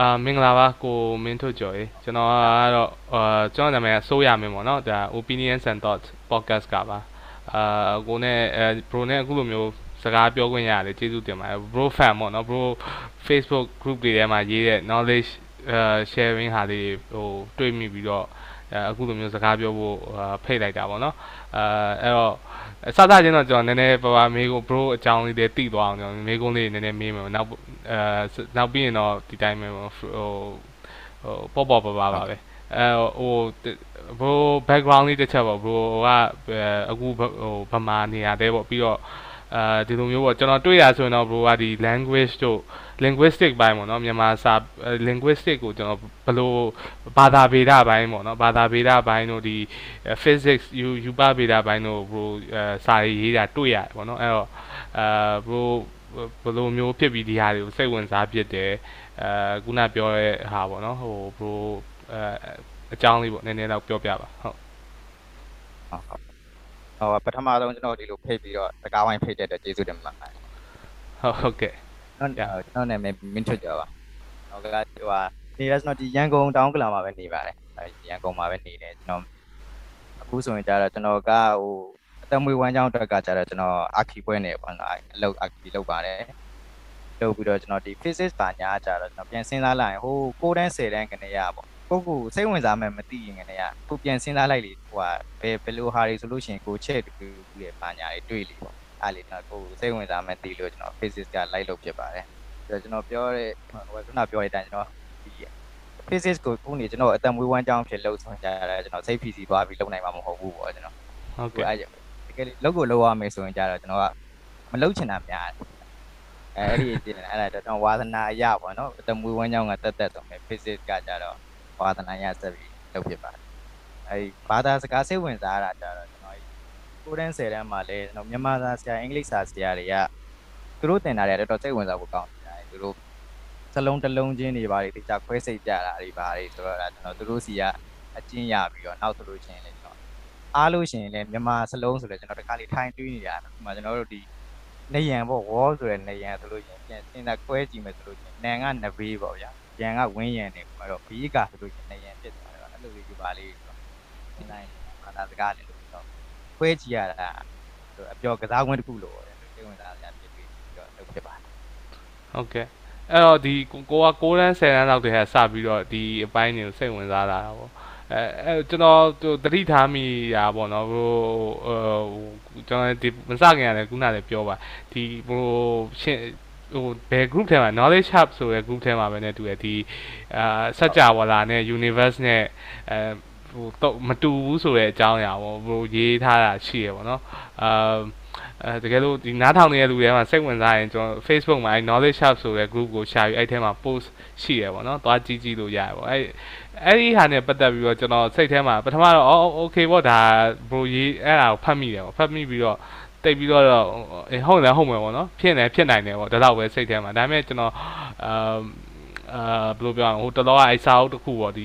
အာမင်္ဂလာပါကိုမင်းထွတ်ကျော်ရေကျွန်တော်ကတော့အာကျွန်တော်နာမည်ကစိုးရမင်းပေါ့နော်ဒါ opinions and thoughts podcast ကပါအာကိုနဲ့အဲ bro နဲ့အခုလိုမျိုးစကားပြောခွင့်ရတယ်ကျေးဇူးတင်ပါတယ် bro fan ပေါ့နော် bro Facebook group တွေထဲမှာရေးတဲ့ knowledge အဲ sharing ဟာတွေဟိုတွေ့မိပြီးတော့အဲအခုလိုမျိုးစကားပြောဖို့ဖိတ်လိုက်တာပေါ့နော်အဲအဲ့တော့ စသချင်းတော့ကျွန်တော်နည်းနည်းပါပါမေးကို bro အကြောင်းလေးတွေသိသွားအောင်ကျွန်တော်မေးခွန်းလေးနည်းနည်းမေးမယ်နောက်အဲနောက်ပြီးရင်တော့ဒီတိုင်းပဲဟိုဟိုပေါ့ပေါ့ပါပါပါပဲအဲဟို bro background လေးတစ်ချက်ပေါ့ bro ကအခုဟိုဗမာနေရာတဲပေါ့ပြီးတော့ အဲဒီလိုမျိုးပေါ့ကျွန်တော်တွေ့ရဆိုရင်တော့ bro ကဒီ language တို့ linguistic ဘိုင်းပေါ့နော်မြန်မာစာ linguistic ကိုကျွန်တော်ဘယ်လိုဘာသာဗေဒဘိုင်းပေါ့နော်ဘာသာဗေဒဘိုင်းတို့ဒီ physics ယူယူပဗေဒဘိုင်းတို့ bro စာရေးတာတွေ့ရတယ်ပေါ့နော်အဲ့တော့အာ bro ဘယ်လိုမျိုးဖြစ်ပြီးဒီဟာတွေကိုစိတ်ဝင်စားဖြစ်တယ်အဲခုနပြောတဲ့ဟာပေါ့နော်ဟို bro အဲအကြောင်းလေးပေါ့နည်းနည်းတော့ပြောပြပါဟုတ်ဟော ပထမဆုံးကျွန်တော်ဒီလိုဖိတ်ပြီးတော့တကားဝိုင်းဖိတ်တဲ့အတွက်ကျေးဇူးတင်ပါတယ်ဟုတ်ဟုတ်ကဲ့ကျွန်တော်ကျွန်တော်နာမည်မင်းထွတ်ကြပါဟုတ်ကဲ့ဟိုဟာနေရစတော့ဒီရန်ကုန်တောင်ကလာမှာပဲနေပါတယ်ရန်ကုန်မှာပဲနေတယ်ကျွန်တော်အခုဆိုရင်ကျတော့ကျွန်တော်ကဟိုအတမွေဝမ်းကြောင်းအတွက်ကကျတော့ကျွန်တော်အာခီပွဲနေပေါ့နော်အလုပ်အာခီလုပ်ပါတယ်လုပ်ပြီးတော့ကျွန်တော်ဒီ physics ဘာညာကျတော့ကျွန်တော်ပြန်စဉ်းစားလိုက်ရင်ဟို6တန်း10တန်းကနေရပေါ့ ကိုကိုစိတ်ဝင်စားမှမသိရင်ကနေရကိုပြန်စဉ်းစားလိုက်လေဟိုဟာဘယ်ဘယ်လိုဟာတွေဆိုလို့ရှိရင်ကိုချက်တူတူရဲ့ဘာညာတွေတွေ့လေပေါ့အားလေကျွန်တော်ကိုစိတ်ဝင်စားမှသိလို့ကျွန်တော် physics ကလိုက်လုပ်ဖြစ်ပါတယ်ပြီးတော့ကျွန်တော်ပြောတဲ့ဟိုခုနပြောတဲ့အတိုင်းကျွန်တော်ဒီ physics ကိုခုနေကျွန်တော်အတံမွေးဝမ်းကြောင်းဖြစ်လှုပ်ဆောင်ကြရတယ်ကျွန်တော်စိတ် PC သွားပြီးလုပ်နိုင်မှာမဟုတ်ဘူးပေါ့ကျွန်တော်ဟုတ်ကဲ့အဲ့တကယ်လုပ်ကိုလုပ်ရမယ်ဆိုရင်ကြတော့ကျွန်တော်ကမလုပ်ချင်တာများတယ်အဲ့ဒီဒီအဲ့ဒါတော့ဝါသနာအရပေါ့နော်အတမွေးဝမ်းကြောင်းကတက်တက်တော့မယ် physics ကကြတော့ ဝါသနာရဆက်ပြီးလုပ်ဖြစ်ပါတယ်အဲ့ဘာသာစကားစိတ်ဝင်စားတာကြတော့ကျွန်တော်ကိုတန်း10တန်းမှာလဲကျွန်တော်မြန်မာစာဆရာအင်္ဂလိပ်စာဆရာတွေကသူတို့တင်တာတွေတော်တော်စိတ်ဝင်စားဖို့ကောင်းတယ်သူတို့စလုံးတစ်လုံးချင်းတွေပါတွေတခြားခွဲစိတ်ကြတာတွေပါတွေဆိုတော့ကျွန်တော်သူတို့စီကအကျဉ်းရပြီးတော့နောက်ဆိုလို့ချင်းလဲကျွန်တော်အားလို့ရှိရင်လဲမြန်မာစလုံးဆိုလဲကျွန်တော်တခါလေးထိုင်တွေးနေရတာဒီမှာကျွန်တော်တို့ဒီနေရန်ပေါ့ဝေါ်ဆိုရယ်နေရန်ဆိုလို့ချင်းပြန်စင်တာကွဲကြည့်မယ်ဆိုလို့ချင်းနန်ကနဘေးပေါ့ဗျာ ရန်ကဝင်းရန်နေအဲ့တော့ဘီးကဆိုလို့ချင်းနေရန်ဖြစ်သွားတယ်အဲ့လိုလေးယူပါလေးဆိုတော့ဒီတိုင်းဘာသာစကားလေးလို့တော့ခွဲကြည့်ရတာအပြောကစားခွင့်တစ်ခုလို့တယ်စိတ်ဝင်စားရဖြစ်ပြီးတော့လုပ်ဖြစ်ပါတယ်ဟုတ်ကဲ့အဲ့တော့ဒီကိုက6တန်း10တန်းလောက်တည်းကစပြီးတော့ဒီအပိုင်းတွေကိုစိတ်ဝင်စားလာတာပေါ့အဲအဲကျွန်တော်တတိထားမိတာပေါ့နော်ဟိုဟိုကျွန်တော်ဒီမစခင်ရတယ်ခုနလည်းပြောပါဒီဟိုရှင်း ဟိုဘယ် group ထဲမှာ knowledge hub ဆိုတဲ့ group ထဲမှာပဲねတူတယ်ဒီအာစัจ java လာနဲ့ universe နဲ့အဲဟိုတော့မတူဘူးဆိုတဲ့အကြောင်းအရာပေါ့ဟိုရေးထားတာရှိရပေါ့နော်အာအဲတကယ်လို့ဒီနားထောင်နေတဲ့လူတွေမှာစိတ်ဝင်စားရင်ကျွန်တော် Facebook မှာအဲ knowledge hub ဆိုတဲ့ group ကို share ပြီးအဲ့ထဲမှာ post ရှိရပေါ့နော်သွားကြည့်ကြည့်လို့ရတယ်ပေါ့အဲ့အဲ့ဒီဟာနဲ့ပတ်သက်ပြီးတော့ကျွန်တော်စိတ်ထဲမှာပထမတော့အော် okay ပေါ့ဒါ bro ရေးအဲ့ဒါကိုဖတ်မိတယ်ပေါ့ဖတ်မိပြီးတော့ တိတ်ပြီးတော့အေးဟုတ်တယ်ဟုတ်မယ်ပေါ့နော်ဖြစ်နေဖြစ်နိုင်တယ်ပေါ့ဒါတော့ပဲစိတ်ထဲမှာဒါပေမဲ့ကျွန်တော်အာအာဘယ်လိုပြောအောင်ဟိုတလောကအဲ့စာအုပ်တစ်ခုပေါ့ဒီ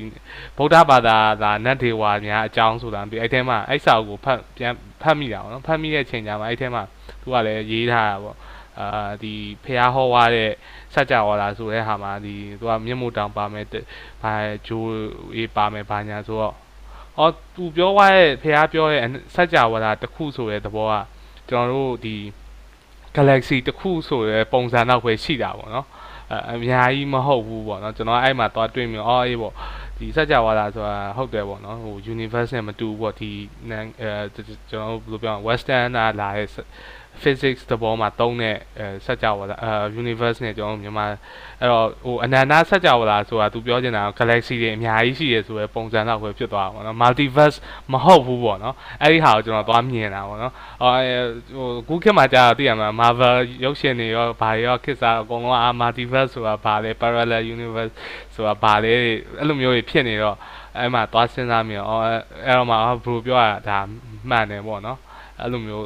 ဗုဒ္ဓဘာသာသာနတ်ဒေဝါများအကြောင်းဆိုတာပြီးအဲ့ထဲမှာအဲ့စာအုပ်ကိုဖတ်ပြန်ဖတ်မိတာပေါ့နော်ဖတ်မိတဲ့အချိန်ကျမှအဲ့ထဲမှာသူကလည်းရေးထားတာပေါ့အာဒီဖះဟောဝါတဲ့စัจ java လာဆိုတဲ့ဟာမှာဒီသူကမျက်မှောက်တောင်ပါမယ်ဘာဂျိုးရေးပါမယ်ဘာညာဆိုတော့အော်သူပြောသွားတဲ့ဖះပြောတဲ့စัจ java လာတစ်ခုဆိုတဲ့သဘောက ကျွန်တော်တို့ဒီ galaxy တစ်ခုဆိုတဲ့ပုံစံတော့ပဲရှိတာပေါ့နော်အများကြီးမဟုတ်ဘူးပေါ့နော်ကျွန်တော်အဲ့မှာသွားတွေ့မြင်အော်အေးပေါ့ဒီစัจ java လာဆိုတာဟုတ်တယ်ပေါ့နော်ဟို universe နဲ့မတူဘူးပေါ့ဒီအဲကျွန်တော်ဘယ်လိုပြော western လာတဲ့ physics သဘောမှာသုံးတဲ့အဲစัจ java လာအဲ universe နဲ့ကျွန်တော်မြန်မာအဲ့တော့ဟိုအနန္တစัจ java လာဆိုတာသူပြောချင်တာ galaxy တွေအများကြီးရှိရဆိုတဲ့ပုံစံတော့ပဲဖြစ်သွားတာပေါ့နော် multiverse မဟုတ်ဘူးပေါ့နော်အဲ့ဒီဟာကိုကျွန်တော်သွားမြင်တာပေါ့နော်ဟိုဟိုခုခေတ်မှာကြာသိရမှာ Marvel ရုပ်ရှင်တွေရောဘာတွေရောခေတ်စားအကုန်လုံးအာ multiverse ဆိုတာဘာလဲ parallel universe ဆိုတာဘာလဲအဲ့လိုမျိုးတွေဖြစ်နေတော့အဲ့မှာသွားစဉ်းစားမြင်အော်အဲ့တော့မှဘရိုပြောတာဒါမှန်တယ်ပေါ့နော်အဲ့လိုမျိုး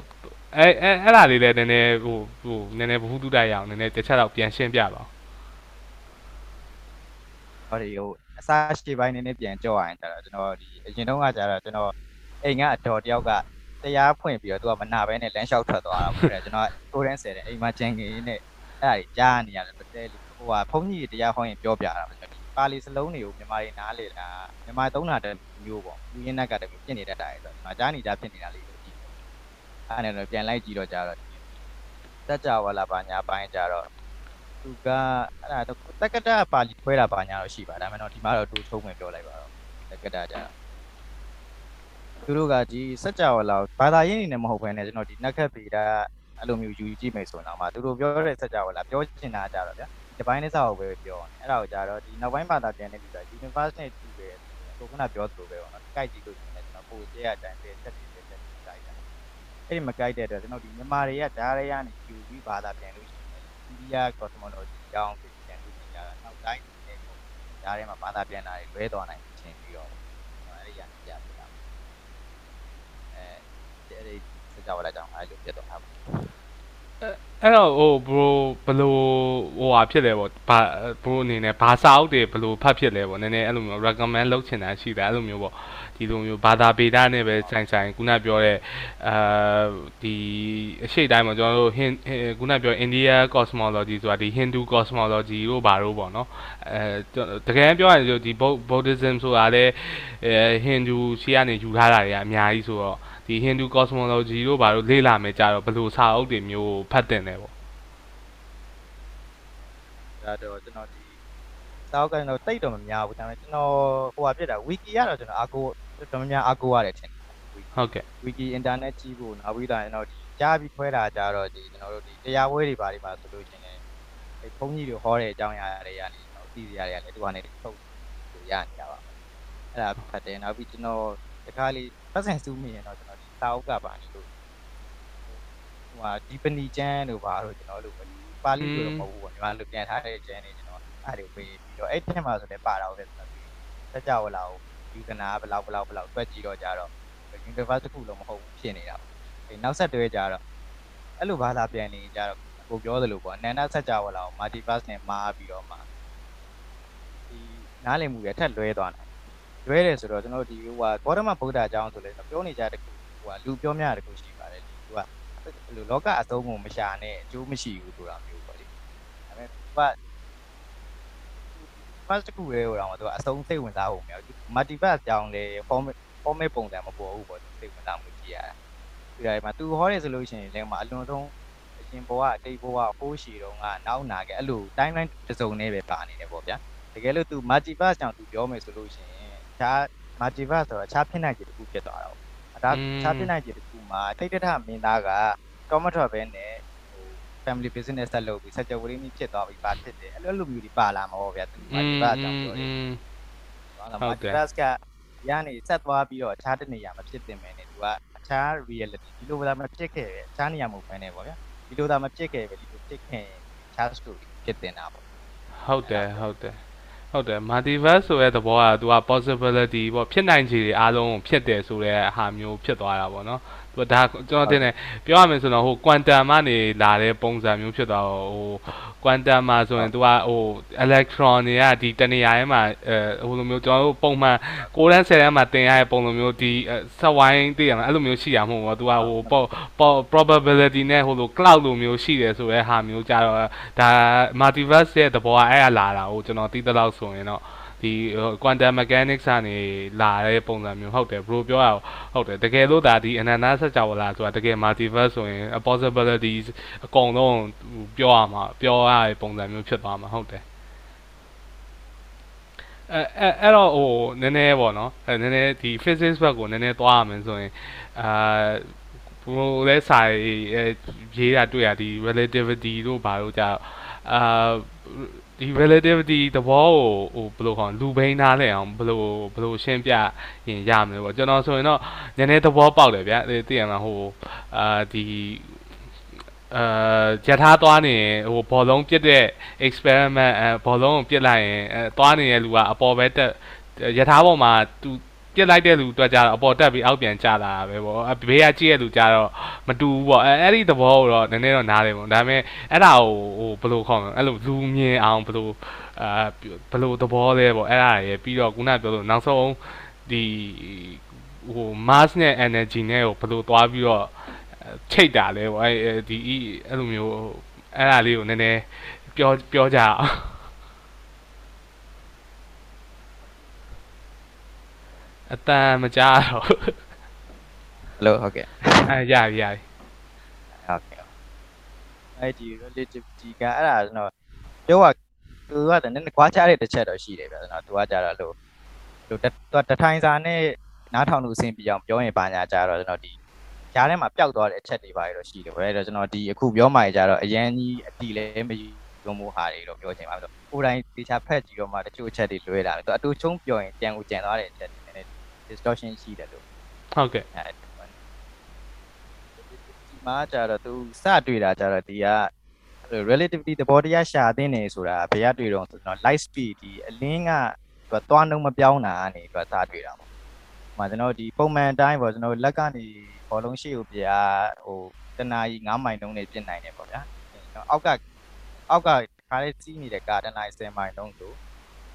အဲအဲအဲ့ဒါလေးလည်းနည်းနည်းဟိုဟိုနည်းနည်းဘ ഹു တုတိုက်ရအောင်နည်းနည်းတစ်ချက်တော့ပြန်ရှင်းပြပါဟုတ်တယ်ဟိုအစားရှိပိုင်းနည်းနည်းပြန်ကြောက်ရရင်ကျတော့ကျွန်တော်ဒီအရင်တုန်းကကျတော့ကျွန်တော်အိမ်ကအတော်တယောက်ကတရားဖွင့်ပြီးတော့သူကမနာဘဲနဲ့လမ်းလျှောက်ထွက်သွားတာပေါ့လေကျွန်တော်ကိုရန်ဆယ်တဲ့အိမ်မှာကြံငင်နဲ့အဲ့ဒါကြီးကြားနေရတယ်တဲဟိုဟာဘုန်းကြီးတရားဟောရင်ပြောပြတာပေါ့ကျွန်တော်ပါလီစလုံးတွေကိုမြန်မာတွေနားလေတာမြန်မာသုံးတာတဲ့မျိုးပေါ့လူရင်းနက်ကတည်းကဖြစ်နေတတ်တာလေဆိုတော့ဒီမှာကြားနေကြဖြစ်နေတာလေးကိုကြည့်တယ် အဲ့ဒါနဲ့ပြန်လိုက်ကြည့်တော့ကြတော့တက်ကြဝလာပါညာပိုင်းကြတော့သူကအဲ့ဒါတက္ကတာပါလီခွဲတာပါညာတော့ရှိပါဒါမှမဟုတ်ဒီမှာတော့တူချုံးမယ်ပြောလိုက်ပါတော့တက္ကတာကြတော့သူတို့ကဒီစัจ java လာဘာသာရေးအနေနဲ့မဟုတ်ဘဲနဲ့ကျွန်တော်ဒီနက်ခတ်ပေတာအဲ့လိုမျိုးယူကြည့်မယ်ဆိုတော့မှသူတို့ပြောတဲ့စัจ java လာပြောချင်တာကြတော့ဗျာဒီပိုင်းလေးစောက်ပဲပြောတယ်အဲ့ဒါကိုကြတော့ဒီနောက်ပိုင်းဘာသာပြန်နေပြီဆိုတော့ universe နဲ့တူတယ်ကိုခုနပြောသလိုပဲပေါ့နော်ကြိုက်ကြည့်လို့ရှိရင်ကျွန်တော်ပိုကျဲအတိုင်းပဲချက်တွေချက်တွေကြိုက်တာ အဲ့ဒီမကြိုက်တဲ့အတွက်ကျွန်တော်ဒီမြန်မာတွေကဓာတ်ရရနေယူပြီးဘာသာပြန်လို့ရှိရင်အိန္ဒိယ cosmology အကြောင်းပြန်လို့ရှိရင်နောက်တိုင်းနေပေါ့ဓာတ်ထဲမှာဘာသာပြန်တာတွေလွဲသွားနိုင်ခြင်းပြီးတော့အဲ့ဒီရပြပြတာအဲအဲ့ဒီစကြဝဠာကြောင့်အဲ့လိုပြတ်သွားတာပေါ့အဲ့တော့ဟိုဘရိုဘလို့ဟိုဟာဖြစ်လဲပေါ့ဘာဘရိုအနေနဲ့ဘာစာအုပ်တွေဘလို့ဖတ်ဖြစ်လဲပေါ့နည်းနည်းအဲ့လိုမျိုး recommend လုပ်ချင်တာရှိတယ်အဲ့လိုမျိုးပေါ့ ဒီလိုမျိုးဘာသာပေတာနဲ့ပဲဆိုင်ဆိုင်ခုနပြောတဲ့အာဒီအရှိတိုင်းမှာကျွန်တော်တို့ဟင်ခုနပြော India cosmology ဆိုတာဒီ Hindu cosmology တို့ဘာတို့ပေါ့နော်အဲတကယ်ပြောရရင်ဒီ Buddhism ဆိုတာလည်းအဲ Hindu ရှေ့ကနေယူထားတာတွေကအများကြီးဆိုတော့ဒီ Hindu cosmology တို့ဘာလို့လေ့လာမယ်ကြတော့ဘယ်လိုစာအုပ်တွေမျိုးဖတ်တင်လဲပေါ့ဒါတော့ကျွန်တော်ဒီစာအုပ်ကတော့တိတ်တော့မများဘူးဒါပေမဲ့ကျွန်တော်ဟိုဟာပြစ်တာ wiki ကတော့ကျွန်တော်အားကို တော်တော်များများအားကိုရတယ်ထင်တယ်ဟုတ်ကဲ့ wiki internet ကြည့်ဖို့နောက်ပြီးတော့ကျွန်တော်ဒီကြားပြီးခွဲတာကြတော့ဒီကျွန်တော်တို့ဒီတရားပွဲတွေဘာတွေပါဆိုလို့ရှိရင်အဲဘုန်းကြီးတွေဟောတဲ့အကြောင်းအရာတွေကနေကျွန်တော်သိစရာတွေကလည်းဒီကနေထုတ်လို့ရနေတာပါအဲ့ဒါဖတ်တယ်နောက်ပြီးကျွန်တော်တခါလေးပတ်စံစူးမိရင်တော့ကျွန်တော်ဒီစာအုပ်ကပါနေလို့ဟိုဟာဒီပနီကျန်းတို့ဘာလို့ကျွန်တော်တို့ပါဠိလိုတော့မဟုတ်ဘူးပေါ့ညီမတို့ပြန်ထားတဲ့ကျန်းနေကျွန်တော်အဲ့ဒါကိုပေးပြီးတော့အဲ့ထက်မှာဆိုလည်းပါတာဟုတ်တယ်ဆိုတော့ဆက်ကြဝလာကို ယူကနာဘလောက်ဘလောက်ဘလောက်တွက်ကြည့်တော့ကြတော့ universe တစ်ခုလုံးမဟုတ်ဘူးဖြစ်နေတာပေါ့အဲနောက်ဆက်တွဲကြတော့အဲ့လိုဘာသာပြန်နေကြတော့ကိုပြောသလိုပေါ့အနန္တဆက်ကြဝလာကို multiverse နဲ့မားပြီးတော့မှဒီနားလည်မှုရထက်လွဲသွားတယ်လွဲတယ်ဆိုတော့ကျွန်တော်ဒီဟိုဟာဂေါတမဗုဒ္ဓအကြောင်းဆိုလဲပြောနေကြတဲ့ခုဟိုဟာလူပြောများတဲ့ခုရှိပါတယ်သူကအဲ့လိုလောကအသုံးကိုမရှာနဲ့အကျိုးမရှိဘူးဆိုတာမျိုးပေါ့လေဒါပေမဲ့သူက first တစ်ခုလေးဟိုတော့သူကအဆုံးစိတ်ဝင်စားဖို့မရဘူး multiverse ကြောင်းလေ form format ပုံစံမပေါ်ဘူးပေါ့စိတ်ဝင်စားမှုကြည့်ရတာဒီတိုင်းမှာသူဟောတယ်ဆိုလို့ရှိရင်လည်းမှာအလွန်ဆုံးအရှင်ဘဝအတိတ်ဘဝဟိုးရှည်တုန်းကနောက်နာခဲ့အဲ့လို timeline တစ်စုံနဲ့ပဲပါနေတယ်ပေါ့ဗျာတကယ်လို့သူ multiverse ကြောင့်သူပြောမယ်ဆိုလို့ရှိရင်ခြား multiverse ဆိုတော့ခြားဖြစ်နိုင်ခြေတစ်ခုဖြစ်သွားတာပေါ့ဒါခြားဖြစ်နိုင်ခြေတစ်ခုမှာတိတ်တထမင်းသားကကောမထွက်ပဲနဲ့ဟို family business ဆက်လုပ်ပြီးစัจ java ရင်းဖြစ်သွားပြီးပါဖြစ်တယ်အဲ့လိုလိုမျိုးတွေပါလာမှာပေါ့ဗျာသူ multiverse ကြောင့်ပြောတယ်ဟုတ်တယ် multiverse ကရနေဆက်သွားပြီးတော့အခြားတစ်နေရာမဖြစ်တင်မယ်နဲ့သူကအခြား reality ဒီလိုသာမဖြစ်ခဲ့ပဲအခြားနေရာမဟုတ်ဘဲနဲ့ပေါ့ဗျာဒီလိုသာမဖြစ်ခဲ့ပဲဒီလိုဖြစ်ခဲ့အခြား story ဖြစ်တင်တာပေါ့ဟုတ်တယ်ဟုတ်တယ်ဟုတ်တယ် multiverse ဆိုတဲ့သဘောက तू က possibility ပေါ့ဖြစ်နိုင်ခြေတွေအားလုံးကိုဖြစ်တယ်ဆိုတဲ့ဟာမျိုးဖြစ်သွားတာပေါ့နော် သူဒါကျွန်တော်တင်တယ်ပြောရမယ်ဆိုတော့ဟို quantum ကနေလာတဲ့ပုံစံမျိုးဖြစ်သွားတော့ဟို quantum မှာဆိုရင် तू ကဟို electron တွေကဒီတနေရာထဲမှာအဲဟိုလိုမျိုးကျွန်တော်တို့ပုံမှန်6တန်း10တန်းမှာတင်ရတဲ့ပုံလိုမျိုးဒီဆက်ဝိုင်းသိရမှာအဲ့လိုမျိုးရှိရမှာမဟုတ်ဘူး तू ကဟို probability နဲ့ဟိုလို cloud လိုမျိုးရှိတယ်ဆိုတဲ့ဟာမျိုးကြတော့ဒါ multiverse ရဲ့သဘောကအဲ့ဒါလာတာဟိုကျွန်တော်သိသလောက်ဆိုရင်တော့ ဒီ quantum mechanics ကနေလာတဲ့ပုံစံမျိုးဟုတ်တယ် bro ပြောရဟုတ်တယ်တကယ်လို့ဒါဒီ ananda ဆက်ကြဝဠာဆိုတာတကယ် multiverse ဆိုရင် possibilities အကုန်လုံးပြောရမှာပြောရတဲ့ပုံစံမျိုးဖြစ်သွားမှာဟုတ်တယ်အဲအဲအဲ့တော့ဟိုနည်းနည်းပေါ့နော်အဲနည်းနည်းဒီ physics ဘက်ကိုနည်းနည်းသွားရမယ်ဆိုရင်အာဘိုးလဲစာရေးတာတွေ့ရဒီ relativity တို့ဘာလို့ကြာအာ ဒီ relativity သဘောကိုဟိုဘယ်လိုခေါ်လူဘိန်းသားလဲအောင်ဘယ်လိုဘယ်လိုရှင်းပြရင်ရမလဲပေါ့ကျွန်တော်ဆိုရင်တော့နည်းနည်းသဘောပေါက်တယ်ဗျာသိရမှာဟိုအာဒီအာကြထားသွားနေဟိုဘောလုံးပြစ်တဲ့ experiment အဲဘောလုံးကိုပြစ်လိုက်ရင်အဲသွားနေတဲ့လူကအပေါ်ပဲတက်ရထားပေါ်မှာသူ ပြစ်လိုက်တဲ့လူတွေ့ကြတော့အပေါ်တက်ပြီးအောက်ပြန်ကျလာတာပဲပေါ့ဘေးကကြည့်ရလူကြတော့မတူဘူးပေါ့အဲအဲ့ဒီသဘောကိုတော့နည်းနည်းတော့နားတယ်ပေါ့ဒါပေမဲ့အဲ့ဒါကိုဟိုဘယ်လိုခေါ်မလဲအဲ့လိုလူမြင်အောင်ဘယ်လိုအာဘယ်လိုသဘောလဲပေါ့အဲ့ဒါရယ်ပြီးတော့ခုနပြောလို့နောက်ဆုံးဒီဟို mass နဲ့ energy နဲ့ကိုဘယ်လိုသွားပြီးတော့ချိတ်တာလဲပေါ့အဲဒီအဲ့လိုမျိုးအဲ့ဒါလေးကိုနည်းနည်းပြောပြောကြအောင် အတန်မကြားတော့ဟယ်လိုဟုတ်ကဲ့အဲရပြီရပြီဟုတ်ကဲ့အဲ့ဒီ relativity ကအဲ့ဒါကျွန်တော်ပြောရသူကတည်းကကွာခြားတဲ့တစ်ချက်တော့ရှိတယ်ဗျာကျွန်တော်သူကကြတော့လို့လို့တတထိုင်စာနဲ့နားထောင်လို့အဆင်ပြေအောင်ပြောရင်ပါညာကြတော့ကျွန်တော်ဒီကြားထဲမှာပျောက်သွားတဲ့အချက်တွေပါတော့ရှိတယ်ဗျာအဲ့တော့ကျွန်တော်ဒီအခုပြောမှကြတော့အရန်ကြီးအတီလည်းမယူရုံမို့ဟာတွေတော့ပြောချင်ပါဆိုကိုယ်တိုင်တေချာဖက်ကြည့်တော့မှတချို့အချက်တွေလွဲတာပဲသူအတူချုံပြောရင်ပြန်ကိုကြံသွားတဲ့အချက်တွေနည်းနည်း distortion ရှိတယ်လို့ဟုတ်ကဲ့အဲ့ဒီမှာကြတော့သူစတွေ့တာကြတော့ဒီက relativity သဘောတရားရှာသင်းနေဆိုတာဘယ်ကတွေ့တော့ဆိုတော့ light speed ဒီအလင်းကသူကသွားနှုံမပြောင်းတာကနေသူကစတွေ့တာပေါ့။ဟိုမှာကျွန်တော်ဒီပုံမှန်အတိုင်းပေါ့ကျွန်တော်လက်ကနေဘောလုံးရှိကိုပြာဟိုတနာကြီး9မိုင်နှုန်းနဲ့ပြစ်နိုင်တယ်ပေါ့ဗျာ။ကျွန်တော်အောက်ကအောက်ကခါလေးစီးနေတဲ့ကာတနာကြီး10မိုင်နှုန်းဆို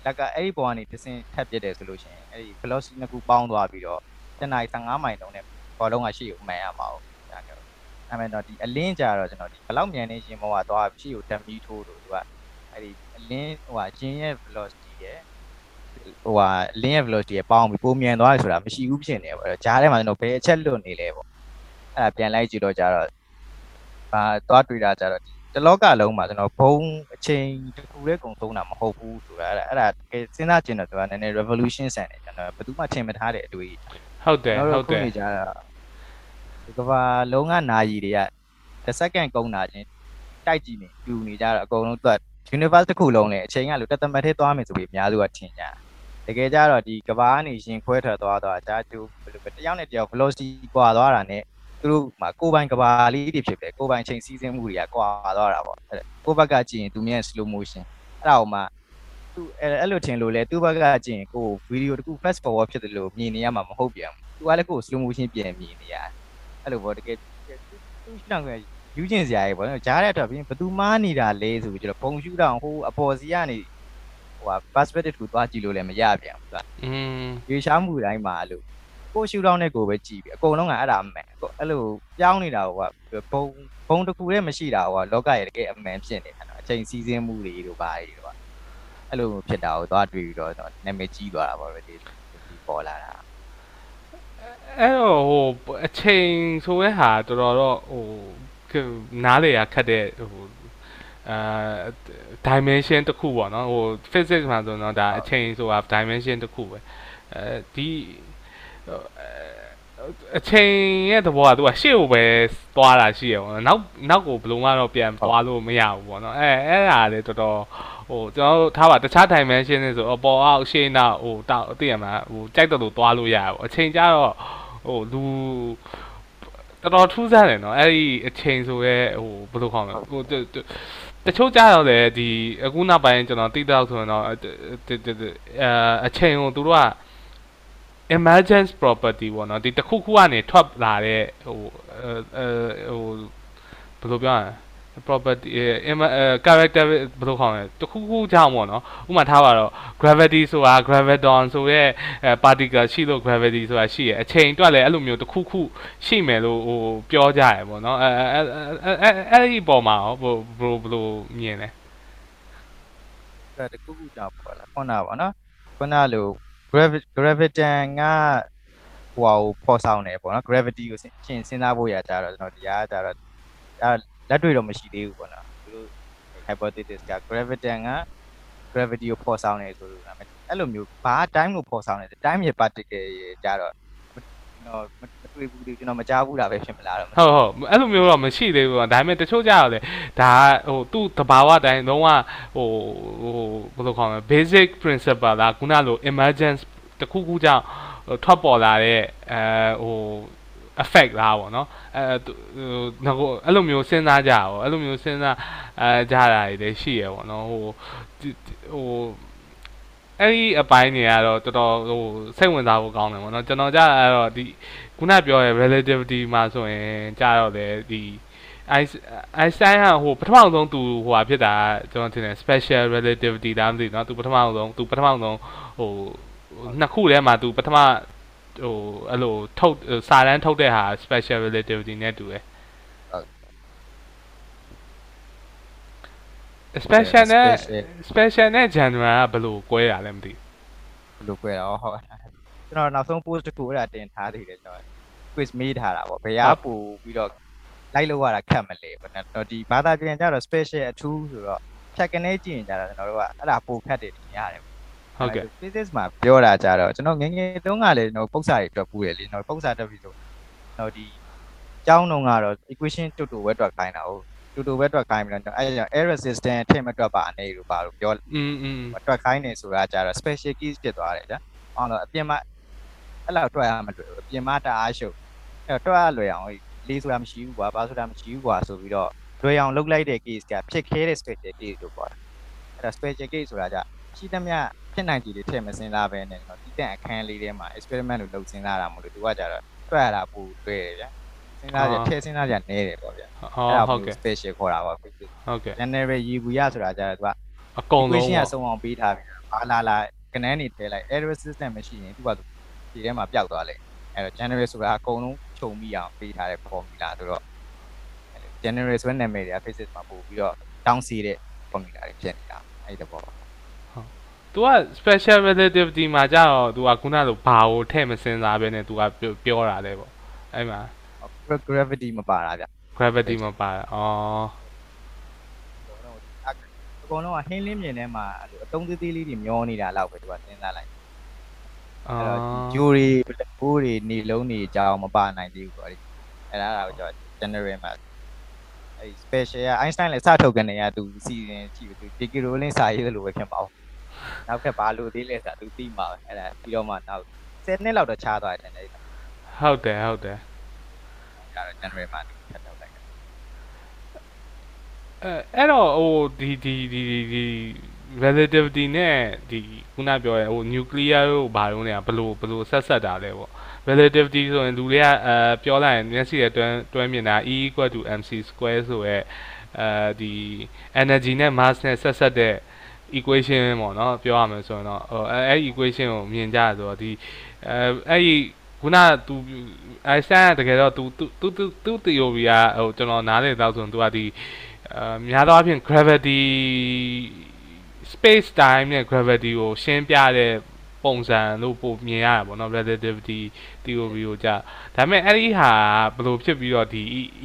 လက်ကအဲ့ဒီပေါ်ကနေတစ်စင်းထပ်ပြစ်တယ်ဆိုလို့ရှိရင်အဲ့ဒီ velocity နှစ်ခုပေါင်းသွားပြီးတော့တနာကြီး15မိုင်နှုန်းနဲ့ဘောလုံးကရှိကိုမှန်ရမှာပေါ့။ဒါကြောင့်အဲ့မဲ့တော့ဒီအလင်းကြတော့ကျွန်တော်ဒီဘလောက်မြန်နေရှင်မောကသွားရှိကိုဓာတ်မီထိုးလို့သူကအဲ့ဒီအလင်းဟိုဟာဂျင်းရဲ့ velocity ရဲ့ဟိုဟာအလင်းရဲ့ velocity ရဲ့ပေါင်းပြီးပုံမြန်သွားတယ်ဆိုတာမရှိဘူးဖြစ်နေတယ်ပေါ့အဲ့တော့ဂျားထဲမှာကျွန်တော်ဘယ်အချက်လွတ်နေလဲပေါ့အဲ့ဒါပြန်လိုက်ကြည့်တော့ကြတော့ဘာသွားတွေ့တာကြတော့ဒီ တလောကလုံးမှာကျွန်တော်ဘုံအချိန်တစ်ခုလေးကုန်သုံးတာမဟုတ်ဘူးဆိုတာအဲ့ဒါအဲ့ဒါတကယ်စဉ်းစားကြည့်တော့သူကနည်းနည်း revolution ဆန်တယ်ကျွန်တော်ဘယ်သူမှထင်မထားတဲ့အတွေ့အကြုံဟုတ်တယ်ကျွန်ဟုတော်တ်တယ်တို့ခုနေကြတာဒီကဘာလုံးကနာရီတွေကတစ်စက္ကန့်ကုန်တာချင်းတိုက်ကြည့်နေပြူနေကြတော့အကုန်လုံးသူက universe တစ်ခုလုံးလေအချိန်ကလို့တသမတ်ထဲသွားမယ်ဆိုပြီးအများစုကထင်ကြတကယ်ကြတော့ဒီကဘာကနေရှင်ခွဲထွက်သွားတော့ဒါသူဘယ်လိုပဲတယောက်နဲ့တယောက် velocity ကွာသွားတာ ਨੇ သူတို့မှာကိုယ်ပိုင်ကဘာလေးတွေဖြစ်ပဲကိုယ်ပိုင်ချိန်စီးဆင်းမှုတွေကကွာသွားတာပေါ့အဲ့ကိုယ့်ဘက်ကကြည့်ရင်သူမြင် slow motion အဲ့ဒါဟိုမှာသူအဲ့အဲ့လိုထင်လို့လေသူ့ဘက်ကကြည့်ရင်ကိုဗီဒီယိုတစ်ခု fast forward ဖြစ်တယ်လို့မြင်နေရမှာမဟုတ်ပြန်ဘူးသူကလည်းကိုယ် slow motion ပြန်မြင်နေရတယ်အဲ့လိုပေါ့တကယ်သူ့ရှောင်းကယူကျင်စရာကြီးပေါ့နော်ကြားတဲ့အတွက်ပြင်ဘယ်သူမားနေတာလဲဆိုပြီးကျွန်တော်ပုံရှူတောင်ဟိုအပေါ်စီကနေဟိုဟာ perspective ကိုသွားကြည့်လို့လည်းမရပြန်ဘူးသူကอืมရေရှားမှုတိုင်းမှာအဲ့လို ကိုရှူတောင်းနဲ့ကိုပဲကြည့်ပြီးအကုန်လုံးကအဲ့ဒါအမှန်ကိုအဲ့လိုပြောင်းနေတာဟိုကဘုံဘုံတစ်ခုတည်းမရှိတာဟိုကလောကရဲ့တကယ်အမှန်ဖြစ်နေတာနော်အချိန်စီးစင်းမှုတွေတို့ဘာတွေတို့ကအဲ့လိုဖြစ်တာကိုသွားတွေ့ပြီးတော့နာမည်ကြီးသွားတာပေါ့ဒီပေါ်လာတာအဲ့တော့ဟိုအချိန်ဆိုရဲဟာတော်တော်တော့ဟိုနားလေရခတ်တဲ့ဟိုအာ dimension တစ်ခုပေါ့နော်ဟို physics မှာဆိုတော့ဒါအချိန်ဆိုတာ dimension တစ်ခုပဲအဲဒီ အချိန်ရဲ့သဘောကသူကရှေ့ကိုပဲသွားတာရှိရပေါ့နော်နောက်နောက်ကိုဘယ်လိုမှတော့ပြန်သွားလို့မရဘူးပေါ့နော်အဲအဲ့ဒါလေတော်တော်ဟိုကျွန်တော်တို့ထားပါတခြား dimension တွေဆိုအပေါ်အောက်ရှေ့နောက်ဟိုတောက်သိရမှာဟိုကြိုက်တယ်လို့သွားလို့ရပါဘူးအချိန်ကြတော့ဟိုလူတော်တော်ထူးဆန်းတယ်နော်အဲ့ဒီအချိန်ဆိုရဲဟိုဘယ်လိုခေါ်မလဲဟိုတချို့ကြတော့လေဒီအခုနောက်ပိုင်းကျွန်တော်သိတော့ဆိုရင်တော့အဲအချိန်ကိုသူတို့က emergence property ပေါ့နော်ဒီတစ်ခုခုကနေထွက်လာတဲ့ဟိုအဲဟိုဘယ်လိုပြောရလဲ property အဲ character ဘယ်လိုခေါ်မလဲတစ်ခုခုကြောင့်ပေါ့နော်ဥပမာထားပါတော့ gravity ဆိုတာ graviton ဆိုရဲအဲ particle ရှိလို့ gravity ဆိုတာရှိရအချိန်တွက်လည်းအဲ့လိုမျိုးတစ်ခုခုရှိမယ်လို့ဟိုပြောကြရပေါ့နော်အဲအဲအဲအဲ့ဒီပုံမှာဘယ်လိုဘယ်လိုမြင်လဲအဲ့တခုခုကြောင့်ပေါ်လာခုနပါနော်ခုနလို graviton ကဟိုဟာကိုပေါ်ဆောင်တယ်ပေါ့နော် gravity ကိုရှင်းစဉ်းစားဖို့ရကြတော့ကျွန်တော်တရားကြတော့အဲလက်တွေ့တော့မရှိသေးဘူးပေါ့နော်သူတို့ hypothesis က graviton က gravity ကိုပေါ်ဆောင်တယ်ဆိုလို့အဲ့လိုမျိုးဘာ time ကိုပေါ်ဆောင်တယ် time ရဲ့ particle ရဲ့ကြတော့ကျွန်တော်မ တွေ့ဘူးကျွန်တော်မကြားဘူးတာပဲဖြစ်မလားတော့ဟုတ်ဟုတ်အဲ့လိုမျိုးတော့မရှိသေးဘူးဒါပေမဲ့တချို့ကြတော့လေဒါဟိုသူ့တဘာဝတိုင်းလုံးဝဟိုဟိုဘယ်လိုခေါ်မလဲ basic principle လားခုနလို emergence တခုခုကြောင့်ထွက်ပေါ်လာတဲ့အဲဟို effect လားပေါ့နော်အဲဟိုအဲ့လိုမျိုးစဉ်းစားကြရောအဲ့လိုမျိုးစဉ်းစားအဲကြတာတွေလည်းရှိရပေါ့နော်ဟိုဟိုအဲ့ဒီအပိုင်းတွေကတော့တော်တော်ဟိုစိတ်ဝင်စားဖို့ကောင်းတယ်ပေါ့နော်ကျွန်တော်ကြအဲ့တော့ဒီ ခုနပြောရဲ relativity မှာဆိုရင်ကြတော့လေဒီ Einstein ကဟိုပထမဆုံးသူဟိုဟာဖြစ်တာကျွန်တော်ထင်တယ် special relativity လားမသိဘူးเนาะသူပထမဆုံးသူပထမဆုံးဟိုနှစ်ခုထဲမှာသူပထမဟိုအဲ့လိုထုတ်စာတန်းထုတ်တဲ့ဟာ special relativity နဲ့တူတယ် special နဲ့ special နဲ့ general ကဘယ်လို꿰ရလဲမသိ ဘယ်လို꿰တာဟုတ် ကျွန်တော်နောက်ဆုံး post တစ်ခုအဲ့ဒါတင်ထားသေးတယ်ကျွန်တော် quiz မေးထားတာပေါ့ဘယ်ကပို့ပြီးတော့လိုက်လို့ရတာခက်မလဲပေါ့နော်ဒီဘာသာပြန်ကြတော့ special အထူးဆိုတော့ဖြတ်ကနေကြည့်ရင်ကြတော့ကျွန်တော်တို့ကအဲ့ဒါပိုခက်တယ်တင်ရတယ် ဟုတ်ကဲ့ physics မှာပြောတာကြတော့ကျွန်တော်ငယ်ငယ်တုန်းကလည်းကျွန်တော်ပု္ပ္ပစာတွေအတွက်ပူရလေကျွန်တော်ပု္ပ္ပစာတက်ပြီဆိုကျွန်တော်ဒီကျောင်းတုန်းကတော့ equation တူတူဝက်တွက်ခိုင်းတာဟုတ်တူတူဝက်တွက်ခိုင်းပြီးတော့အဲ့ဒါကြောင့် error resistant ထည့်မတွက်ပါအနေလို့ပါလို့ပြော อืมอืม တွက်ခိုင်းနေဆိုတာကြတော့ special keys ဖြစ်သွားတယ်ဗျာ။အောင်တော့အပြင်မှာ အဲ့လောက်တွက်ရမှာတွေ့ဘူးအပြင်မှာတအားရှုပ်အဲ့တော့တွက်ရလွယ်အောင်လေးဆိုတာမရှိဘူးကွာဘာဆိုတာမရှိဘူးကွာဆိုပြီးတော့လွယ်အောင်လုပ်လိုက်တဲ့ case ကဖြစ်ခဲတဲ့ special case လို့ပြောတာ။အဲ့ဒါ special case ဆိုတာကြရှိသမျှဖြစ်နိုင်ကြည်တွေထည့်မစင်းစားပဲနဲ့တော့ဒီတဲ့အခန်းလေးထဲမှာ experiment လို့လုပ်စင်းစားတာမလို့သူကကြတော့တွက်ရတာပူတွေ့တယ်ဗျာ။စင်းစားကြထည့်စင်းစားကြနေတယ်ပေါ့ဗျာဟောအဲ့ဒါဟုတ်ကဲ့ special ခေါ်တာပါဟုတ်ကဲ့ general ရည်ဘူးရဆိုတာကြတော့သူကအကုန်လုံး equation ကပေါ့စုံအောင်ပေးထားပြီ။ဘာလာလာကနန်းနေထဲလိုက် error system မရှိရင်သူကသူ ဒီထဲမှာပျောက်သွားလိမ့်အဲ့တော့ general ဆိုတာအကုန်လုံးခြုံမိအောင်ပေးထားတဲ့ formula ဆိုတော့ general ဆိုတဲ့နာမည်တွေက physics မှာပို့ပြီးတော့တောင်းစီတဲ့ formula တွေဖြစ်နေတာအဲ့ဒီဘောဟုတ် तू က special relativity မှာကြတော့ तू ကခုနလိုဘာကိုထည့်မစင်စားဘဲနဲ့ तू ကပြောတာလေပေါ့အဲ့မှာ gravity မပါတာဗျ gravity မပါတာအော်အကုန်လုံးကဟင်းလင်းမြင်ထဲမှာအတုံးသေးသေးလေးတွေမျောနေတာလောက်ပဲသူကစဉ်းစားလိုက် အဲ့တော့ဒီ jury ဘိုးတွေနေလုံးတွေအကြောင်းမပါနိုင်သေးဘူးပေါ့ဒီအဲ့ဒါတော့ကျွန်တော် general မှာအဲ့ special က Einstein လည်းစထုတ်ကနေရသူစီစဉ်ကြည့်သူ J.K. Rowling စာရေးသလိုပဲဖြစ်ပါဦးနောက်ထပ်ဘာလို့သေးလဲဆိုတာသူသိမှာပဲအဲ့ဒါပြီးတော့မှနောက်10နှစ်လောက်တော့ခြားသွားတယ်အဲ့ဒါဟုတ်တယ်ဟုတ်တယ်ကတော့ general မှာသူထပ်ထုတ်လိုက်တယ်အဲအဲ့တော့ဟိုဒီဒီဒီဒီဒီ relativity နဲ့ဒီခုနပြောရဲဟို nuclear တို့ဘာလို့လဲဘယ်လိုဘယ်လိုဆက်ဆက်တာလဲပေါ့ relativity ဆိုရင်လူတွေကအဲပြောလိုက်ရင်မျက်စိရဲ့တွဲတွဲမြင်တာ E = mc square ဆိုရဲအဲဒီ energy နဲ့ mass နဲ့ဆက်ဆက်တဲ့ equation ပေါ့နော်ပြောရမယ်ဆိုရင်တော့ဟိုအဲအဲ့ equation ကိုမြင်ကြဆိုတော့ဒီအဲအဲ့ဒီခုနက तू အဲဆန်ကတကယ်တော့ तू तू तू तू theory ကဟိုကျွန်တော်နားလည်တော့ဆိုရင် तू ကဒီအဲများသောအားဖြင့် gravity space time နဲ့ gravity ကိုရှင်းပြတဲ့ပုံစံလို့ပို့မြင်ရတာပေါ့နော် relativity theory ကိုကြာဒါပေမဲ့အဲ့ဒီဟာဘယ်လိုဖြစ်ပြီးတော့ဒီ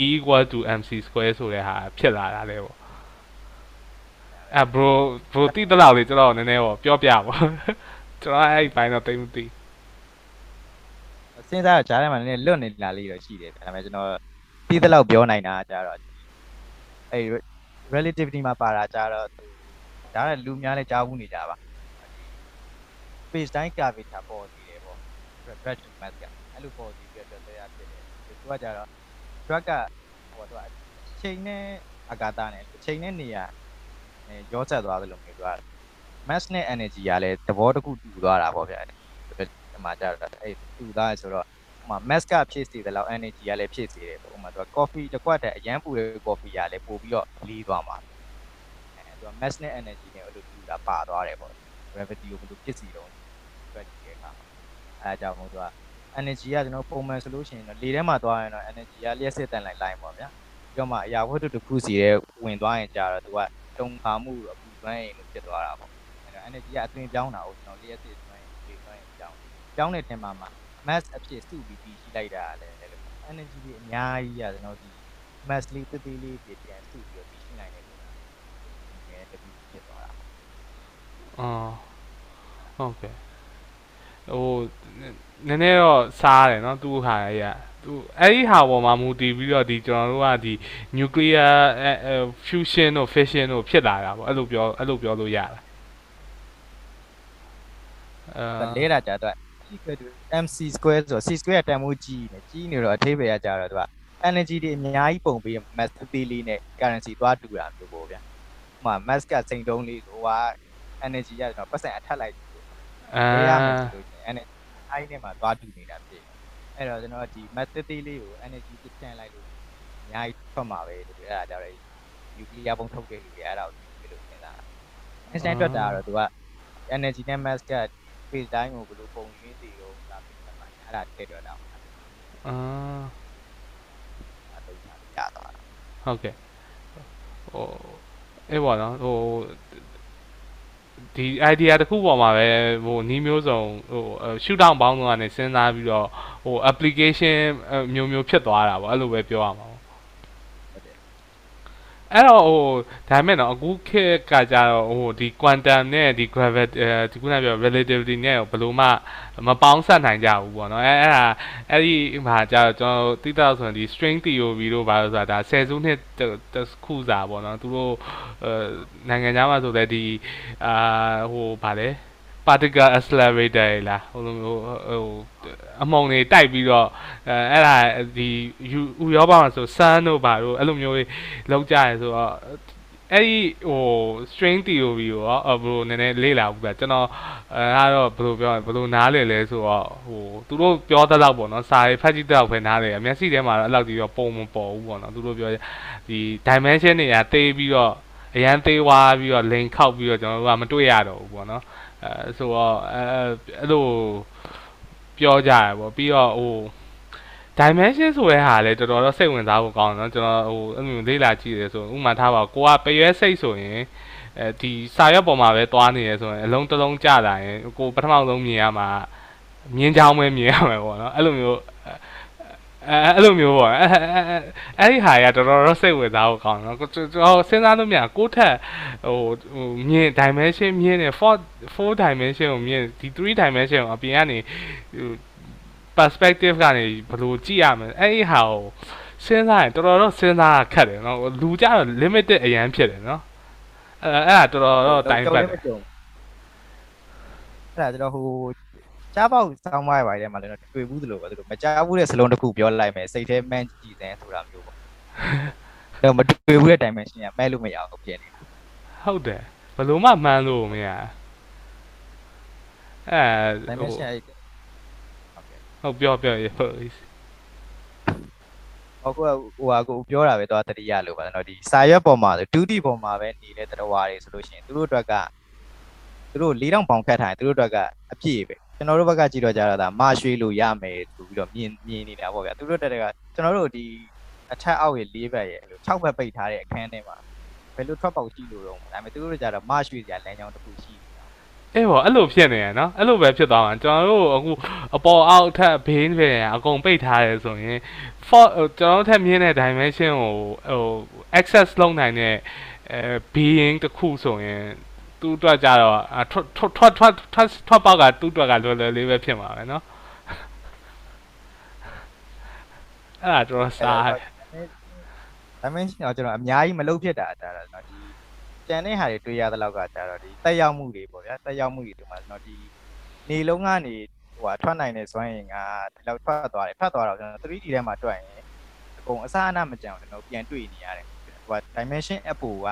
E = mc square ဆိုတဲ့ဟာဖြစ်လာတာလဲပေါ့အဲ bro bro တိတလောက်လေးကျွန်တော်နည်းနည်းပေါ့ပြောပြပါကျွန်တော်အဲ့ဒီဘိုင်းတော့တိတ်မသိစဉ်းစားတော့ကြားထဲမှာနည်းနည်းလွတ်နေလာလေးတော့ရှိတယ်ဒါပေမဲ့ကျွန်တော်ပြီးသလောက်ပြောနိုင်တာကြတော့အဲ့ relativity မှာပါတာကြတော့သူ ဒါကလူများလည်းကြားဘူးနေကြပါ space time curvature ပေါ်စီတယ်ပေါ့ refraction mass ကအဲ့လိုပေါ်စီပြီးတော့ဆွဲရဖြစ်တယ်သူကကြတော့ drug ကဟိုတော့ချိန်နဲ့အာကာသနဲ့ချိန်နဲ့နေရာအဲရောဆက်သွားတယ်လို့မျိုးသူက mass နဲ့ energy ကလည်းသဘောတစ်ခုတူသွားတာပေါ့ဗျာဒီမှာကြတော့အဲ့တူသွားဆိုတော့ဟိုမှာ mass ကဖြစ်စီတယ်လို့ energy ကလည်းဖြစ်စီတယ်ပေါ့ဟိုမှာသူက coffee တစ်ခွက်တည်းအရန်ပူတဲ့ coffee ကလည်းပို့ပြီးတော့လေးသွားမှာအဲသူက mass နဲ့ energy နဲ့အဲ့လိုတူတာပါသွားတယ်ပေါ့ gravity ကိုဘယ်လိုဖြစ်စီတော့တွက်ကြည့်တဲ့အခါအဲအကြောင်းမို့သူက energy ကကျွန်တော်ပုံမှန်ဆိုလို့ရှိရင်တော့လေထဲမှာသွားရင်တော့ energy ကလျှက်စစ်တန်လိုက်လိုက်ပေါ့ဗျာပြီးတော့မှအရာဝတ္ထုတစ်ခုစီရဲ့ဝင်သွားရင်ကြာတော့သူကတုံခါမှုတော့ပူသွမ်းရင်လို့ဖြစ်သွားတာပေါ့အဲတော့ energy ကအသွင်ပြောင်းတာဟုတ်ကျွန်တော်လျှက်စစ်သွမ်းရင်လေသွမ်းရင်ပြောင်းပြောင်းတဲ့ထင်မှာမှာ mass အဖြစ်စုပြီးပြီးရှိလိုက်တာလည်းလည်း energy တွေအများကြီးอ่ะကျွန်တော်ဒီ mass လေးတစ်သေးလေးပြပြန်စုပြီးတော့ပြီးရှိနိုင်တယ်လို့ငယ်တပီဖြစ်သွားတာ အော်ဟုတ်ကဲ့ဟိုနည်းနည်းတော့စားတယ်เนาะသူ့ဟာရသူအဲ့ဒီဟာပေါ်မှာမူတည်ပြီးတော့ဒီကျွန်တော်တို့ကဒီ nuclear fusion တို့ fission တို့ဖြစ်လာတာပေါ့အဲ့လိုပြောအဲ့လိုပြောလို့ရတာအဲ လဲတာကြာတော့ MC square ဆိုတော့ C square တန်ဖိုးကြီးနေကြီးနေတော့အထိပ္ပယ်ကကြာတော့သူက energy တွေအများကြီးပုံပြီး mass သေးလေးနဲ့ currency သွားတူတာမျိုးပေါ့ဗျာဥပမာ mass ကစိန်တုံးလေးဆိုဟိုက energy ရတော့ပတ်စံအထက်လိုက်အာပေးရမယ်ဆိုလို့ရှိရင် energy အိုင်းနဲ့မှာသွားတူနေတာဖြစ်အဲ့တော့ကျွန်တော်ဒီ mass သေးလေးကို energy တစ်ချန်လိုက်လို့အများကြီးထွက်မှာပဲလို့အဲ့ဒါကြောင့်လေ nuclear ပုံထုတ်တဲ့လူတွေအဲ့ဒါကိုဒီလိုစဉ်းစားတာ Einstein တွက်တာကတော့သူက energy နဲ့ mass က space time ကိုဘယ်လိုပုံရင်းတည်လို့လာပြီးမှအဲ့ဒါထည့်တော့တာအာအဲ့ဒါရသွားတာဟုတ်ကဲ့ဟိုအေးပေါ့နော်ဟို ဒဒီ idea တစ်ခုပေါ်မှာပဲဟိုနီးမျိုးစုံဟို shoot down ပေါင်းတော့ကနေစဉ်းစားပြီးတော့ဟို application မျိုးမျိုးဖြစ်သွားတာပေါ့အဲ့လိုပဲပြောရမှာပေါ့ အဲ့တော့ဟိုဒါမဲ့တော့အခုခေတ်ကကြတော့ဟိုဒီ quantum နဲ့ဒီ gravity ဒီခုနပြော relativity နဲ့ဘယ်လိုမှမပေါင်းစပ်နိုင်ကြဘူးပေါ့နော်အဲ့အဲ့ဒါအဲ့ဒီမှာကြတော့ကျွန်တော်သိတော့ဆိုရင်ဒီ string theory တို့ဘာလို့ဆိုတာဒါဆယ်စုနှစ်တစ်ခုစာပေါ့နော်သူတို့နိုင်ငံခြားမှာဆိုလည်းဒီအာဟိုဗာလဲ particle accelerator လားဟိုလိုမျိုးဟိုအမုံတွေတိုက်ပြီးတော့အဲအဲ့ဒါဒီဥရောပမှာဆို sun တို့ဘာတို့အဲ့လိုမျိုးတွေလောက်ကြရဆိုတော့အဲ့ဒီဟို string theory ကိုရောဘယ်လိုနည်းနည်းလေ့လာဘူးဗျကျွန်တော်အဲအဲ့တော့ဘယ်လိုပြောဘယ်လိုနားလည်လဲဆိုတော့ဟိုသူတို့ပြောတဲ့လောက်ပေါ့နော်စာရေးဖတ်ကြည့်တဲ့လောက်ပဲနားလည်အမျက်စိထဲမှာတော့အဲ့လောက်ကြီးတော့ပုံမပေါ်ဘူးပေါ့နော်သူတို့ပြောဒီ dimension တွေကတေးပြီးတော့အရန်သေးွားပြီးတော့ link ခောက်ပြီးတော့ကျွန်တော်တို့ကမတွေ့ရတော့ဘူးပေါ့နော် အဲဆိုတော့အဲအဲ့လိုပြောကြရပေါ့ပြီးတော့ဟို dimension ဆိုတဲ့ဟာလည်းတော်တော်တော့စိတ်ဝင်စားဖို့ကောင်းတယ်နော်ကျွန်တော်ဟိုအဲ့လိုလေ့လာကြည့်တယ်ဆိုဥမာထားပါကိုကပရွဲစိတ်ဆိုရင်အဲဒီစာရွက်ပေါ်မှာပဲသွားနေရဆိုရင်အလုံးတစ်လုံးကြတာရင်ကိုပထမဆုံးမြင်ရမှာမြင်ချောင်းပဲမြင်ရမှာပေါ့နော်အဲ့လိုမျိုး အဲအဲ့လိုမျိုးပေါ့အဲ့အဲ့ဒီဟာရတော်တော်တော့စိတ်ဝင်စားဖို့ကောင်းနော်ကျွန်တော်စဉ်းစားလို့မြင်ကိုထက်ဟိုဟိုမြင် dimension မြင်နေ4 4 dimension ကိုမြင်ဒီ3 dimension ကိုအပြင်ကနေဟို perspective ကနေဘယ်လိုကြည့်ရမလဲအဲ့ဒီဟာကိုစဉ်းစားရင်တော်တော်တော့စဉ်းစားခက်တယ်နော်လူကြတော့ limited အရန်ဖြစ်တယ်နော်အဲ့အဲ့ဒါတော်တော်တော့တိုင်းပတ်တယ်အဲ့ဒါကျွန်တော်ဟို ကြားပေါက်စောင်းမရပါတဲ့မှာလည်းတွေ့ဘူးသလိုပဲသူတို့မကြားဘူးတဲ့စလုံးတစ်ခုပြောလိုက်မယ်စိတ်ထဲမှန်းကြည့်တယ်ဆိုတာမျိုးပေါ့တော့မတွေ့ဘူးတဲ့ dimension ကမဲ့လို့မရဘူးဖြစ်နေဟုတ်တယ်ဘယ်လိုမှမှန်းလို့မရအဲ dimension ဟုတ်ပြောပြောရဟုတ်ဟိုကဟိုဟာကိုပြောတာပဲတော့တတိယလို့ပါတော့ဒီစာရွက်ပေါ်မှာဒုတိပေါ်မှာပဲနေတဲ့တရဝါတွေဆိုလို့ရှိရင်သူတို့အတွက်ကသူတို့၄000ပေါင်ခတ်ထားရင်သူတို့အတွက်ကအပြည့်ပဲ ကျွန်တော်တို့ဘက်ကကြည့်တော့ကြတော့ဒါမရွှေလို့ရမယ်ဆိုပြီးတော့မြင်မြင်နေတာပေါ့ဗျာသူတို့တက်ကကျွန်တော်တို့ဒီအထက်အောက်ရဲ့၄ဘက်ရဲ့လို့6ဘက်ပိတ်ထားတဲ့အခန်းထဲမှာဘယ်လိုထွက်ပေါက်ရှိလို့တော့ဒါပေမဲ့သူတို့ကြတော့မရွှေစရာလမ်းကြောင်းတစ်ခုရှိအေးပေါ့အဲ့လိုဖြစ်နေရနော်အဲ့လိုပဲဖြစ်သွားမှာကျွန်တော်တို့အခုအပေါ်အောက်ထက်ဘေးပဲအကုန်ပိတ်ထားတယ်ဆိုရင် for ကျွန်တော်တို့ထက်မြင်တဲ့ dimension ကိုဟို access လုပ်နိုင်တဲ့အဲ being တစ်ခုဆိုရင် သူ့အတွက်ကြတော့ထွက်ထွက်ထွက်ထွက်ထွက်ပေါက်ကသူ့အတွက်ကလွယ်လွယ်လေးပဲဖြစ်မှာပဲเนาะအဲ့ဒါတော့စားဒါမင်းကျွန်တော်အများကြီးမလုပ်ဖြစ်တာဒါတော့ဒီကြံတဲ့ဟာတွေတွေ့ရတဲ့လောက်ကကြတော့ဒီတက်ရောက်မှုတွေပေါ့ဗျာတက်ရောက်မှုတွေဒီမှာကျွန်တော်ဒီနေလုံးကနေဟိုဟာထွက်နိုင်တဲ့စွမ်းရည်ကဒီလောက်ထွက်သွားတယ်ထွက်သွားတော့ကျွန်တော် 3D ထဲမှာတွက်ရင်အကုန်အစအနမကြံကျွန်တော်ပြန်တွေ့နေရတယ်ဟိုဟာ dimension app က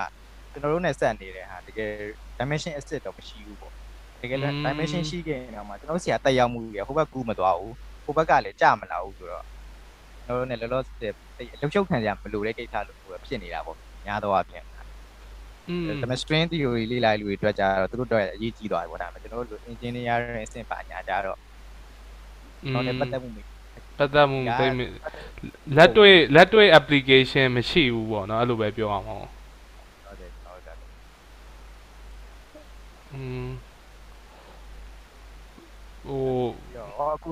ကျွန်တော်တို့နဲ့ဆက်နေတဲ့ဟာတကယ် dimension asset တော့မရှိဘူးပေါ့တကယ်လည်း dimension ရှိခဲ့ရင်တော့မှကျွန်တော်ဆရာတက်ရောက်မှုတွေဟိုဘက်ကူးမသွားဘူးဟိုဘက်ကလည်းကြမလာဘူးဆိုတော့ကျွန်တော်တို့နဲ့လောလောဆယ်အလုပ်ချုပ်ခံရမလို့တဲ့ကိစ္စလို့ဖြစ်နေတာပေါ့ညာတော့အဖြစ်อืมဒါပေမဲ့ string theory လေ့လာလူတွေအတွက်ကြတော့သူတို့တော့အရေးကြီးသွားပြီပေါ့ဒါပေမဲ့ကျွန်တော်တို့ engineering အဆင့်ပါညာကြတော့တော့လည်းပတ်သက်မှုမပတ်သက်မှုသိလက်တွေ့လက်တွေ့ application မရှိဘူးပေါ့နော်အဲ့လိုပဲပြောအောင်ဟုတ်တယ်ဟုတ်တယ် อืมဟိုအခု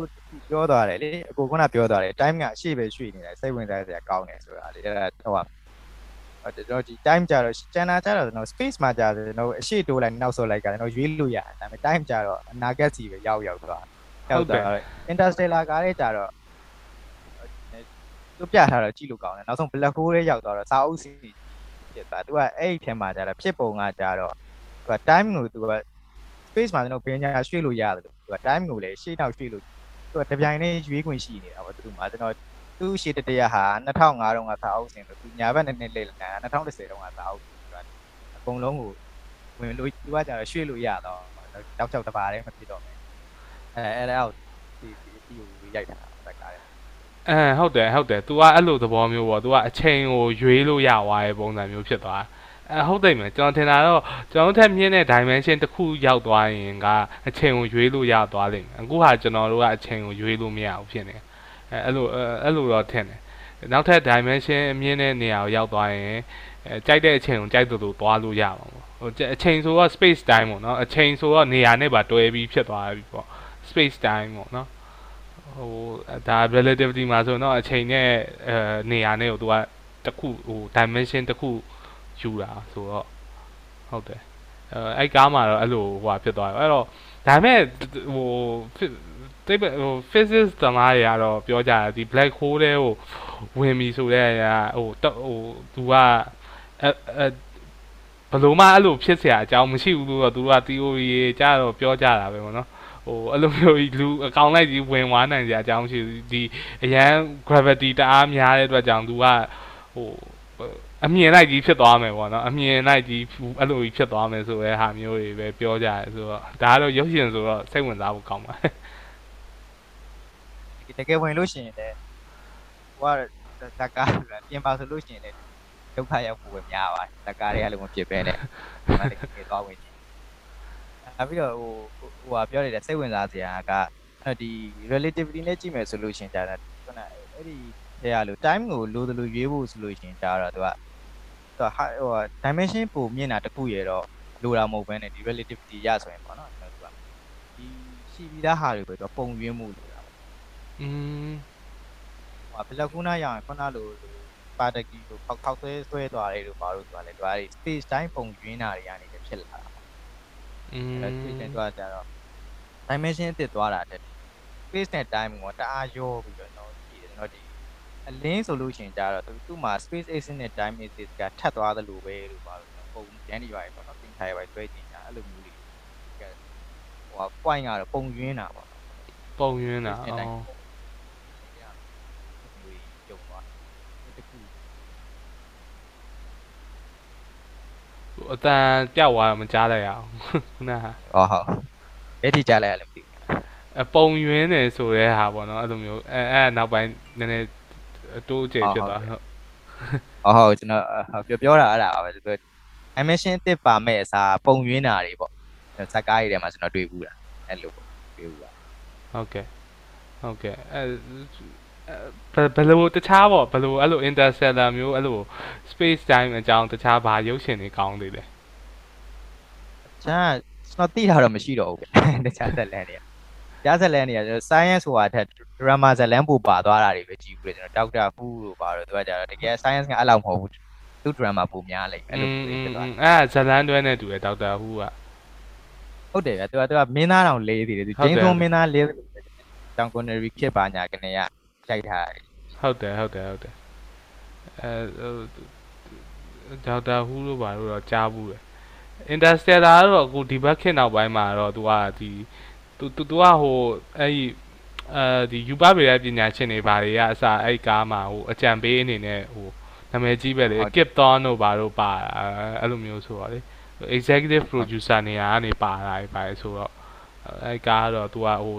ပြောသွားတယ်လေအခုခုနပြောသွားတယ် time ကအရှိပဲရွှေ့နေတယ်စိတ်ဝင်စားစရာကောင်းတယ်ဆိုတာလေအဲ့ဒါဟိုကျွန်တော်ဒီ time ကြတော့ကျန်တာကြတော့ကျွန်တော် space မှာကြတယ်ကျွန်တော်အရှိတိုးလိုက်နောက်ဆုတ်လိုက်ကကျွန်တော်ရွေးလို့ရတယ်ဒါပေမဲ့ time ကြတော့အနာဂတ်စီပဲရောက်ရောက်သွားရောက်သွား interstellar ကားလေးကြတော့သူပြထားတော့ကြည့်လို့ကောင်းတယ်နောက်ဆုံး black hole လေးရောက်သွားတော့စာအုပ်စီဖြစ်သွားသူကအဲ့ဒီထဲမှာကြတော့ဖြစ်ပုံကကြတော့ သူက time ကိုသူက space မှာကျွန်တော်ဘင်းညာရွှေ့လို့ရတယ်လို့သူက time ကိုလည်းရှေ့နောက်ရွှေ့လို့သူကတပြိုင်တည်းရွေးခွင့်ရှိနေတာပေါ့သူမှာကျွန်တော်သူ့ရှေ့တတရဟာ2005တုန်းကစာအုပ်စင်လို့သူညာဘက်နဲ့နဲ့လေ့လာ2010တုန်းကစာအုပ်ဆိုတာအကုန်လုံးကိုဝင်လို့သူကကြတော့ရွှေ့လို့ရတော့တောက်ချောက်တစ်ပါးတည်းမဖြစ်တော့မယ်အဲအဲ့ဒါကိုဒီဒီကိုရိုက်တာတက်ကားတယ်အဲဟုတ်တယ်ဟုတ်တယ် तू ကအဲ့လိုသဘောမျိုးပေါ့ तू ကအချိန်ကိုရွေးလို့ရသွားတဲ့ပုံစံမျိုးဖြစ်သွား အဲဟုတ်တယ်မယ်ကျွန်တော်ထင်တာတော့ကျွန်တော်ထက်မြင့်တဲ့ dimension တစ်ခုရောက်သွားရင်ကအချိန်ကိုရွေးလို့ရသွားလိမ့်မယ်အခုဟာကျွန်တော်တို့ကအချိန်ကိုရွေးလို့မရဘူးဖြစ်နေတယ်အဲအဲ့လိုအဲ့လိုတော့ထင်တယ်နောက်ထပ် dimension အမြင့်တဲ့နေရာကိုရောက်သွားရင်အဲကြိုက်တဲ့အချိန်ကိုကြိုက်တူတူသွားလို့ရမှာပေါ့ဟဟိုအချိန်ဆိုတော့ space time ပေါ့နော်အချိန်ဆိုတော့နေရာနဲ့ပါတွဲပြီးဖြစ်သွားပြီပေါ့ space time ပေါ့နော်ဟိုဒါ relativity မှာဆိုတော့အချိန်နဲ့အဲနေရာနဲ့ကိုသူကတစ်ခုဟို dimension တစ်ခု ယူတာဆိုတော့ဟုတ်တယ်အဲအဲ့ကားမှာတော့အဲ့လိုဟိုဟာဖြစ်သွားတယ်အဲ့တော့ဒါပေမဲ့ဟိုတိတ်ဟို physics တမားတွေကတော့ပြောကြတယ်ဒီ black hole တဲ့ဟိုဝင်ပြီဆိုတဲ့ဟိုဟိုသူကအဲအဲဘလို့မှအဲ့လိုဖြစ်เสียအကြောင်းမရှိဘူးလို့တော့သူက theory ကြတော့ပြောကြတာပဲပေါ့နော်ဟိုအဲ့လိုမျိုးလူအကောင်လိုက်ကြီးဝင်သွားနိုင်ကြအကြောင်းမရှိဘူးဒီအရန် gravity တအားများတဲ့အတွက်ကြောင့်သူကဟို အမြင်လိုက်ကြီးဖြစ်သွားမယ်ပေါ့နော်အမြင်လိုက်ကြီးအဲ့လိုကြီးဖြစ်သွားမယ်ဆိုတဲ့ဟာမျိုးတွေပဲပြောကြတယ်ဆိုတော့ဒါကတော့ရုပ်ရှင်ဆိုတော့စိတ်ဝင်စားဖို့ကောင်းပါတယ်တကယ်ဝင်လို့ရှိရင်လည်းဟိုကတကားပြင်ပါဆိုလို့ရှိရင်လည်းဒုက္ခရောက်ဖို့ပဲများပါတယ်တကားတွေကလည်းမဖြစ်ပဲနဲ့ဒီမှာတကယ်သွားဝင်နေနောက်ပြီးတော့ဟိုဟိုဟာပြောနေတဲ့စိတ်ဝင်စားစရာကအဲ့ဒီ relativity နဲ့ကြည့်မယ်ဆိုလို့ရှိရင်ဒါကခုနအဲ့ဒီတရားလို့ time ကိုလိုသလိုရွေးဖို့ဆိုလို့ရှိရင်ဒါတော့သူက သူကဟို dimension ပုံမြင်တာတခုရတော့လိုတာမဟုတ်ဘဲနဲ့ဒီ relativity ရဆိုရင်ပေါ့နော်သူကဒီရှိပြီးသားဟာတွေပဲသူပုံရွေးမှုလိုတာ อืม ဟိုဘလက်ကူနာရအောင်ခုနလိုပါတကီကိုခောက်ခောက်ဆွဲဆွဲသွားတယ်လို့ပါလို့ဆိုတာလေသူက space time ပုံရင်းတာတွေကနေဖြစ်လာတာ อืม အဲ space time သွားကြတော့ dimension အစ်စ်သွားတာတဲ့ space နဲ့ time ကိုတအားရောပြီးတော့တော့ကြည့်တယ်တော့ဒီ အလင်းဆိုလို့ရှိရင်ကြတော့သူ့မှာ space axis နဲ့ time axis ကထပ်သွားသလိုပဲလို့ပါလို့ပုံရန်နေရွာပေါ့နော်သင်္ခါရပဲတွဲကြည့်ကြအဲ့လိုမျိုးလေးဟို point ကတော့ပုံရင်းတာပေါ့ပုံရင်းတာ space နဲ့ time အော်ပြုံသွားတခုအတန်ပြောက်သွားတော့မကြားလိုက်ရအောင်ခုနကအော်ဟုတ်အဲ့ဒီကြားလိုက်ရလဲမသိဘူးအပုံရင်းနေဆိုတဲ့ဟာပေါ့နော်အဲ့လိုမျိုးအဲအဲနောက်ပိုင်းနည်းနည်း တိုးကျဖြစ်သွားဟုတ်အော်ဟုတ်ကျွန်တော်ဟုတ်ပြောပြောတာအဲ့ဒါပါပဲသူ animation တစ်ပါမဲ့အစားပုံရင်းတာတွေပေါ့ဇက်ကားတွေထဲမှာကျွန်တော်တွေ့ဘူးတာအဲ့လိုပေါ့တွေ့ဘူးတာဟုတ်ကဲ့ဟုတ်ကဲ့အဲဘယ်လိုတခြားပေါ့ဘယ်လိုအဲ့လို interstellar မျိုးအဲ့လို space time အကြောင်းတခြားဘာရုပ်ရှင်တွေကောင်းသေးလဲကျန်ကျွန်တော်သိတာတော့မရှိတော့ဘူးဗျတခြားဇက်လန်တွေ ကကြားဇက်လန်တွေကကျွန်တော် science ဆိုတာထက် drama ဇက်လန်ပို့ပါသွားတာတွေပဲကြည့်ဘူးလေကျွန်တော် Doctor Who လို့ပါတော့သူကကြတော့တကယ် science ကအဲ့လောက်မဟုတ်ဘူးသူ drama ပိုများလိမ့်အဲ့လိုမျိုးဖြစ်သွားအဲဇလန်တွဲနဲ့တူတယ်ဒေါက်တာဟူကဟုတ်တယ်ဗျသူကသူကမင်းသားတောင်လေးသေးတယ်သူဟုတ်ဂျင်းတယ်သွန်းမင်းသားလေးတောင်ကွန်နရီခစ်ပါညာကနေရရိုက်ထားတယ်ဟုတ်တယ်ဟုတ်တယ်ဟုတ်တယ်အဲဒေါက်တာဟူလို့ပါလို့တော့ကြားဘူးတယ် Interstellar ကတော့အခုဒီဘက်ခေတ်နောက်ပိုင်းမှာတော့သူကဒီ သူသူသူကဟိုအဲ့ဒီအဲဒီယူပပေတဲ့ပညာရှင်တွေဘာတွေကအစအဲ့ဒီကားမှာဟိုအကြံပေးအနေနဲ့ဟိုနာမည်ကြီးပဲလေ Kip Thorne တို့ဘာတို့ပါအဲ့လိုမျိုးဆိုတော့လေ executive producer နေရာကနေပါတာပဲပါဆိုတော့အဲ့ကားတော့သူကဟို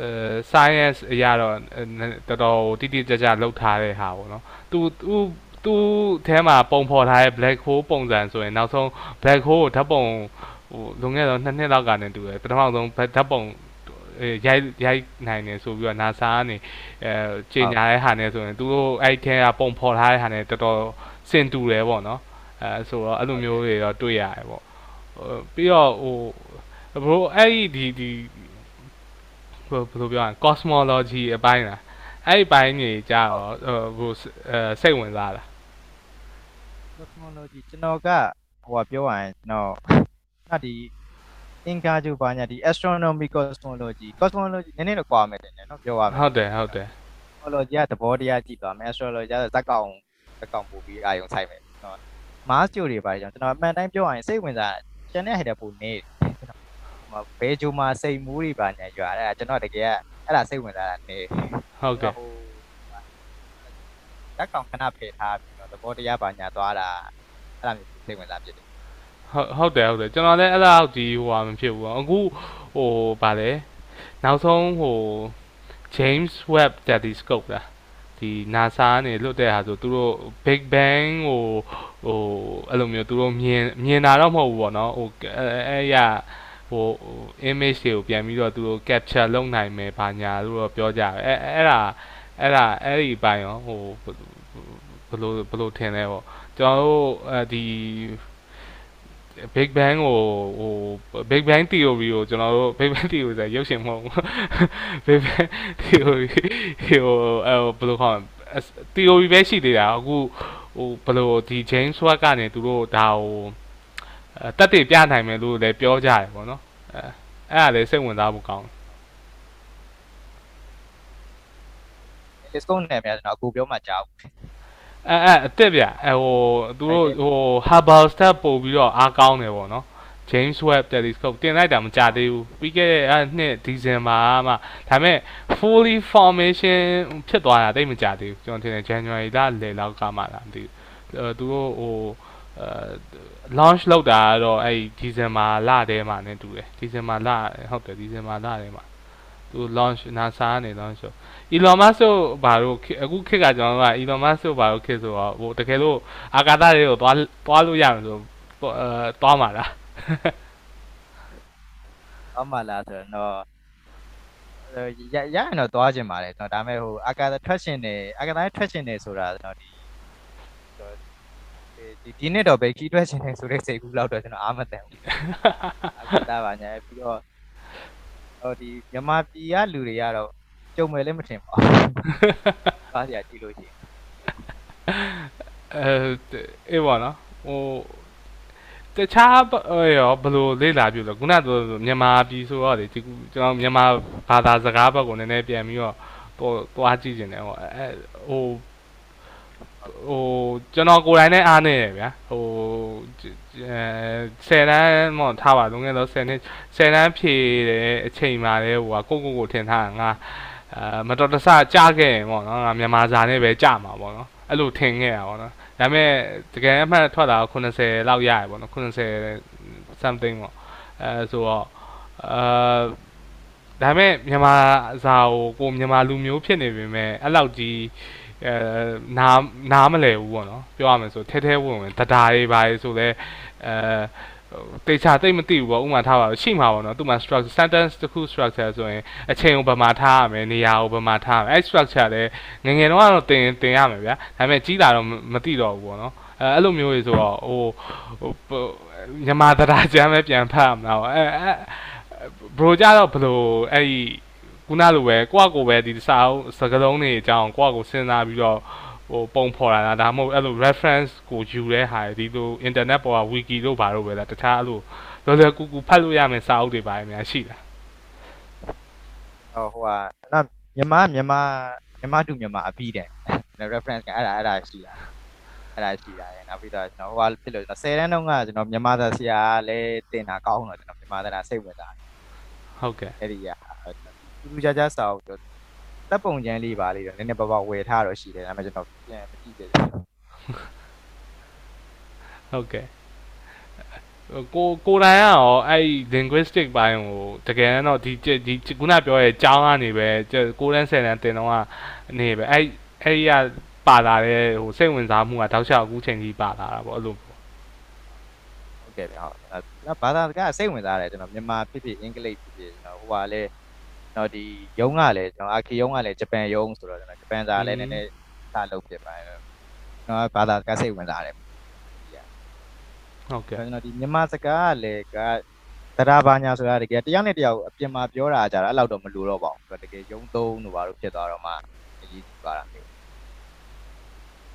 အဲ science အရာတော့တော်တော်တိတိကျကျလောက်ထားတဲ့ဟာပေါ့နော်သူသူသူအဲထဲမှာပုံဖော်ထားတဲ့ black hole ပုံစံဆိုရင်နောက်ဆုံး black hole ကိုဓာတ်ပုံ ဟိုလွန်ခဲ့တော့နှစ်နှစ်လောက်ကနဲ့တူတယ်ပထမဆုံးဓာတ်ပုံအဲရိုက်ရိုက်နိုင်တယ်ဆိုပြီးတော့ NASA ကနေအဲကြေညာတဲ့ဟာနဲ့ဆိုရင်သူတို့အဲ့ထဲကပုံဖော်ထားတဲ့ဟာနဲ့တော်တော်စင်တူတယ်ပေါ့နော်အဲဆိုတော့အဲ့လိုမျိုးတွေတော့တွေ့ရတယ်ပေါ့ပြီးတော့ဟိုဘရိုအဲ့ဒီဒီဘယ်လိုပြောရလဲ cosmology အပိုင်းလားအဲ့ဒီပိုင်းကြီးကြတော့ဟိုအဲစိတ်ဝင်စားတာ cosmology ကျွန်တော်ကဟိုပြောရရင်ကျွန်တော် ကဒီအင်္ဂါကျူပါညာဒီ astronomy cosmology cosmology နည်းနည်းတော့ကွာမယ်တင်တယ်နော်ပြောရမယ်ဟုတ်တယ်ဟုတ်တယ် cosmology ကသဘောတရားကြည့်သွားမယ် astrology ကဇက်ကောင်ဇက်ကောင်ပို့ပြီးအာယုံဆိုင်မယ်နော် Mars ကျိုတွေပါကြောင့်ကျွန်တော်အမှန်တိုင်းပြောရရင်စိတ်ဝင်စားကျန်တဲ့ဟဲ့တဲ့ပုံနေဘဲဂျိုမှာစိတ်မူးတွေပါညာရွာအဲ့ဒါကျွန်တော်တကယ်အဲ့ဒါစိတ်ဝင်စားတာနေဟုတ်ကဲ့ဇက်ကောင်ခဏဖယ်ထားပြီးတော့သဘောတရားပါညာသွားတာအဲ့ဒါမျိုးစိတ်ဝင်စားဖြစ်တယ် ဟုတ်ဟုတ်တယ်ဟုတ်တယ်ကျွန်တော်လည်းအဲ့လောက်ဒီဟိုဟာမဖြစ်ဘူးပေါ့အခုဟိုဗာလဲနောက်ဆုံးဟို James Webb Telescope လားဒီ NASA ကနေလွတ်တဲ့ဟာဆိုသူတို့ Big Bang ဟိုဟိုအဲ့လိုမျိုးသူတို့မြင်မြင်တာတော့မဟုတ်ဘူးပေါ့နော်ဟိုအဲ့အဲ့ရဟို image တွေကိုပြန်ပြီးတော့သူတို့ capture လုပ်နိုင်မယ်ဘာညာလို့တော့ပြောကြတယ်အဲ့အဲ့ဒါအဲ့ဒါအဲ့ဒီပိုင်းရောဟိုဘယ်လိုဘယ်လိုထင်လဲပေါ့ကျွန်တော်တို့အဲဒီ Big Bang ကိုဟို Big Bang theory ကိုကျွန်တော်တို့ Big Bang theory ဆိုရုပ်ရှင်မဟုတ်ဘူး Big Bang theory ဟိုအဲဘယ်လိုခေါ် theory ပဲရှိသေးတာအခုဟိုဘယ်လိုဒီ James Watt ကနေသူတို့ဒါဟိုတက်တည်ပြနိုင်မယ်လို့လည်းပြောကြတယ်ပေါ့နော်အဲအဲ့ဒါလည်းစိတ်ဝင်စားဖို့ကောင်းတယ် discount နဲ့များကျွန်တော်အခုပြောမှကြားဘူး အဲအဲအစ်စ်ဗျအဲဟိုသူတို့ဟို Hubble step ပို့ပြီးတော့အားကောင်းတယ်ပေါ့နော် James Webb Telescope တင်လိုက်တာမကြသေးဘူးပြီးခဲ့တဲ့အဲ့နှစ်ဒီဇင်ဘာမှာဒါပေမဲ့ fully formation ဖြစ်သွားတာတိတ်မကြသေးဘူးကျွန်တော်ထင်တယ် January လလယ်လောက်ကမှလာမသိဘူးအဲသူတို့ဟိုအဲ launch လုပ်တာကတော့အဲ့ဒီဇင်ဘာလထဲမှာနဲ့တူတယ်ဒီဇင်ဘာလဟုတ်တယ်ဒီဇင်ဘာလထဲမှာသူ launch NASA ကနေ launch လုပ် Elon Musk တို့ဘာလို့အခုခေတ်ကကျွန်တော်တို့က Elon Musk တို့ဘာလို့ခေတ်ဆိုတော့ဟိုတကယ်လို့အာကာသတွေကိုသွားသွားလို့ရမယ်ဆိုအဲသွားမှာလားအမှလားဆိုတော့ရရရင်တော့သွားခြင်းပါတယ်ကျွန်တော်ဒါပေမဲ့ဟိုအာကာသထွက်ရှင်နေအာကာသထွက်ရှင်နေဆိုတာကျွန်တော်ဒီဒီဒီနေ့တော့ပဲခီးထွက်ရှင်နေဆိုတဲ့စိတ်ကူးလောက်တော့ကျွန်တော်အားမတန်ဘူးအာကာသပါညာပြီးတော့ဟိုဒီမြန်မာပြည်ကလူတွေကတော့ ကြုံမယ်လည်းမထင်ပါဘူးကားစရာကြည့်လို့ရှိရင်အဲအေးပါနော်ဟိုတခြားရောဘယ်လိုလေ့လာပြလို့ခုနကမြန်မာပြည်ဆိုတော့လေဒီကျွန်တော်မြန်မာဘာသာစကားဘက်ကိုနည်းနည်းပြန်ပြီးတော့တော့သွားကြည့်နေတယ်ဟိုအဲဟိုဟိုကျွန်တော်ကိုယ်တိုင်နဲ့အားနေရဗျာဟိုအဲ10တန်းမောထားပါလုံးငယ်တော့10နှစ်10တန်းဖြည့်တဲ့အချိန်မှာလေဟိုကကိုကိုကိုထင်ထားငါ အဲမတော်တဆကြားခဲ့ရင်ပေါ့နော်ငါမြန်မာစာနဲ့ပဲကြားမှာပေါ့နော်အဲ့လိုထင်ခဲ့ရပါတော့ဒါပေမဲ့တကယ်အမှန်ထွက်တာ90လောက်ရရပေါ့နော်90 something ပေါ့အဲဆိုတော့အာဒါပေမဲ့မြန်မာစာကိုကိုမြန်မာလူမျိုးဖြစ်နေပေမဲ့အဲ့လောက်ကြီးအဲနားနားမလဲဘူးပေါ့နော်ပြောရမယ်ဆိုထဲထဲဝင်ဝင်တဒါတွေပါလေဆိုလဲအဲ တေချာတိတ်မသိဘူးပေါ့ဥမာထားပါရှိမှာပေါ့နော်သူ့မှာ structure sentence တစ်ခု structure ဆိုရင်အချိန်ကိုဘယ်မှာထားရမလဲနေရာကိုဘယ်မှာထားရမလဲအဲ့ structure လည်းငငယ်တော့ကတော့တင်တင်ရမယ်ဗျာဒါပေမဲ့ကြီးလာတော့မသိတော့ဘူးပေါ့နော်အဲအဲ့လိုမျိုးတွေဆိုတော့ဟိုဟိုမြန်မာတရားကျမ်းပဲပြန်ဖတ်ရမှာပေါ့အဲအဲဘရိုကြတော့ဘလို့အဲ့ဒီခုနလိုပဲကိုယ့်ကိုယ်ပဲဒီစာအုပ်စကားလုံးတွေအကြောင်းကိုယ့်ကိုယ်စဉ်းစားပြီးတော့ ဟိုပုံဖော်လာတာဒါမှမဟုတ်အဲ့လို reference ကိုယူတဲ့ဟာဒီလို internet ပေါ်က wiki တို့ဘာလို့ပဲလားတခြားအဲ့လိုလောလောကူကူဖတ်လို့ရမယ်စာအုပ်တွေပါများရှိလားဟိုဟိုကနော်မြန်မာမြန်မာမြန်မာတူမြန်မာအပြီးတယ် reference ကအဲ့ဒါအဲ့ဒါရှိတာအဲ့ဒါရှိတာရယ်နောက်ပြီးတော့ကျွန်တော်ဟိုကဖြစ်လို့ကျွန်တော်10တန်းတုန်းကကျွန်တော်မြန်မာသားဆရာလည်းတင်တာကောင်းတော့ကျွန်တော်မြန်မာသားစိတ်ဝင်စားဟုတ်ကဲ့အဲ့ဒီကတူတူကြကြစာအုပ် တပ်ပုံချမ်းလေးပါလေးတော့နည်းနည်းပါးပါးဝယ်ထားတော့ရှိတယ်ဒါပေမဲ့ကျွန်တော်ပြန်မကြည့်သေးဘူးဟုတ်ကဲ့ကိုကိုတိုင်ကရောအဲ့ linguistic ဘိုင်းကိုတကယ်တော့ဒီဒီခုနပြောရဲ့ကျောင်းကနေပဲကိုတန်း10တန်းတင်တော့ကနေပဲအဲ့အဲ့ဒီကပါလာတဲ့ဟိုစိတ်ဝင်စားမှုကတောက်လျှောက်အခုချိန်ကြီးပါလာတာပေါ့အဲ့လိုဟုတ်ကဲ့ဗျဟုတ်အဲ့ဘာသာစကားစိတ်ဝင်စားတယ်ကျွန်တော်မြန်မာဖြစ်ဖြစ်အင်္ဂလိပ်ဖြစ်ဖြစ်ကျွန်တော်ဟိုကလည်း ကျွန်တော်ဒီယုံကလည်းကျွန်တော်အာခီယုံကလည်းဂျပန်ယုံဆိုတော့ကျွန်တော်ဂျပန်စာလည်းနည်းနည်းစလုပ်ဖြစ်ပါတယ်ကျွန်တော်ဘာသာစကားစိတ်ဝင်စားတယ်ဟုတ်ကဲ့ကျွန်တော်ဒီမြန်မာစကားကလည်းကတရားဘာညာဆိုတာတကယ်တယောက်နဲ့တယောက်အပြင်မှာပြောတာကြတော့အဲ့လောက်တော့မလိုတော့ပါဘူးတကယ်ယုံသုံးတို့ဘာလို့ဖြစ်သွားတော့မှအရေးကြီးပါတာမျိုး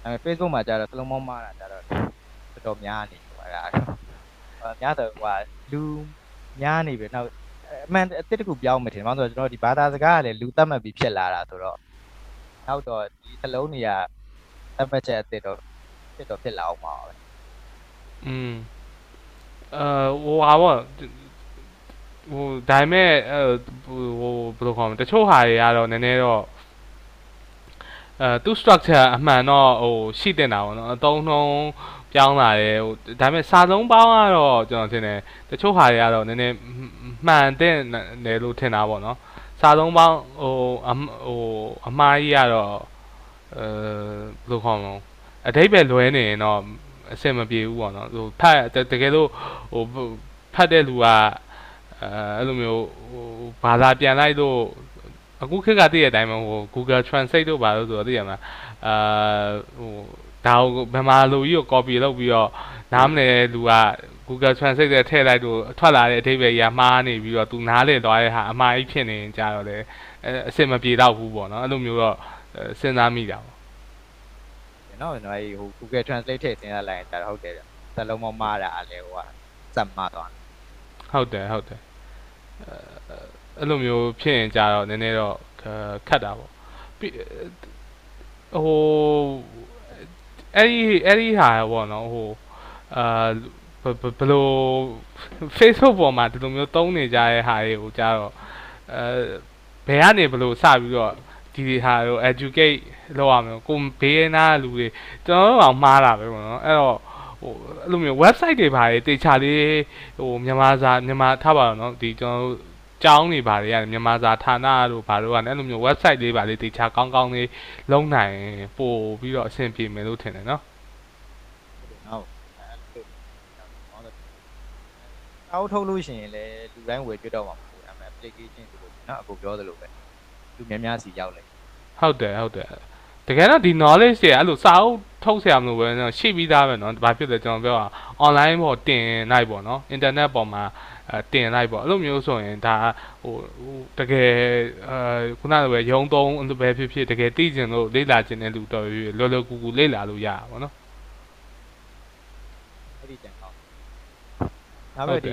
အဲ Facebook မှာကြတော့စလုံးမောင်းမာတာကြတော့တော်တော်များနေပါအဲ့ဒါများတော့ဟိုလူများနေပြီနောက် အမှန်အစ်တစ်ခုပြောင်းမယ်ထင်တယ်။ဘာလို့ဆိုတော့ကျွန်တော်ဒီဘာသာစကားကလည်းလူသတ်မှတ်ပြီးဖြစ်လာတာဆိုတော့နောက်တော့ဒီသလုံးတွေကသတ်မှတ်ချက်အစ်တော့ဖြစ်တော့ဖြစ်လာအောင်ပါပဲอืมအဲဟိုဟာပေါ့ဟိုဒါပေမဲ့အဲဟိုဘယ်လိုခေါ်မလဲတချို့ဟာတွေကတော့နည်းနည်းတော့အဲသူ structure အမှန်တော့ဟိုရှိတင်တာပေါ့နော်အသုံးနှုံး ပြောင်းလာတယ်ဟိုဒါပေမဲ့စာလုံးပေါင်းကတော့ကျွန်တော်ထင်တယ်တချို့ဟာတွေကတော့နည်းနည်းမှန်တဲ့တယ်လို့ထင်တာပေါ့နော်စာလုံးပေါင်းဟိုအဟိုအမှားကြီးကတော့အဲဘယ်လိုခေါ်မလဲအတိတ်ပဲလွဲနေရင်တော့အဆင်မပြေဘူးပေါ့နော်ဟိုဖတ်တကယ်လို့ဟိုဖတ်တဲ့လူကအဲအဲ့လိုမျိုးဟိုဘာသာပြန်လိုက်လို့အခုခေတ်ကတည့်ရတဲ့အတိုင်းပဲဟို Google Translate တို့ဘာလို့ဆိုတော့သိရမှာအာဟို ဒါကိုဘယ်မှာလူကြီးကို copy လုပ်ပြီးတော့နားမလည်လူက Google Translate နဲ့ထည့်လိုက်လို့ထွက်လာတဲ့အဓိပ္ပာယ်ကြီးကမှားနေပြီးတော့ तू နားလည်သွားတဲ့ဟာအမှားကြီးဖြစ်နေရင်ကြတော့လေအဲအစင်မပြေတော့ဘူးပေါ့နော်အဲ့လိုမျိုးတော့အဲစဉ်းစားမိတာပေါ့ကျွန်တော်ကျွန်တော်အဲ့ဟို Google Translate ထည့်စဉ်းစားလိုက်ရင်ဒါတော့ဟုတ်တယ်ဗျသလုံးမမားတာအလဲဟိုကစက်မသွားဟုတ်တယ်ဟုတ်တယ်အဲအဲ့လိုမျိုးဖြစ်ရင်ကြတော့နည်းနည်းတော့ခက်တာပေါ့ပြီးဟို အဲ့ဒီအဲ့ဒီဟာပေါ့နော်ဟိုအာဘဘယ်လို Facebook ပေါ်မှာဒီလိုမျိုးတုံးနေကြတဲ့ဟာတွေကိုကြတော့အဲဘယ်ကနေဘယ်လိုစပြီးတော့ဒီဟာကို educate လုပ်ရမလဲကိုဘေးနာလူတွေကျွန်တော်တို့အောင်မှားတာပဲပေါ့နော်အဲ့တော့ဟိုအဲ့လိုမျိုး website တွေဘာတွေတေချာလေးဟိုမြန်မာစာမြန်မာထားပါတော့เนาะဒီကျွန်တော်တို့ ကြောင်းတွေဘာတွေရတယ်မြန်မာစာဌာနတို့ဘာတို့ကလည်းအဲ့လိုမျိုး website လေးပါလေးတေချာကောင်းကောင်းလေးလုံးနိုင်ပို့ပြီးတော့အဆင်ပြေမယ်လို့ထင်တယ်နော်ဟုတ်အောက်ထုတ်လို့ရှိရင်လည်းလူတိုင်းဝယ်ကြွတော့မှာမဟုတ်ဘူးအဲ့မဲ့ application ဆိုလို့နော်အခုပြောသလိုပဲလူများများစီရောက်လေဟုတ်တယ်ဟုတ်တယ်တကယ်တော့ဒီ knowledge တွေအဲ့လိုစာအုပ်ထုတ်ဆရာမလို့ပဲနော်ရှိပြီးသားပဲနော်ဘာဖြစ်လဲကျွန်တော်ပြောတာ online ပေါ်တင်လိုက်ပေါ့နော် internet ပေါ်မှာ တင်လိုက်ပေါ့အဲ့လိုမျိုးဆိုရင်ဒါဟိုတကယ်အာခုနကပဲရုံသုံးပဲဖြစ်ဖြစ်တကယ်သိကျင်လို့လေ့လာကျင်တဲ့လူတော်ပြီလောလောကူကူလေ့လာလို့ရတာပေါ့နော်အဲ့ဒီတန်ကောင်းဒါပေမဲ့ဒီ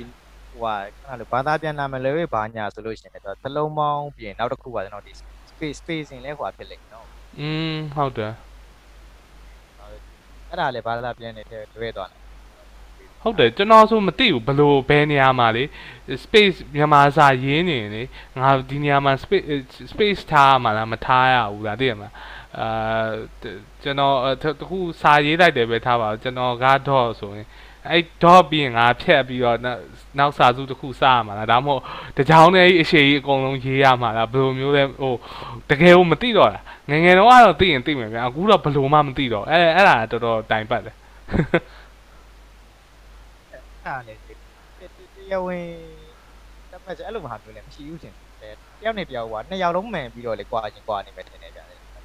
ဟိုဟာခဏလို့ဘာသာပြန်နာမယ်လေဘာညာဆိုလို့ရှိရင်တော့သလုံးပေါင်းပြင်နောက်တစ်ခုပါကျွန်တော်ဒီ space spacing လဲဟိုဟာဖြစ်လိမ့်နော်อืมဟုတ်တယ်အဲ့ဒါလည်းဘာသာပြန်နေတဲ့တွေ့သွားတယ် ဟုတ်တယ်ကျွန်တော်ဆိုမသိဘူးဘလို့ဘယ်နေရာမှာလေ space မြန်မာစာရင်းနေလေငါဒီနေရာမှာ space space ထားမှာလားမထားရဘူးလားသိရမလားအာကျွန်တော်တခုစာရေးလိုက်တယ်ပဲထားပါကျွန်တော်ကတော့ဆိုရင်အဲ့ dot ပြီးရင်ငါဖြတ်ပြီးတော့နောက်စာစုတစ်ခုစရမှာလားဒါမှမဟုတ်တကြောင်နဲ့အရှိကြီးအကုန်လုံးရေးရမှာလားဘယ်လိုမျိုးလဲဟိုတကယ်ကိုမသိတော့လားငငယ်တော့ကတော့သိရင်သိမယ်ဗျာအခုတော့ဘယ်လိုမှမသိတော့အဲ့အဲ့ဒါတော်တော်တိုင်ပတ်တယ် အဲ့ဒါလည်းတရားဝင်တတ်မှတ်ချက်အဲ့လိုမှပြောလဲမရှိဘူးရှင်တယောက်နဲ့တယောက်ကနှစ်ယောက်လုံးမှန်ပြီးတော့လေကွာချင်းကွာနေမယ်ထင်တယ်ဗျာ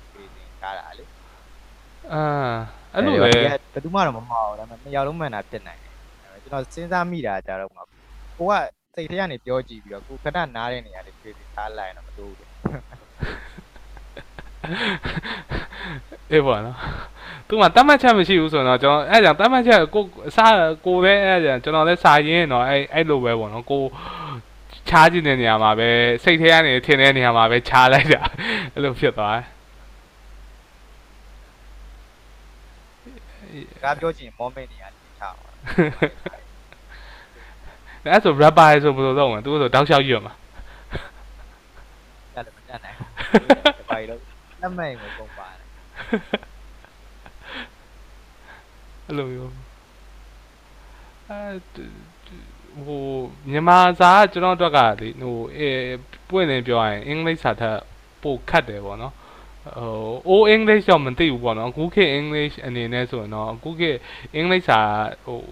spacing ကားတာလေအာအဲ့လိုပဲဘယ်သူမှတော့မမှားဘူးဒါပေမဲ့နှစ်ယောက်လုံးမှန်တာဖြစ်နိုင်တယ်ကျွန်တော်စဉ်းစားမိတာကြတော့မှာကိုကစိတ်ထဲကနေပြောကြည့်ပြီးတော့ကိုခဏနားတဲ့နေရာလေးပြေးပြီးထားလိုက်တော့မတိုးဘူး အေးပေါ့နော်သူမှတတ်မှတ်ချက်မရှိဘူးဆိုတော့ကျွန်တော်အဲ့ကြောင့်တတ်မှတ်ချက်ကိုအစားကိုပဲအဲ့ကြောင့်ကျွန်တော်လည်းစာရင်းတော့အဲ့အဲ့လိုပဲပေါ့နော်ကိုချားကြည့်တဲ့နေရာမှာပဲစိတ်ထဲကနေထင်တဲ့နေရာမှာပဲချားလိုက်တာအဲ့လိုဖြစ်သွားတယ်ကားပြောချင် moment နေရာလေးထားပါအဲ့ဆို rapper ဆိုဘယ်လိုလုပ်မလဲသူဆိုတောက်လျှောက်ရွတ်မှာတက်လည်းမတက်နိုင်ဘူးဘာ လို့လက်မဲ့ကိုပုံပါတယ်အဲ့လိုမျိုးအဲဟိုမြန်မာစာကကျွန်တော်အတွက်ကလေဟိုအဲပွင့်နေပြောရရင်အင်္ဂလိပ်စာထက်ပိုခတ်တယ်ပေါ့နော်ဟို O English တော့မသိဘူးပေါ့နော်အခုခေတ် English အနေနဲ့ဆိုရင်တော့အခုခေတ်အင်္ဂလိပ်စာဟို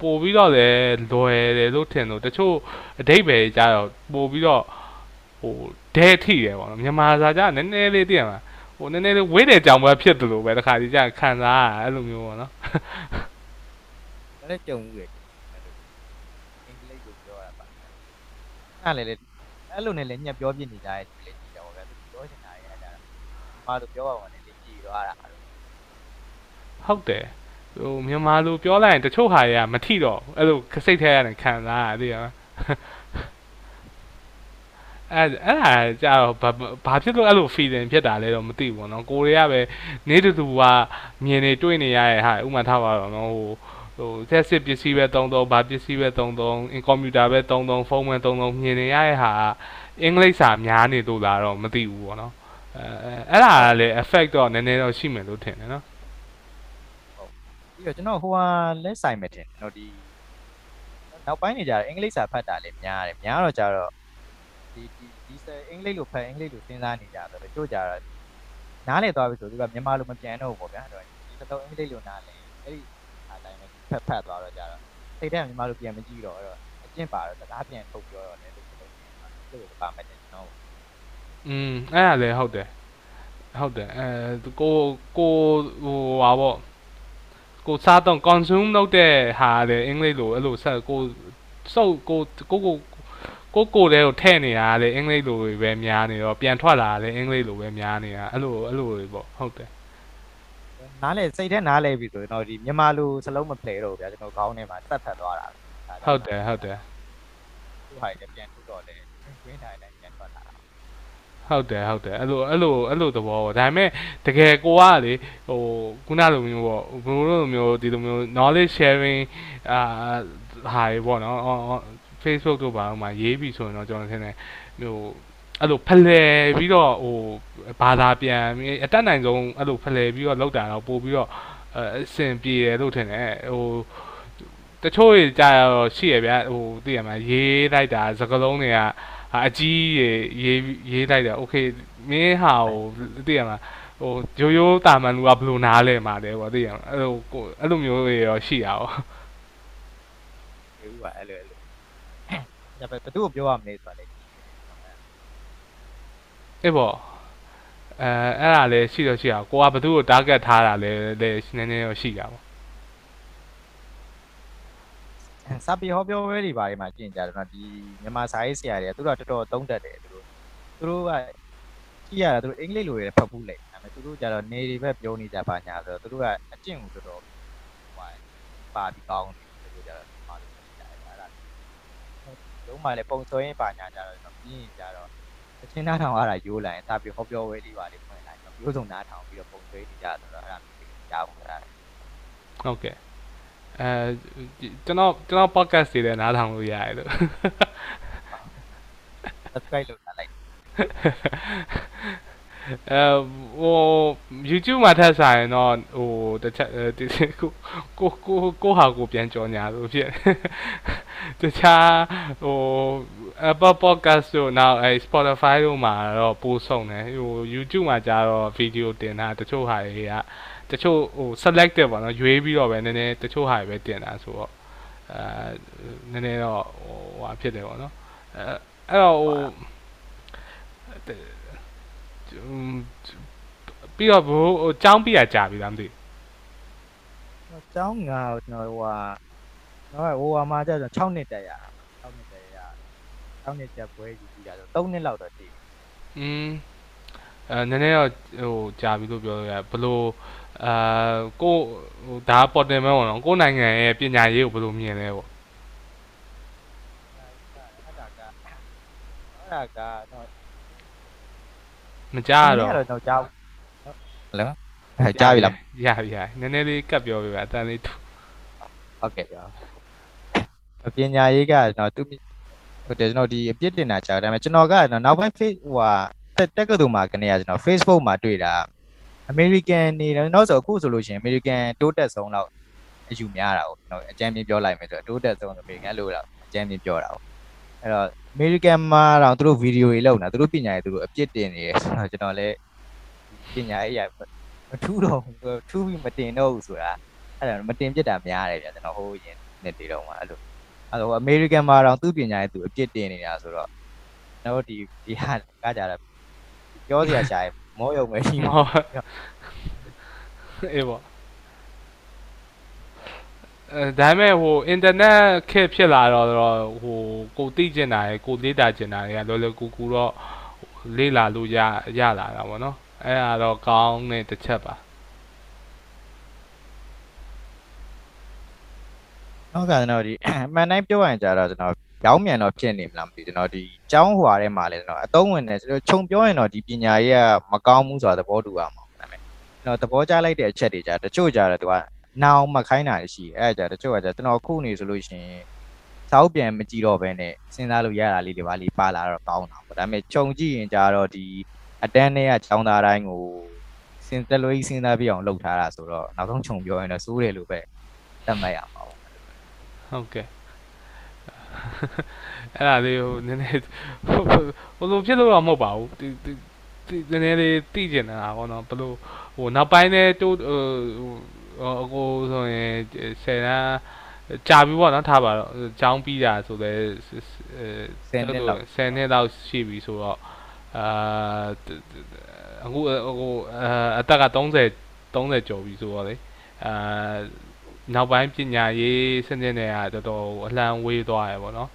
ပို့ပြီးတော့လည်းလွယ်တယ်လို့ထင်လို့တချို့အတိတ်ပဲကြတော့ပို့ပြီးတော့ ဟိုဒဲထိတယ်ပေါ့နော်မြန်မာစာကြနည်းနည်းလေးသိရမှာဟိုနည်းနည်းလေးဝေးတယ်ကြောင်ပဲဖြစ်တယ်လို့ပဲတခါဒီကြခံစားရအဲ့လိုမျိုးပေါ့နော်ဒါလည်းကြုံဦးတယ်အင်္ဂလိပ်ကိုပြောရပါအဲ့လေလေအဲ့လိုနဲ့လည်းညက်ပြောပြနေကြတဲ့ဒီလေးကြည့်တော့ဗျာသူပြောချင်တာရဲ့အဲ့ဒါမာတို့ပြောပါဦးနဲ့လေးကြည့်တော့အဲ့ဒါဟုတ်တယ်ဟိုမြန်မာလိုပြောလိုက်ရင်တချို့ဟာတွေကမထိတော့အဲ့လိုစိတ်ထဲရတယ်ခံစားရသိရမလား အဲ့အဲ့ဒါကြတော့ဘာဘာဖြစ်လို့အဲ့လို feeling ဖြစ်တာလဲတော့မသိဘူးပေါ့နော်ကိုရီးယားပဲနေတူတူကမြင်နေတွေ့နေရတဲ့ဟာဥမာထားပါတော့နော်ဟိုဟိုဆက်စစ်ပစ္စည်းပဲတုံးတုံးဘာပစ္စည်းပဲတုံးတုံးအင်ကွန်ပျူတာပဲတုံးတုံးဖုန်းပဲတုံးတုံးမြင်နေရတဲ့ဟာအင်္ဂလိပ်စာများနေလို့လားတော့မသိဘူးပေါ့နော်အဲအဲ့ဒါကလည်း effect တော့နည်းနည်းတော့ရှိမယ်လို့ထင်တယ်နော်ပြီးတော့ကျွန်တော်ဟိုဟာလဲဆိုင်မယ်တင်ကျွန်တော်ဒီနောက်ပိုင်းနေကြတယ်အင်္ဂလိပ်စာဖတ်တာလည်းများတယ်များတော့ကြတော့ ဒီဒီဒီအင်္ဂလိပ်လိုဖတ်အင်္ဂလိပ်လိုစဉ်းစားနေကြတယ်တချို့ကြတော့နားလေသွားပြီဆိုသူကမြန်မာလိုမပြန်တော့ဘူးပေါ့ဗျာအဲ့တော့ဒီတော့အင်္ဂလိပ်လိုနားလေအဲ့ဒီအားတိုင်းပဲဖတ်ဖတ်သွားတော့ကြတော့စိတ်ထဲမြန်မာလိုပြန်မကြည့်တော့အဲ့တော့အကျင့်ပါတော့စကားပြန်ထုတ်ပြောတော့လည်းလို့ဆိုလို့သူ့ကိုပါမယ်ကျွန်တော်อืมအဲ့ဒါလည်းဟုတ်တယ်ဟုတ်တယ်အဲကိုကိုဟိုဟာပေါ့ကိုစားတော့ consume လုပ်တဲ့ဟာလေအင်္ဂလိပ်လိုအဲ့လိုဆက်ကိုစုပ်ကိုကိုကို ကိုကိုတဲ့ကိုထဲ့နေတာလေအင်္ဂလိပ်လိုပဲများနေတော့ပြန်ထွက်လာလေအင်္ဂလိပ်လိုပဲများနေတာအဲ့လိုအဲ့လိုတွေပေါ့ဟုတ်တယ်နားလေစိတ်ထဲနားလဲပြီဆိုရင်တော့ဒီမြန်မာလူစလုံးမဖလှယ်တော့ဘူးဗျာကျွန်တော်ခေါင်းထဲမှာတက်ဖက်သွားတာဟုတ်တယ်ဟုတ်တယ်သူ့ဟာတွေပြန်ထုတ်တော့လေတွင်းတိုင်းတိုင်းပြန်ထွက်လာတာဟုတ်တယ်ဟုတ်တယ်အဲ့လိုအဲ့လိုအဲ့လိုသဘောပေါ့ဒါပေမဲ့တကယ်ကိုကလေဟိုခုနလိုမျိုးပေါ့ဘိုးလိုမျိုးဒီလိုမျိုး knowledge sharing အာဟာတွေပေါ့နော် Facebook တို့ဘာမှမှာရေးပြီဆိုရင်တော့ကျွန်တော်ထင်တယ်ဟိုအဲ့လိုဖလှယ်ပြီးတော့ဟိုဘာသာပြန်ပြီးအတက်နိုင်ဆုံးအဲ့လိုဖလှယ်ပြီးတော့လောက်တာတော့ပို့ပြီးတော့အအဆင်ပြေတယ်လို့ထင်တယ်ဟိုတချို့ကြီးကြာတော့ရှိရဗျဟိုသိရမှာရေးလိုက်တာစကလုံးတွေက အာအကြီးရေရေးရေးလိုက်တယ်โอเคမင်းဟာဟိုသိရမှာဟိုရိုးရိုးတာမန်လူကဘယ်လိုနားလဲမှာလဲပေါ့သိရမှာအဲ့လိုကိုအဲ့လိုမျိုးတွေရောရှိတာပေါ့ ဒီဥပါအဲ့လိုအဲ့လို ဒါပေမဲ့ဘသူ့ကိုပြောရမလဲဆိုတာလေအေးပေါ့အဲအဲ့ဒါလည်းရှိတော့ရှိတာကိုကဘသူ့ကို target ထားတာလဲလည်းနည်းနည်းရောရှိတာပေါ့စာပေဟောပြောပွဲတွေဘာတွေမှာကျင့်ကြတယ်နော်ဒီမြန်မာစာရေးဆရာတွေကသူတို့ကတော်တော်သုံးတတ်တယ်သူတို့သူတို့ကကြည့်ရတာသူတို့အင်္ဂလိပ်လိုတွေဖတ်ဘူးလေဒါပေမဲ့သူတို့ကြတော့နေတွေပဲပြောနေကြပါညာဆိုတော့သူတို့ကအကျင့်ကိုတော်တော်ဟိုပါပြီးကောင်းတယ်သူတို့ကြတော့ပါလို့ရှိကြတယ်အဲ့ဒါလုံး မလည်းပုံစွဲရင်ပါညာကြတော့ပြင်းကြတော့အချင်းသားထောင်ရတာရိုးလာရင်စာပေဟောပြောပွဲတွေပါလေဖွင့်လိုက်တော့ရိုးစုံသားထောင်ပြီးတော့ပုံစွဲနေကြဆိုတော့အဲ့ဒါမျိုးကြောက်တာဟုတ်ကဲ့အဲကျွန်တော်ကျွန်တော် podcast တွေလည်းနားထောင်လို့ရတယ်လို့ subscribe လုပ်ထားလိုက် အဲဟို YouTube မှာထက်ဆိုင်ရင်တော့ဟိုတစ်ချက်ဒီကိုကိုကိုကိုဟာကိုပြန်ကြော်ညာလို့ဖြစ်တခြားဟို Apple Podcast တို့နောက်အဲ Spotify တို့မှာတော့ပို့ဆုံးတယ်ဟို YouTube မှာကျတော့ video တင်တာတချို့ဟာတွေကတချို့ဟို selected ပေါ့နော်ရွေးပြီးတော့ပဲနည်းနည်းတချို့ဟာတွေပဲတင်တာဆိုတော့အဲနည်းနည်းတော့ဟိုဟာဖြစ်တယ်ပေါ့နော်အဲအဲ့တော့ဟို ပြီးတော့ဘိုးဟိုចောင်းပြရကြာပြီလားမသိ အကြောင်းငါကျွန်တော်ဟိုဟာတော့ဟိုဟာမှာကျတော့6နှစ်တက်ရ6နှစ်တက်ရ6နှစ်တက်ပွဲကြီးကြီးတာဆို3နှစ်လောက်တော့တည် อืมအဲနည်းနည်းတော့ဟိုကြာပြီလို့ပြောလို့ရဘလို့အာကိုဟိုဒါပေါ်တင်မဲပေါ့နော်ကိုနိုင်ငံရဲ့ပညာရေးကိုဘယ်လိုမြင်လဲပေါ့ အဲ့ဒါကအဲ့ဒါကတော့ မကြားတော့တော့တော့ကြောက်ဟယ်လိုအဲကြားပြီလားရပြီရနည်းနည်းလေးကပ်ပြောပြပါအတန်လေးထူဟုတ်ကဲ့ကြောပညာရေးကကျွန်တော်သူဟုတ်တယ်ကျွန်တော်ဒီအပြစ်တင်တာကြားတယ်ဒါပေမဲ့ကျွန်တော်ကနောက်ပိုင်း face ဟိုဟာတက်ကတူမှာကနေရကျွန်တော် Facebook မှာတွေ့တာ American နေတယ်နောက်ဆိုအခုဆိုလို့ရှိရင် American တိုးတက်ဆုံးတော့အယူများတာကိုကျွန်တော်အကြမ်းပြင်းပြောလိုက်မယ်ဆိုတော့တိုးတက်ဆုံး American လို့တော့အကြမ်းပြင်းပြောတာကို အဲ့တော့ American မှာတော့သူတို့ဗီဒီယိုတွေလုပ်နေတာသူတို့ပညာရေးသူတို့အပြစ်တင်နေတယ်ဆိုတော့ကျွန်တော်လည်းပညာရေးရမထူးတော့ဘူးထူးပြီးမတင်တော့ဘူးဆိုတာအဲ့ဒါမတင်ပြစ်တာများတယ်ဗျကျွန်တော်ဟိုရင်နှစ်တည်းတော့မှာအဲ့လိုအဲ့တော့ American မှာတော့သူ့ပညာရေးသူအပြစ်တင်နေတာဆိုတော့ကျွန်တော်ဒီဒီဟာကကြတာပြောစရာရှားမောယုံပဲရှိမှာဟုတ်အေးပေါ့အဲ ဒါပေမဲ့ဟိုအင်တာနက်ခေတ်ဖြစ်လာတော့တော့ဟိုကိုသိကျင်တာရယ်ကိုလေးတာကျင်တာတွေကလောလောကူကူတော့လေးလာလို့ရရလာတာပေါ့နော်အဲ့ဒါတော့ကောင်းတဲ့တစ်ချက်ပါဟုတ်ကဲ့ကျွန်တော်ဒီအမှန်တိုင်းပြောရရင်ကြတော့ကျွန်တော်ရောင်းမြန်တော့ဖြစ်နေမလားမသိဘူးကျွန်တော်ဒီအကြောင်းဟွာထဲမှာလဲကျွန်တော်အသုံးဝင်တယ်ကျွန်တော်ခြုံပြောရင်တော့ဒီပညာရေးကမကောင်းဘူးဆိုတာသဘောတူရမှာဒါပေမဲ့ကျွန်တော်သဘောကျလိုက်တဲ့အချက်တွေじゃတချို့ကြတော့သူက နောင်မခိုင်းတာရှိတယ်အဲ့ဒါကြတချို့ကကြကျွန်တော်ခုနေဆိုလို့ရှိရင်စောက်ပြန်မကြည့်တော့ဘဲနဲ့စဉ်းစားလို့ရတာလေးတွေပါလေးပါလာတော့ကောင်းတာပေါ့ဒါပေမဲ့ခြုံကြည့်ရင်ကြတော့ဒီအတန်းထဲကចောင်းသားတိုင်းကိုစဉ်းတလို့စဉ်းစားပြအောင်လုပ်ထားတာဆိုတော့နောက်ဆုံးခြုံပြောရင်တော့စိုးတယ်လို့ပဲသတ်မှတ်ရမှာပေါ့ဟုတ်ကဲ့အဲ့ဒါလေးဟိုနည်းနည်းဟိုလိုဖြစ်လို့တော့မဟုတ်ပါဘူးဒီဒီနည်းနည်းလေးသိကျင်တာပေါ့နော်ဘလို့ဟိုနောက်ပိုင်းနဲ့တိုးဟို ဟိုဆိုရင်ဆယ်တန်းကြာပြီပေါ့နော်ထားပါတော့ចောင်းပြီးတာဆိုလဲအဲဆယ်နှစ်လောက်10နှစ်လောက်ရှိပြီဆိုတော့အာအခုဟိုအသက်က30 30ကျော်ပြီဆိုတော့လေအာနောက်ပိုင်းပညာရေးစနစ်နဲ့ကတော်တော်အလံဝေးသွားရယ်ပေါ့နော်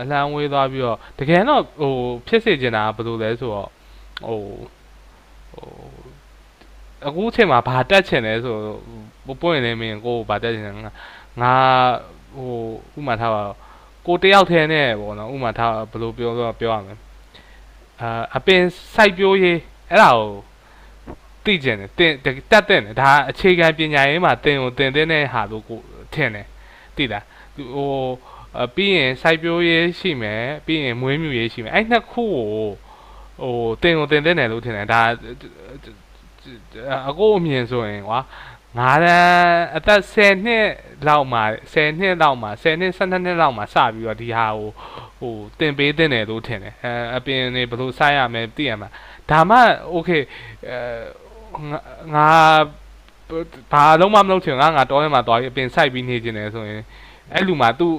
အလံဝေးသွားပြီးတော့တကယ်တော့ဟိုဖြစ်စေချင်တာကဘယ်လိုလဲဆိုတော့ဟိုဟိုအခုချိန်မှာဘာတက်ချင်လဲဆို တော့ပွင့်နေမင်းကိုဘာတက်ချင်လဲငါငါဟိုဥမာထားပါကိုတယောက်ထဲနဲ့ပေါ့နော်ဥမာထားဘယ်လိုပြောတော့ပြောရမလဲအာအပင်စိုက်ပျိုးရေးအဲ့ဒါကိုသိကျင်တယ်တင်တက်တဲ့တယ်ဒါအခြေခံပညာရေးမှာတင်ကိုတင်တဲ့ဟာလို့ကိုထင်တယ်သိလားဟိုပြီးရင်စိုက်ပျိုးရေးရှိမယ်ပြီးရင်မွေးမြူရေးရှိမယ်အဲ့နှစ်ခုကိုဟိုတင်ကိုတင်တဲ့တယ်လို့ထင်တယ်ဒါအကိုအမြင်ဆိုရင်ကွာ ငါအသက်10နှစ်လောက်မှာ10နှစ်လောက်မှာ10နှစ်12နှစ်လောက်မှာစပြီးတော့ဒီဟာကိုဟိုတင်ပေးတင်တယ်လို့ထင်တယ်အဲအပြင်နေဘယ်လိုဆိုင်ရမလဲသိရမှာဒါမှ okay အဲငါဘာလုံးမမလုပ်ချင်ငါငါတောထဲမှာသွားပြီးအပင်ဆိုင်ပြီးနေချင်တယ်ဆိုရင်အဲ့လူမှာသူ့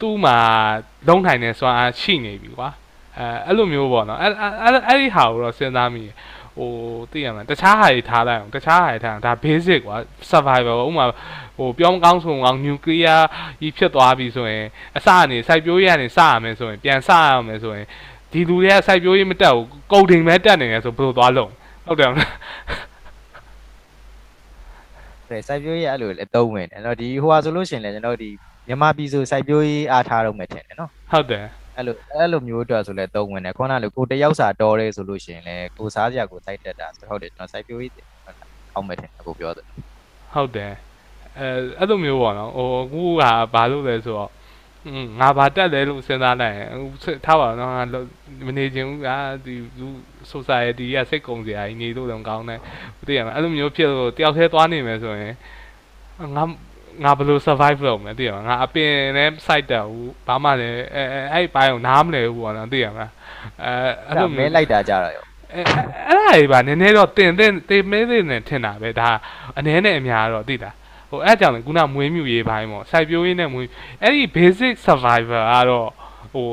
သူ့မှာလုံးနိုင်တဲ့စွမ်းအားရှိနေပြီကွာအဲအဲ့လိုမျိုးပေါ့နော်အဲ့အဲ့အဲ့ဒီဟာကိုတော့စဉ်းစားမိတယ် ဟိုသိရမှာတခြားဟာတွေထားလိုက်အောင်တခြားဟာတွေထားအောင်ဒါ basic ကွာ survival ဥမာဟိုပြောမကောင်းဆိုကောင်း nuclear ကြီးဖြစ်သွားပြီဆိုရင်အစအနေစိုက်ပျိုးရေးကနေစရမယ်ဆိုရင်ပြန်စရမယ်ဆိုရင်ဒီလူတွေကစိုက်ပျိုးရေးမတက်ဘူးကုန်တင်ပဲတက်နေတယ်ဆိုဘယ်လိုသွားလုံးဟုတ်တယ်မလားတဲ့စိုက်ပျိုးရေးအဲ့လိုလည်းသုံးဝင်တယ်เนาะဒီဟိုဟာဆိုလို့ရှိရင်လည်းကျွန်တော်ဒီမြန်မာပြည်ဆိုစိုက်ပျိုးရေးအားထားတော့မယ်ထင်တယ်เนาะ ဟုတ်တယ် အဲ့လိုအဲ့လိုမျိုးအတွက်ဆိုလဲသုံးဝင်တယ်ခုနကလေကိုတယောက်စာတော်ရဲဆိုလို့ရှိရင်လည်းကိုစားစရာကိုစိုက်တက်တာဆိုဟုတ်တယ်ကျွန်တော်စိုက်ပျိုးရေးအောက်မဲ့တယ်ကိုပြောတယ်ဟုတ်တယ်အဲအဲ့လိုမျိုးပေါ့နော်ဟိုအခုကဘာလို့လဲဆိုတော့ငါဘာတက်လဲလို့စဉ်းစားလိုက်ရင်ထားပါတော့ငါမနေချင်ဘူးကဒီလူ society ကစိတ်ကုန်စရာကြီးနေလို့တော့ကောင်းတယ်သိရမှာအဲ့လိုမျိုးဖြစ်လို့တယောက်တည်းသွားနေမယ်ဆိုရင်ငါ ငါဘယ်လို survive လုပ်မလဲသိရမှာငါအပင်နဲ့ site တက်ဘူးဘာမှလည်းအဲအဲ့ဘိုင်းကိုနားမလဲဘူးပေါ့နော်သိရမှာအဲအဲ့လိုမဲလိုက်တာကြတော့ရောအဲအဲ့ဒါကြီးပါနည်းနည်းတော့တင်တင်တင်မဲတင်နေထင်တာပဲဒါအနည်းနဲ့အများတော့သိတာဟိုအဲ့ကြောင့်လည်းခုနမွေးမြူရေးပိုင်းပေါ့စိုက်ပျိုးရေးနဲ့မွေးအဲ့ဒီ basic survivor ကတော့ဟို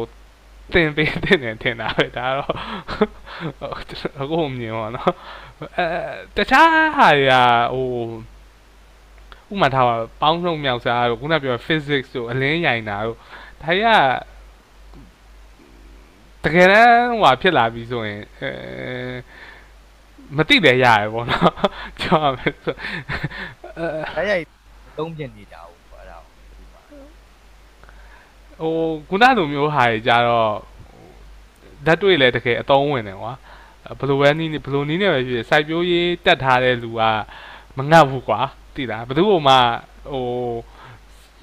တင်ပေးတင်နေထင်တာပဲဒါတော့အခုမြင်ပါတော့အဲတခြားဟာတွေကဟို ဥမာထားပါပေါင်းစုံမြောက်စားတို့ခုနပြော physics တို့အလင်းရိုင်တာတို့ဒါကြီးကတကယ်တမ်းဟိုဖြစ်လာပြီဆိုရင်အဲမသိတယ်ရရပေါ့နော်ပြောရမယ်ဆိုအဲအဲ့ရိုက်သုံးပြနေကြဘူးပေါ့အဲ့ဒါဟိုခုနလိုမျိုးဟာကြီးကြတော့ဓာတ်တွေ့လဲတကယ်အသုံးဝင်တယ်ကွာဘယ်လိုပဲနီးဘယ်လိုနီးနေပဲဖြစ်ဖြစ်စိုက်ပျိုးရေးတက်ထားတဲ့လူကမငတ်ဘူးကွာ သိလားဘယ်သူ့မှဟို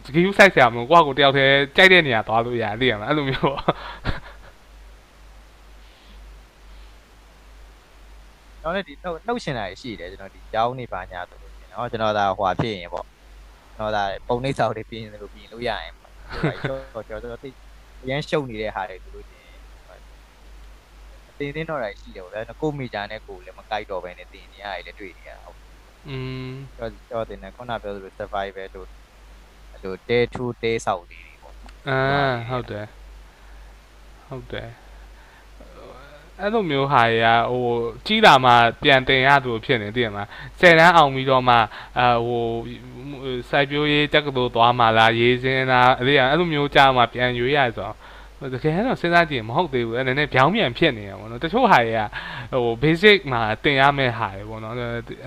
စကီးစိုက်ဆရာမလို့ကိုယ့်ကိုတယောက်တည်းကြိုက်တဲ့နေရာသွားလို့ရတယ်သိရမလားအဲ့လိုမျိုးပေါ့ကျွန်တော်လည်းဒီနှုတ်နှုတ်ရှင်တာရှိတယ်ကျွန်တော်ဒီကြောင်းနေပါညာဆိုလို့ရှင်เนาะကျွန်တော်ဒါဟွာဖြစ်ရင်ပေါ့ကျွန်တော်ဒါပုံနှိပ်စာတွေပြင်လို့ပြင်လို့ရရင်ပေါ့ကျွန်တော်ကျွန်တော်သိအရန်ရှုပ်နေတဲ့ဟာတွေဆိုလို့ရှင်အတင်းတင်းတော့ရရှိတယ်ပေါ့ကိုမီဂျာနဲ့ကိုလည်းမကိုက်တော့ပဲနဲ့တင်နေရတယ်လည်းတွေ့နေရဟုတ် อืมကျွန်တော်ကျွန်တော်တင်နေခုနပြောသလို survival လို့အဲ့လို day to day ဆောက်လေးတွေပေါ့အာဟုတ်တယ်ဟုတ်တယ်အဲ့လိုမျိုးဟာတွေကဟိုကြီးလာမှပြန်တင်ရသူဖြစ်နေသိရမလားဆယ်တန်းအောင်ပြီးတော့မှအဟိုစိုက်ပျိုးရေးတက်ကတူသွားမှလားရေးစင်းလားအဲ့ဒီအဲ့လိုမျိုးကြာမှပြန်ရွေးရဆိုတော့ တကယ်တော့စဉ်းစားကြည့်မဟုတ်သေးဘူးအဲ့နည်းနည်းပြောင်းပြန်ဖြစ်နေရပါတော့တချို့ဟာတွေကဟို basic မှာတင်ရမယ့်ဟာတွေပေါ့နော်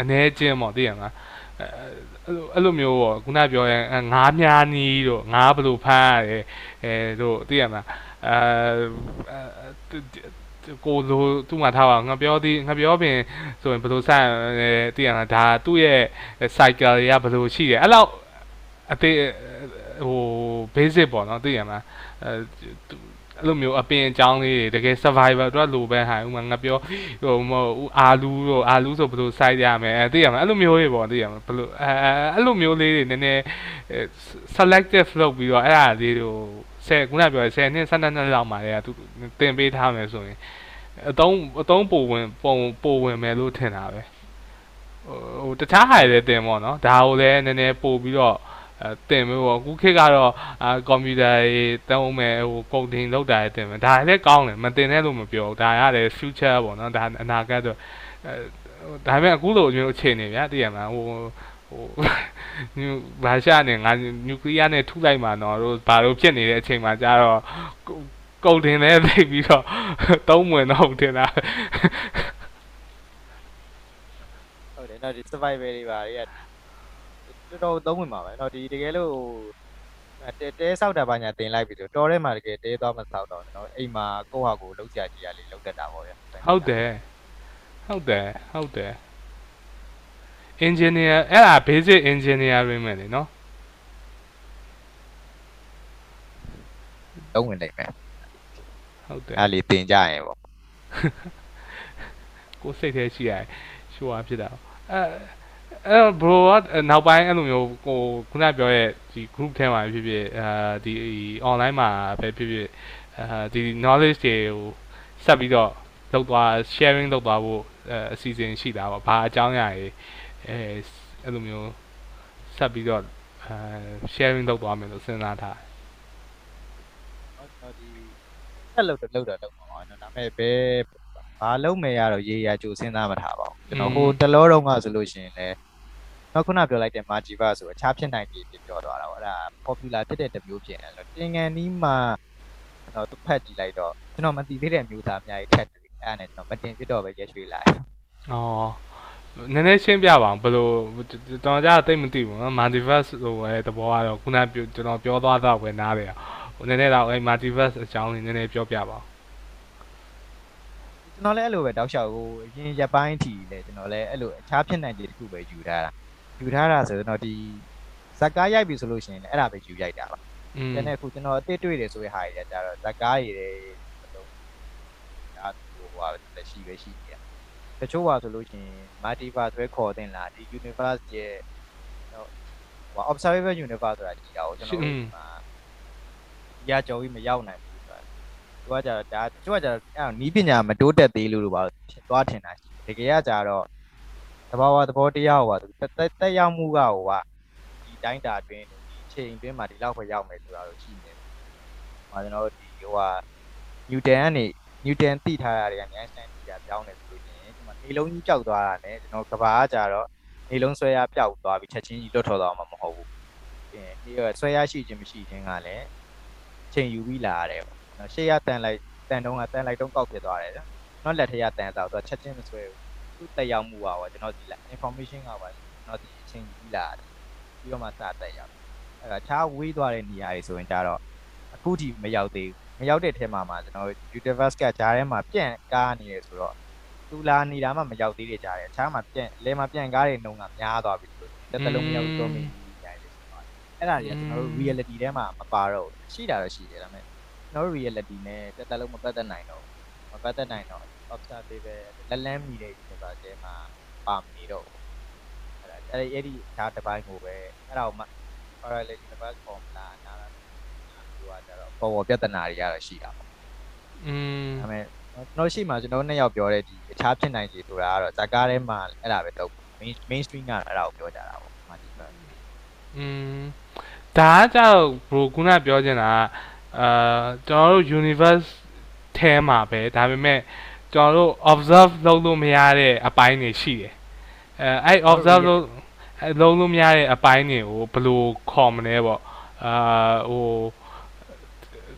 အနည်းချင်းပေါ့သိရမလားအဲ့လိုမျိုးပေါ့ခုနပြောရင်ငါးများနီးတို့ငါးဘလို့ဖမ်းရတယ်အဲတို့သိရမလားအဲကိုလိုသူ့မှာထားပါငါပြောသည်ငါပြောပင်ဆိုရင်ဘယ်လိုဆက်လဲသိရလားဒါသူ့ရဲ့ cycle တွေကဘယ်လိုရှိတယ်အဲ့လောက်အသေး ဟို basic ပေါ့နော်သိရမလားအဲအဲ့လိုမျိုးအပင်အကြောင်းလေးတွေတကယ် survivor တော့လိုပဲဟာဥမာငါပြောဟိုမဟုတ်အာလူတို့အာလူဆိုဘယ်လို site ရမယ်အဲသိရမလားအဲ့လိုမျိုးတွေပေါ့သိရမလားဘယ်လိုအဲအဲ့လိုမျိုးလေးတွေနည်းနည်း selective လုပ်ပြီးတော့အဲ့ဒါလေးတို့ဆယ်ခုနပြော10နှစ်12နှစ်လောက်မှာလည်းသူတင်ပေးထားမယ်ဆိုရင်အတုံးအတုံးပိုဝင်ပုံပိုဝင်မယ်လို့ထင်တာပဲဟိုတခြားဟာတွေလည်းတင်ပေါ့နော်ဒါကိုလည်းနည်းနည်းပို့ပြီးတော့အဲ တင်မယ်ပေါ့အခုခေတ်ကတော့အာကွန်ပျူတာတွေတုံးမယ်ဟိုကုတ်တင်လောက်တာတွေတင်မယ်ဒါလည်းကောင်းတယ်မတင်တဲ့လို့မပြောဘူးဒါရတယ် future ပေါ့နော်ဒါအနာဂတ်တော့အဲဒါပေမဲ့အခုလိုမျိုးအခြေအနေဗျာသိရမလားဟိုဟိုနျူဘာရှာနဲ့ငါနျူကလ িয়ার နဲ့ထုလိုက်မှာနော်တို့ဘာလို့ဖြစ်နေတဲ့အချိန်မှာကျတော့ကုန်တင်လဲသိပြီးတော့သုံးဝင်တော့တင်တာဟုတ်တယ်နော်ဒီ survival တွေပါတွေက တော်တော်သုံးဝင်ပါပဲနော်ဒီတကယ်လို့တဲတဲဆောက်တာပါညာတင်လိုက်ပြီဆိုတော်ထဲမှာတကယ်တဲသွားမဆောက်တော့နော်အိမ်မှာကိုယ့်ဟာကိုယ်လုံးကြကြရလေးလုံးတတ်တာပေါ့ဗျာဟုတ်တယ်ဟုတ်တယ်ဟုတ်တယ် engineer အဲ့ဒါ basic engineering ပဲလေနော်သုံးဝင်လိုက်မယ်ဟုတ်တယ်အဲ့လေးတင်ကြရင်ပေါ့ကိုယ်စိတ်ထဲရှိရတယ်ရှိုးအားဖြစ်တာအဲ အဲ bro ကနောက်ပိုင်းအဲ့လိုမျိုးကိုခုနပြောရဲ့ဒီ group ထဲမှာဖြစ်ဖြစ်အဲဒီ online မှာပဲဖြစ်ဖြစ်အဲဒီ knowledge တွေကိုဆက်ပြီးတော့လုပ်သွား sharing လုပ်သွားဖို့အဲအစီအစဉ်ရှိတာပေါ့ဘာအကြောင်းအရာတွေအဲအဲ့လိုမျိုးဆက်ပြီးတော့အဲ sharing လုပ်သွားမယ်လို့စဉ်းစားထားတယ်ဟုတ်ဒီဆက်လို့တော့လောက်တော့လောက်ပါတော့နော်ဒါပေမဲ့ဘယ်ဘာလုံးမယ်ရတော့ရေရာကြိုစဉ်းစားမထားပါဘူးကျွန်တော်ဟိုတလောတော့ကဆိုလို့ရှိရင်လည်း တော့ခုနပြောလိုက်တဲ့ Margiva ဆိုအခြားဖြစ်နိုင်ပြီဖြစ်ပြောသွားတာပေါ့အဲ့ဒါ popular ဖြစ်တဲ့တစ်မျိုးဖြစ်နေလို့တင်ငန်းနီးမှာတော့သူဖတ်ကြည့်လိုက်တော့ကျွန်တော်မသိသေးတဲ့မျိုးသားအများကြီးထက်တယ်အဲ့ဒါနဲ့ကျွန်တော်မတင်ဖြစ်တော့ပဲရက်ရွှေလိုက်။အော်နည်းနည်းရှင်းပြပါအောင်ဘယ်လိုတော်ကြတိတ်မသိဘူးနော် multiverse ဆိုပဲသဘောကတော့ခုနပြောကျွန်တော်ပြောသွားတော့ပဲနားတယ်။ဟိုနည်းနည်းတော့အဲ multiverse အကြောင်းလေးနည်းနည်းပြောပြပါဦးကျွန်တော်လည်းအဲ့လိုပဲတောက်လျှောက်ဟိုအရင်ရက်ပိုင်းထီလဲကျွန်တော်လည်းအဲ့လိုအခြားဖြစ်နိုင်တဲ့တစ်ခုပဲယူထားတာ ယူထားတာဆိုတော့ဒီဇက်ကားရိုက်ပြီဆိုလို့ရှိရင်လည်းအဲ့ဒါပဲယူရိုက်တာပါ။อืมကျန်တဲ့အခုကျွန်တော်အစ်စ်တွေ့တယ်ဆိုတဲ့ဟာတွေကြတော့ဇက်ကားတွေတွေတော့ဒါဟိုဟာလက်ရှိပဲရှိနေတာတချို့ဟာဆိုလို့ရှိရင် multiverse ဆွဲခေါ်တင်လာဒီ universe ရဲ့ဟို observable universe ဆိုတာကြည့်အောင်ကျွန်တော်တို့ဒီမှာရကြော်ပြီးမရောက်နိုင်ဘူးဆိုတာသူကကြတော့ဒါတချို့ကကြတော့အဲ့နီးပညာမတိုးတက်သေးလို့လို့ပါဖြစ်သွားထင်တာရှိတကယ်ကကြတော့သ ဘာဝသဘောတရားဟိုဟာတက်ရောက်မှုကဟိုဟာဒီတိုင်းတာအတွင်းဒီချိန်အတွင်းမှာဒီလောက်ပဲရောက်မယ်ဆိုတာလို့ရှိနေတယ်။ဟာကျွန်တော်တို့ဒီဟိုဟာ Newton ကနေ Newton သိထားတာတွေက Einstein သိတာပြောင်းတယ်ဆိုလို့ရှိရင်ဒီမှာနေလုံးကြီးကြောက်သွားတာ ਨੇ ကျွန်တော်ကဘာကကြတော့နေလုံးဆွဲရပျောက်သွားပြီးချက်ချင်းကြီးလွတ်ထွက်သွားမှာမဟုတ်ဘူး။ပြီးရင်ဒီကဆွဲရရှိခြင်းမရှိခြင်းကလည်းချိန်ယူပြီးလာရတယ်ပေါ့။နော်ရှေ့ရတန်လိုက်တန်တုံးကတန်လိုက်တုံးကောက်ဖြစ်သွားတယ်နော်။နော်လက်ထရတန်တော့သူချက်ချင်းမဆွဲဘူး။ သူ့တက်ရောက်မှုပါပေါ့ကျွန်တော်ဒီလာ information ကပါကျွန်တော်ဒီအချိန်ယူပြီးလာတယ်။ပြီးတော့မှစတက်ရောက်အဲ့ဒါချားဝေးသွားတဲ့နေရာတွေဆိုရင်ကြတော့အခုထိမရောက်သေးဘူးမရောက်တဲ့ထဲမှာမှာကျွန်တော် universe ကဂျားထဲမှာပြန့်ကားနေရဆိုတော့သူလာနေတာမှမရောက်သေးတဲ့ဂျားတယ်အခြားမှာပြန့်လဲမှာပြန့်ကားတဲ့နှုံကများသွားပြီဆိုတော့တစ်လုံးမရောက်တော့မင်းကြီးကြိုင်တယ်ဆိုတော့အဲ့ဒါတွေကကျွန်တော်တို့ reality ထဲမှာမပါတော့ဘူးရှိတာတော့ရှိတယ်ဒါပေမဲ့ကျွန်တော်တို့ reality နဲ့တစ်သက်လုံးမပတ်သက်နိုင်တော့မပတ်သက်နိုင်တော့ observable လက်လန်းမီတဲ့ universe ထဲမှာပါမနေတော့အဲ့ဒါအဲ့ဒီအဲ့ဒီဓာတ်တစ်ပိုင်းကိုပဲအဲ့ဒါကို parallel universe formula နားလာဟိုကကြတော့ပေါ်ပေါ်ပြဿနာတွေရတော့ရှိတာပေါ့ อืม ဒါပေမဲ့ကျွန်တော်ရှိမှကျွန်တော်နှစ်ယောက်ပြောတဲ့ဒီအခြားဖြစ်နိုင်ခြေဆိုတာကတော့ဇာကားထဲမှာအဲ့ဒါပဲတော့ main mainstream ကတော့အဲ့ဒါကိုပြောကြတာပေါ့မာတီဖန် อืมဒါကကြောက်ဘရိုခုနပြောချင်တာကအာကျွန်တော်တို့ universe ထဲမှာပဲဒါပေမဲ့ ကျွန်တော်တို့ observe လုပ်လို့မရတဲ့အပိုင်းတွေရှိတယ်အဲအဲ့ observe လုပ်အဲ့လုပ်လို့မရတဲ့အပိုင်းတွေကိုဘယ်လိုခေါ်မလဲပေါ့အာဟို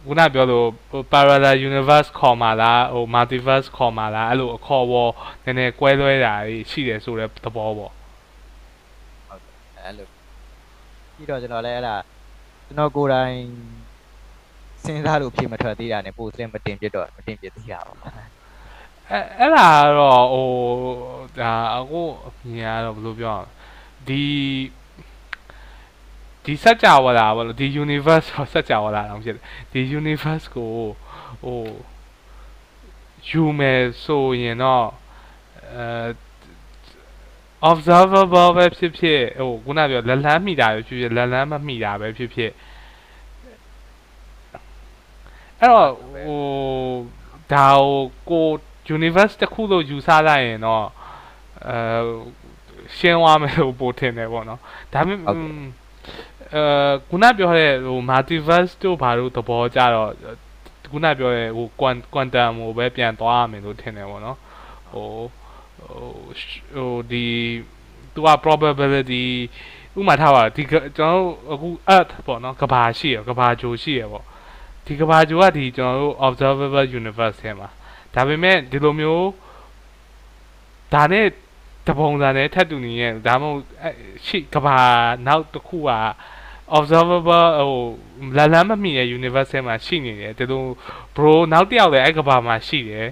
ခုနပြောလို့ဟို parallel universe ခေါ်မှာလားဟို multiverse ခေါ်မှာလားအဲ့လိုအခေါ်ပေါ်နည်းနည်းကွဲလွဲတာတွေရှိတယ်ဆိုတဲ့သဘောပေါ့အဲ့လိုပြီးတော့ကျွန်တော်လည်းအဲ့ဒါကျွန်တော်ကိုယ်တိုင်စဉ်းစားလို့ဖြစ်မထွက်သေးတာ ਨੇ ပို့စလမတင်ပြတော့မတင်ပြသေးတာပေါ့ အဲအဲ့ဒါကတော့ဟိုဒါအခုအမြင်ကတော့ဘယ်လိုပြောအောင်ဒီဒီစัจ java လာဘောလို့ဒီ universe ဆိုစัจ java လာအောင်ဖြစ်တယ်ဒီ universe ကိုဟိုယူမယ်ဆိုရင်တော့အဲ observable ပဲဖြစ်ဖြစ်ဟိုခုနပြောလက်လန်းမိတာပဲဖြစ်ဖြစ်လက်လန်းမမိတာပဲဖြစ်ဖြစ်အဲ့တော့ဟိုဒါကိုကို universe တစ်ခုလို့ယူဆလိုက်ရင်တော့အဲရှင်းသွားမယ်လို့ပို့ထင်တယ်ပေါ့နော်ဒါပေမဲ့အဲခုနပြောတဲ့ဟို multiverse တို့ဘာလို့သဘောကြတော့ခုနပြောတဲ့ဟို quantum ဟိုပဲပြန်သွားရမယ်လို့ထင်တယ်ပေါ့နော်ဟိုဟိုဟိုဒီသူက probability ဟဥမာထားပါဒီကကျွန်တော်တို့အခု earth ပေါ့နော်ကဘာရှိရကဘာဂျိုရှိရပေါ့ဒီကဘာဂျိုကဒီကျွန်တော်တို့ observable universe ထဲမှာ ဒါပေမဲ့ဒီလိုမျိုးဒါနဲ့တပုံစံနဲ့ထပ်တူနေရဲ့ဒါမှမဟုတ်အဲ့ရှိကဘာနောက်တစ်ခုက observable ဟိုလလန်းမမိရဲ့ universe ထဲမှာရှိနေတယ်ဒီလို bro နောက်တစ်ယောက်လည်းအဲ့ကဘာမှာရှိတယ်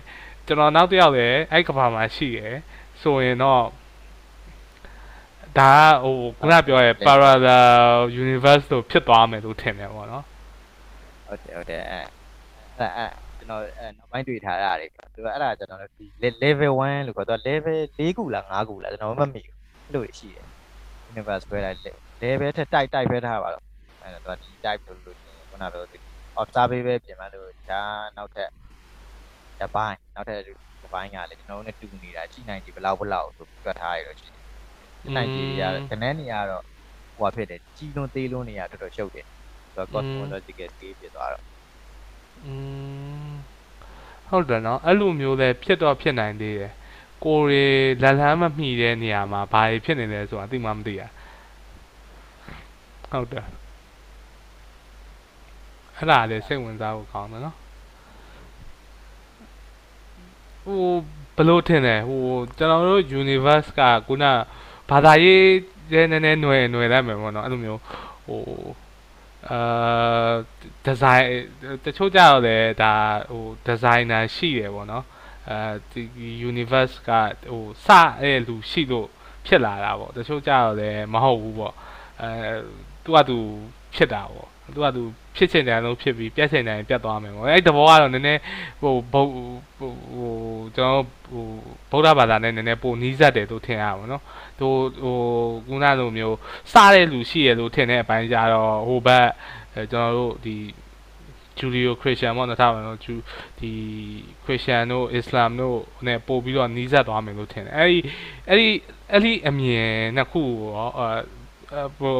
ကျွန်တော်နောက်တစ်ယောက်လည်းအဲ့ကဘာမှာရှိတယ်ဆိုရင်တော့ဒါကဟိုခုနပြောရဲ့ parallel universe လို့ဖြစ်သွားမယ်လို့ထင်တယ်ပေါ့နော်ဟုတ်တယ်ဟုတ်တယ်အဲအဲ့အဲ့ ကျွန်တော်အဲနောက်ပိုင်းတွေ့ထားတာတွေသူကအဲ့ဒါကျွန်တော်လည်းဒီ level 1လို့ခေါ်တော့ level 4ခုလား5ခုလားကျွန်တော်မမှတ်မိဘူးအဲ့လိုရှိတယ် universe ပဲလိုက် level ထက်တိုက်တိုက်ပဲထားပါတော့အဲ့တော့ဒီ type လို့လို့ခုနပြောဒီ observe ပဲပြင်မှလို့ဒါနောက်ထပ်တစ်ပိုင်းနောက်ထပ်တစ်ပိုင်းကလည်းကျွန်တော်တို့နဲ့တူနေတာရှိနိုင်ဒီဘလောက်ဘလောက်ဆိုပြတ်ထားရတော့ရှိတယ်ရှိနိုင်ဒီရကနေနေရတော့ဟိုဖြစ်တယ်ကြီးလွန်သေးလွန်နေရတော်တော်ရှုပ်တယ်ဆိုတော့ cosmological scale ဖြစ်သွားတော့อืม ဟုတ်တယ်နော်အဲ့လိုမျိုးလဲဖြစ်တော့ဖြစ်နိုင်သေးတယ်ကိုရီလက်လန်းမမိတဲ့နေရာမှာဘာတွေဖြစ်နေလဲဆိုတာသိမှမသိရဟုတ်တယ်အဲ့ဒါလည်းစိတ်ဝင်စားဖို့ကောင်းတယ်နော်ဟိုဘလို့ထင်တယ်ဟိုကျွန်တော်တို့ universe ကခုနဘာသာရေးရဲ့နည်းနည်းຫນွယ်ຫນွယ်လိုက်မယ်ပေါ့နော်အဲ့လိုမျိုးဟို အာဒီဇိုင်းတချို့ကြတော့လေဒါဟိုဒီဇိုင်နာရှိတယ်ပေါ့နော်အဲဒီ universe ကဟိုစတဲ့လူရှိလို့ဖြစ်လာတာပေါ့တချို့ကြတော့လေမဟုတ်ဘူးပေါ့အဲသူကသူ ဖြစ်တာပေါ့သူကသူဖြစ်ချင်တယ်လို့ဖြစ်ပြီးပြတ်ချင်တယ်ပြတ်သွားမယ်ပေါ့အဲ့ဒီဘောကတော့နည်းနည်းဟိုဘုဟိုဟိုကျွန်တော်ဟိုဗုဒ္ဓဘာသာနဲ့နည်းနည်းပိုနီးစပ်တယ်လို့ထင်ရပါဘောနော်သူဟိုခုနလိုမျိုးစတဲ့လူရှိရလို့ထင်တဲ့အပိုင်းကြတော့ဟိုဘက်အဲကျွန်တော်တို့ဒီဂျူလီယိုခရစ်ယာန်ပေါ့နော်ထားပါတော့ဂျူဒီခရစ်ယာန်တို့အစ္စလာမ်တို့နဲ့ပို့ပြီးတော့နီးစပ်သွားမယ်လို့ထင်တယ်အဲ့ဒီအဲ့ဒီအဲ့ဒီအမြင်နှစ်ခုရောအဲဟို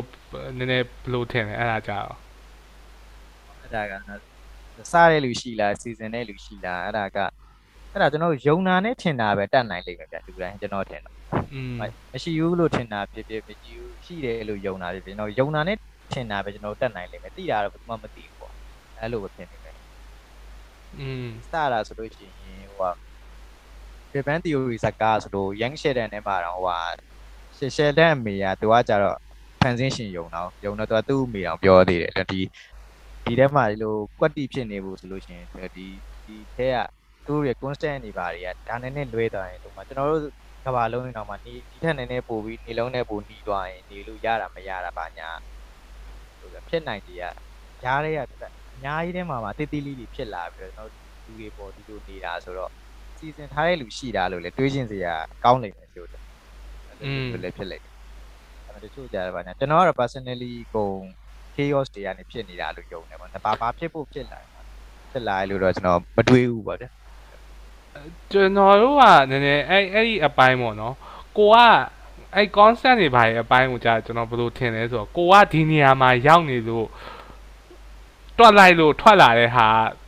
နည်းနည်းဘလို့ထင်လဲအဲ့ဒါကြတော့အဲ့ဒါကစားတဲ့လူရှိလားစီစဉ်တဲ့လူရှိလားအဲ့ဒါကအဲ့ဒါကျွန်တော်ယုံနာနဲ့ထင်တာပဲတတ်နိုင်လိမ့်မယ်ဗျလူတိုင်းကျွန်တော်ထင်တာမရှိဘူးလို့ထင်တာဖြစ်ဖြစ်မရှိဘူးရှိတယ်လို့ယုံတာဖြစ်ဖြစ်ကျွန်တော်ယုံနာနဲ့ထင်တာပဲကျွန်တော်တတ်နိုင်လိမ့်မယ်သိတာတော့ဘာမှမသိဘူးပေါ့အဲ့လိုပဲဖြစ်နေတယ်อืมစတာဆိုလို့ရှိရင်ဟိုက Japan theory စကားဆိုလို့ Yang Sheldon နဲ့ပါတော့ဟိုက Sheldon အမေကသူကကြတော့ ဖန်ဆင်းရှင်ယုံတော့ယုံတော့သူကသူ့အမေအောင်ပြောသေးတယ်ဒီဒီထဲမှာဒီလိုကွက်တီဖြစ်နေဖို့ဆိုလို့ရှိရင်ဒီဒီထဲကသူ့ရဲ့ constant နေပါတွေကဒါနဲ့နဲ့လွဲသွားရင်ဒီမှာကျွန်တော်တို့ကဘာလုံးနေတော့မှဒီဒီထက်နည်းနည်းပို့ပြီးနေလုံးနဲ့ပို့နှီးသွားရင်နေလို့ရတာမရတာပါညာဆိုတော့ဖြစ်နိုင်တယ်ကရားတွေကအများကြီးထဲမှာမှာတိတိလေးတွေဖြစ်လာပြီးတော့ကျွန်တော်လူတွေပေါ်ဒီလိုနေတာဆိုတော့စီစဉ်ထားတဲ့လူရှိတာလို့လေတွေးချင်းစရာကောင်းနေတယ်ဆိုတော့အဲ့လိုလည်းဖြစ်လိုက် တယ်အဲ့တချို့ကြတယ်ပါညာကျွန်တော်ကတော့ personally ကုန် chaos တွေကနေဖြစ်နေတာလို့ယုံတယ်ပေါ့။ဘာဘာဖြစ်ဖို့ဖြစ်လာဖြစ်လာလို့တော့ကျွန်တော်မတွေးဘူးပေါ့ဗျာကျွန်တော်တို့ကနည်းနည်းအဲ့အဲ့ဒီအပိုင်းပေါ့နော်ကိုကအဲ့ constant တွေဘာရဲ့အပိုင်းကိုကြာကျွန်တော်ဘယ်လိုထင်လဲဆိုတော့ကိုကဒီနေရာမှာရောက်နေလို့တွက်လိုက်လို့ထွက်လာတဲ့ဟာ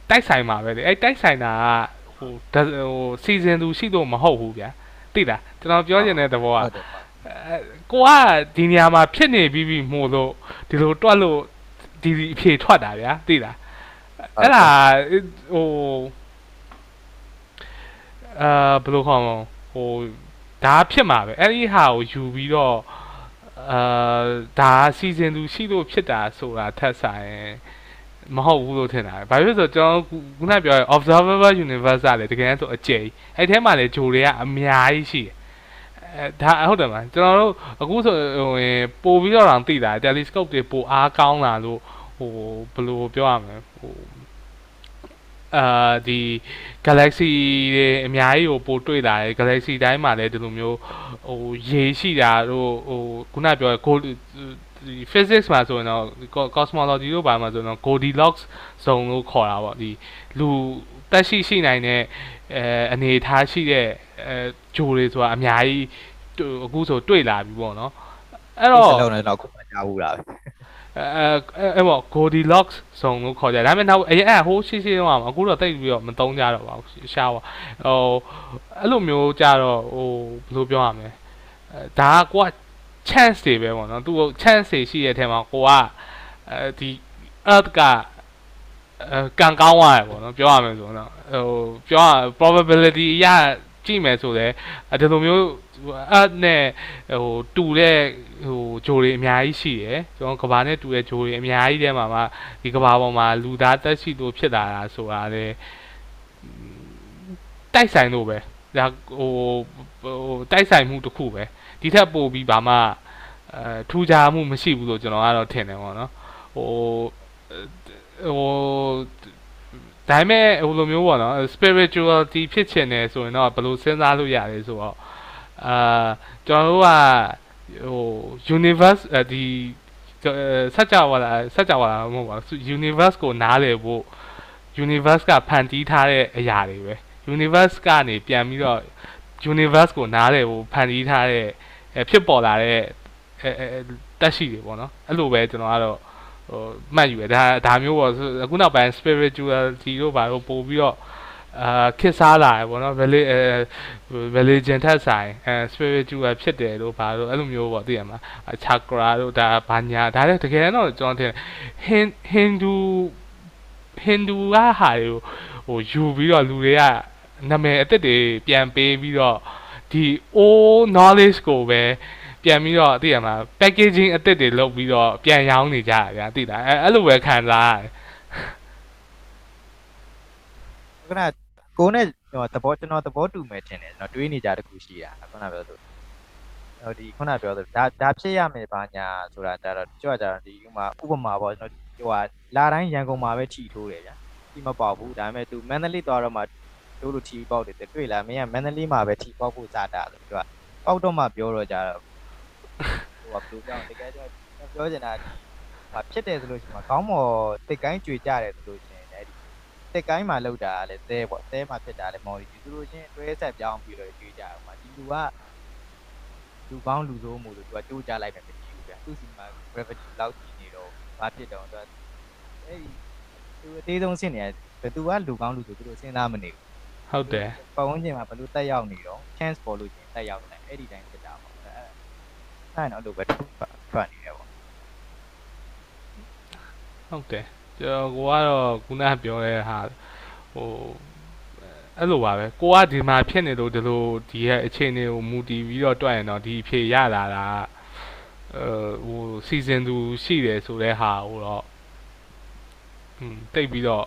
တိုက်ဆိုင်မှာပဲလေအဲ့တိုက်ဆိုင်တာကဟိုဟိုစီဇန်သူရှိလို့မဟုတ်ဘူးဗျာသိလားကျွန်တော်ပြောချင်တဲ့သဘောကဟုတ်တယ်ပေါ့အဲ ကိုကဒီနေရာမှာဖြစ်နေပြီးပြီမို့လို့ဒီလိုတွက်လို့ဒီဒီအဖြေထွက်တာဗျာသိလားအဲ့ဒါဟိုအာဘယ်လိုခေါ်မလဲဟိုဒါဖြစ်မှာပဲအဲ့ဒီဟာကိုယူပြီးတော့အာဒါစီဇန်သူရှိလို့ဖြစ်တာဆိုတာထက်ဆိုင်မဟုတ်ဘူးလို့ထင်တာ။ဘာဖြစ်လို့ဆိုတော့ကျွန်တော်ခုနပြောရ observable universe ကလည်းတကယ်ဆိုအကျယ်အဲ့ထဲမှာလည်းဂျိုတွေကအများကြီးရှိတယ်။အဲ ဒါဟုတ်တယ်မလားကျွန်တော်တို့အခုဆိုဟိုဝင်ပို့ပြီးတော့တောင်သိတာ telescope တွေပိုအားကောင်းလာလို့ဟိုဘယ်လိုပြောရမလဲဟိုအာဒီ galaxy တွေအများကြီးကိုပို့တွေ့လာတယ် galaxy တိုင်းမှာလည်းဒီလိုမျိုးဟိုရေရှိတာတို့ဟိုခုနပြောရ gold ဒီ physics မှာဆိုရင်တော့ cosmology တို့ဘာမှာဆိုရင်တော့ Goldilocks zone လို့ခေါ်တာပေါ့ဒီလူတက်ရှိရှိနိုင်တဲ့ အဲအနေအထားရှိတဲ့အဲဂျိုတွေဆိုတာအများကြီးအခုဆိုတွေ့လာပြီပေါ့နော်အဲ့အဲ့တော့စလုံးနဲ့တော့ခုမှကြားဘူးလားအဲအဲအဲ့ပေါ့ Goldilocks zone လို့ခေါ်ကြတယ်ဒါပေမဲ့နောက်အရင်အဲ့ဟိုးရှိရှိတော့အခုတော့တိတ်ပြီးတော့မသုံးကြတော့ပါဘူးရှားပါဟိုအဲ့လိုမျိုးကြတော့ဟိုဘယ်လိုပြောရမလဲအဲဒါကကိုက chance တွေပဲပေါ့နော်သူ chance တွေရှိတဲ့အထက်မှာကိုကအဲဒီ earth ကအဲကံကောင်းသွားတယ်ပေါ့နော်ပြောရမယ်ဆိုတော့ ဟိုပြောရ probability အရကြည့်မယ်ဆိုလဲဒီလိုမျိုး earth နဲ့ဟိုတူတဲ့ဟိုဂျိုတွေအများကြီးရှိတယ်ကျွန်တော်ကဘာနဲ့တူတဲ့ဂျိုတွေအများကြီးထဲမှာမှဒီကဘာပေါ်မှာလူသားတက်ရှိလို့ဖြစ်လာတာဆိုတာလေတိုက်ဆိုင်လို့ပဲဒါဟိုဟိုတိုက်ဆိုင်မှုတစ်ခုပဲဒီထက်ပိုပြီးဘာမှအဲထူးခြားမှုမရှိဘူးလို့ကျွန်တော်ကတော့ထင်တယ်ပေါ့နော်ဟိုဟို ဒါပေမဲ့ဟိုလိုမျိုးပေါ့နော် spirituality ဖြစ်ချင်တယ်ဆိုရင်တော့ဘယ်လိုစဉ်းစားလို့ရလဲဆိုတော့အာကျွန်တော်တို့ကဟို universe ဒီစัจ java လာစัจ java လာမဟုတ်ပါဘူး universe ကိုနားလည်ဖို့ universe ကဖန်တီးထားတဲ့အရာတွေပဲ universe ကနေပြန်ပြီးတော့ universe ကိုနားလည်ဖို့ဖန်တီးထားတဲ့ဖြစ်ပေါ်လာတဲ့အဲတက်ရှိတွေပေါ့နော်အဲ့လိုပဲကျွန်တော်ကတော့ ဟိုမှတ်ယူရဒါဒါမျိုးပေါ့အခုနောက်ပိုင်း spirituality တို့ဘာလို့ပို့ပြီးတော့အာခစ်စားလာတယ်ပေါ့နော် religion ထက်ဆိုင်အဲ spiritual ဖြစ်တယ်လို့ဘာလို့အဲ့လိုမျိုးပေါ့သိရမှာ chakra တို့ဒါဘာညာဒါလည်းတကယ်တော့ကျွန်တော်ထင် Hindu Hindu ကဟာတွေကိုဟိုယူပြီးတော့လူတွေကနာမည်အစ်စ်တွေပြန်ပေးပြီးတော့ဒီ old knowledge ကိုပဲ ပြန်ပြီးတော့သိရမှာ packaging အစ်စ်တွေလုပ်ပြီးတော့ပြန်ရောင်းနေကြတာဗျာသိလားအဲအဲ့လိုပဲခံစားရတယ်ခုနကိုနဲ့သဘောကျွန်တော်သဘောတူမယ်ထင်တယ်ကျွန်တော်တွေးနေကြတခုရှိတာခုနပြောလို့ဟိုဒီခုနပြောလို့ဒါဒါဖြစ်ရမယ်ဘာညာဆိုတာဒါတော့ကြွကြတော့ဒီဥမာဥပမာပေါ့ကျွန်တော်ဟိုဟာလာတိုင်းရန်ကုန်မှာပဲထီထိုးတယ်ဗျာထီမပေါက်ဘူးဒါပေမဲ့ तू မန္တလေးသွားတော့မှတို့လိုထီပေါက်တယ်တွေ့လားမင်းကမန္တလေးမှာပဲထီပေါက်ဖို့စားတာလို့သူကပေါက်တော့မှပြောတော့ကြတော့ ဟိုကဘယ်လိုပြောတကယ်တော့ပြောချင်တာဟာဖြစ်တယ်ဆိုလို့ရှိရင်ခေါင်းမော်တစ်ကိုင်းကြွေကြတယ်ဆိုလို့ရှိရင်အဲ့ဒီတစ်ကိုင်းမှာလောက်တာလည်းသဲပေါ့သဲမှာဖြစ်တာလည်းမော်ဒီသူတို့ချင်းတွဲဆက်ပြောင်းပြီးတော့ကြွေကြအောင်ပါဒီလူကလူကောင်းလူဆိုးမှုလို့သူကကြိုးကြလိုက်တယ်မကြည့်ဘူးဗျသူစီမှာ gravity လောက်ကြီးနေတော့ဘာဖြစ်တော့သူအဲ့ဒီသူအသေးဆုံးဆင့်နေတယ်ဘယ်သူကလူကောင်းလူဆိုသူတို့စဉ်းစားမနေဘူးဟုတ်တယ်ပတ်ဝန်းကျင်မှာဘယ်လိုတက်ရောက်နေတော့ chance ပေါ်လို့ချင်းတက်ရောက်တယ်အဲ့ဒီတိုင်းဖြစ်တာပေါ့အဲ့ အဲ့တော့အဲ့လိုပဲထွက်နေတယ်ပေါ့ဟုတ်တယ်ကျွန်တော်ကတော့ခုနပြောတဲ့ဟာဟိုအဲ့လိုပါပဲကိုကဒီမှာဖြစ်နေလို့ဒီလိုဒီရဲ့အခြေအနေကိုမူတည်ပြီးတော့တွက်ရင်တော့ဒီဖြေရလာတာအဲဟိုစီဇန်သူရှိတယ်ဆိုတဲ့ဟာဟိုတော့อืมတိတ်ပြီးတော့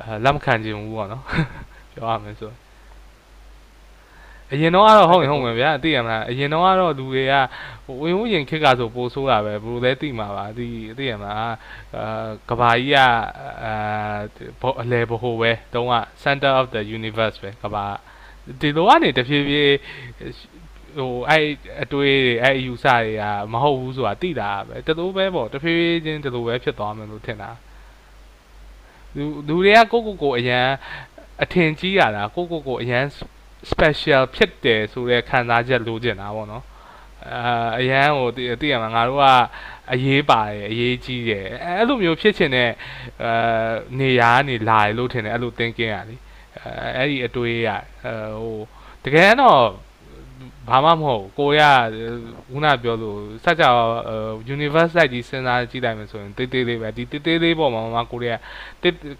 အဲလက်မခံချင်ဘူးပေါ့နော်ပြောရမယ်ဆို အရင်တော့ကတော့ဟုတ်ရင်ဟုတ်မယ်ဗျာသိရမလားအရင်တော့ကတော့လူတွေကဝင်ဝင်ရင်ခက်ကဆိုပိုဆိုးတာပဲဘယ်လိုလဲသိမှာပါဒီသိရမလားအာကဘာကြီးကအာအလဲဘဟိုပဲတုံးက center of the universe ပဲကဘာဒီလိုကနေတဖြည်းဖြည်းဟိုအဲ့အတွေးတွေအဲ့အယူဆတွေကမဟုတ်ဘူးဆိုတာသိတာပဲတလို့ပဲပေါ့တဖြည်းဖြည်းချင်းတလို့ပဲဖြစ်သွားမယ်လို့ထင်တာလူလူတွေကကိုကိုကိုအရန်အထင်ကြီးရတာကိုကိုကိုအရန် special ဖြစ်တယ်ဆိုတဲ့ခံစားချက်လိုချင်တာပေါ့နော်အာအရန်ဟိုသိရမှာငါတို့ကအရေးပါတယ်အရေးကြီးတယ်အဲ့လိုမျိုးဖြစ်ချင်တဲ့အာနေရာကနေလာရလို့ထင်တယ်အဲ့လို thinking อ่ะလေအဲ့ဒီအတွေးอ่ะဟိုတကယ်တော့ဘာမှမဟုတ်ကိုရခုနပြောလို့စက်ကြ universe site ကြီးစဉ်းစားကြည့်လိုက်မယ်ဆိုရင်တေးသေးလေးပဲဒီတေးသေးလေးပေါ်မှာမကိုရီးယား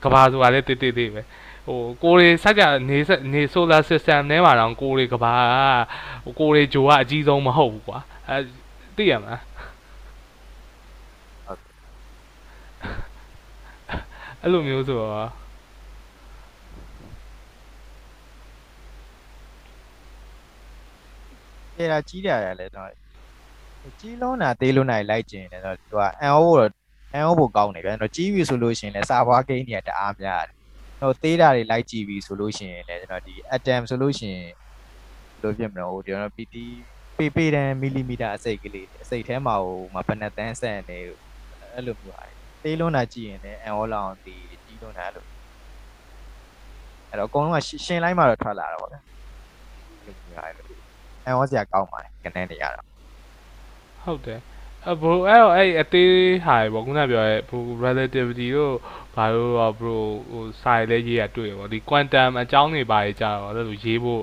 ကဘာဆိုတာလည်းတေးသေးလေးပဲ ဟိုကိုရီစက်ကြနေနေ solar system ထဲမှာတော့ကိုရီကဘာဟိုကိုရီဂျိုကအကြီးဆုံးမဟုတ်ဘူးကွာအဲသိရမလားအဲ့လိုမျိုးဆိုတော့အဲ့ဒါကြီးတယ်ရတယ်တော့ကြီးလုံးတာသေးလုံးနိုင်လိုက်ကျင်တယ်တော့သူကအန်အိုးတော့အန်အိုးဖို့ကောင်းနေပြန်တော့ကြီးပြီဆိုလို့ရှိရင်လည်းစာဖွားကိန်းတွေကတအားများတယ် ဟိုသေးတာတွေလိုက်ကြည့်ပြီဆိုလို့ရှိရင်လည်းကျွန်တော်ဒီ atom ဆိုလို့ရှိရင်ဘယ်လိုဖြစ်မလဲဟိုကျွန်တော် PT ပေပေတန်မီလီမီတာအစိတ်ကလေးအစိတ်ထဲမှာဟိုမဘယ်နှတန်းဆက်နေအဲ့လိုမျိုးပါတယ်သေးလုံးတာကြည့်ရင်လည်းအန်ဟောလောင်ဒီကြီးလုံးတာအဲ့လိုအဲ့တော့အကုန်လုံးကရှင်းလိုက်မှတော့ထွက်လာတော့ဗောဗျာအဲ့လိုအန်ဟောစရာကောင်းပါတယ်ကနေနေရတော့ဟုတ်တယ် အဘိုအဲ့တော့အဲ့အသေးဟာပေါ့ခုနပြောရဲဘို relativity တို့ဘာလို့တော့ bro ဟိုစာရည်လဲရေးရတွေ့ရောဒီ quantum အကြောင်းတွေပါရေးကြတော့အဲ့လိုရေးဖို့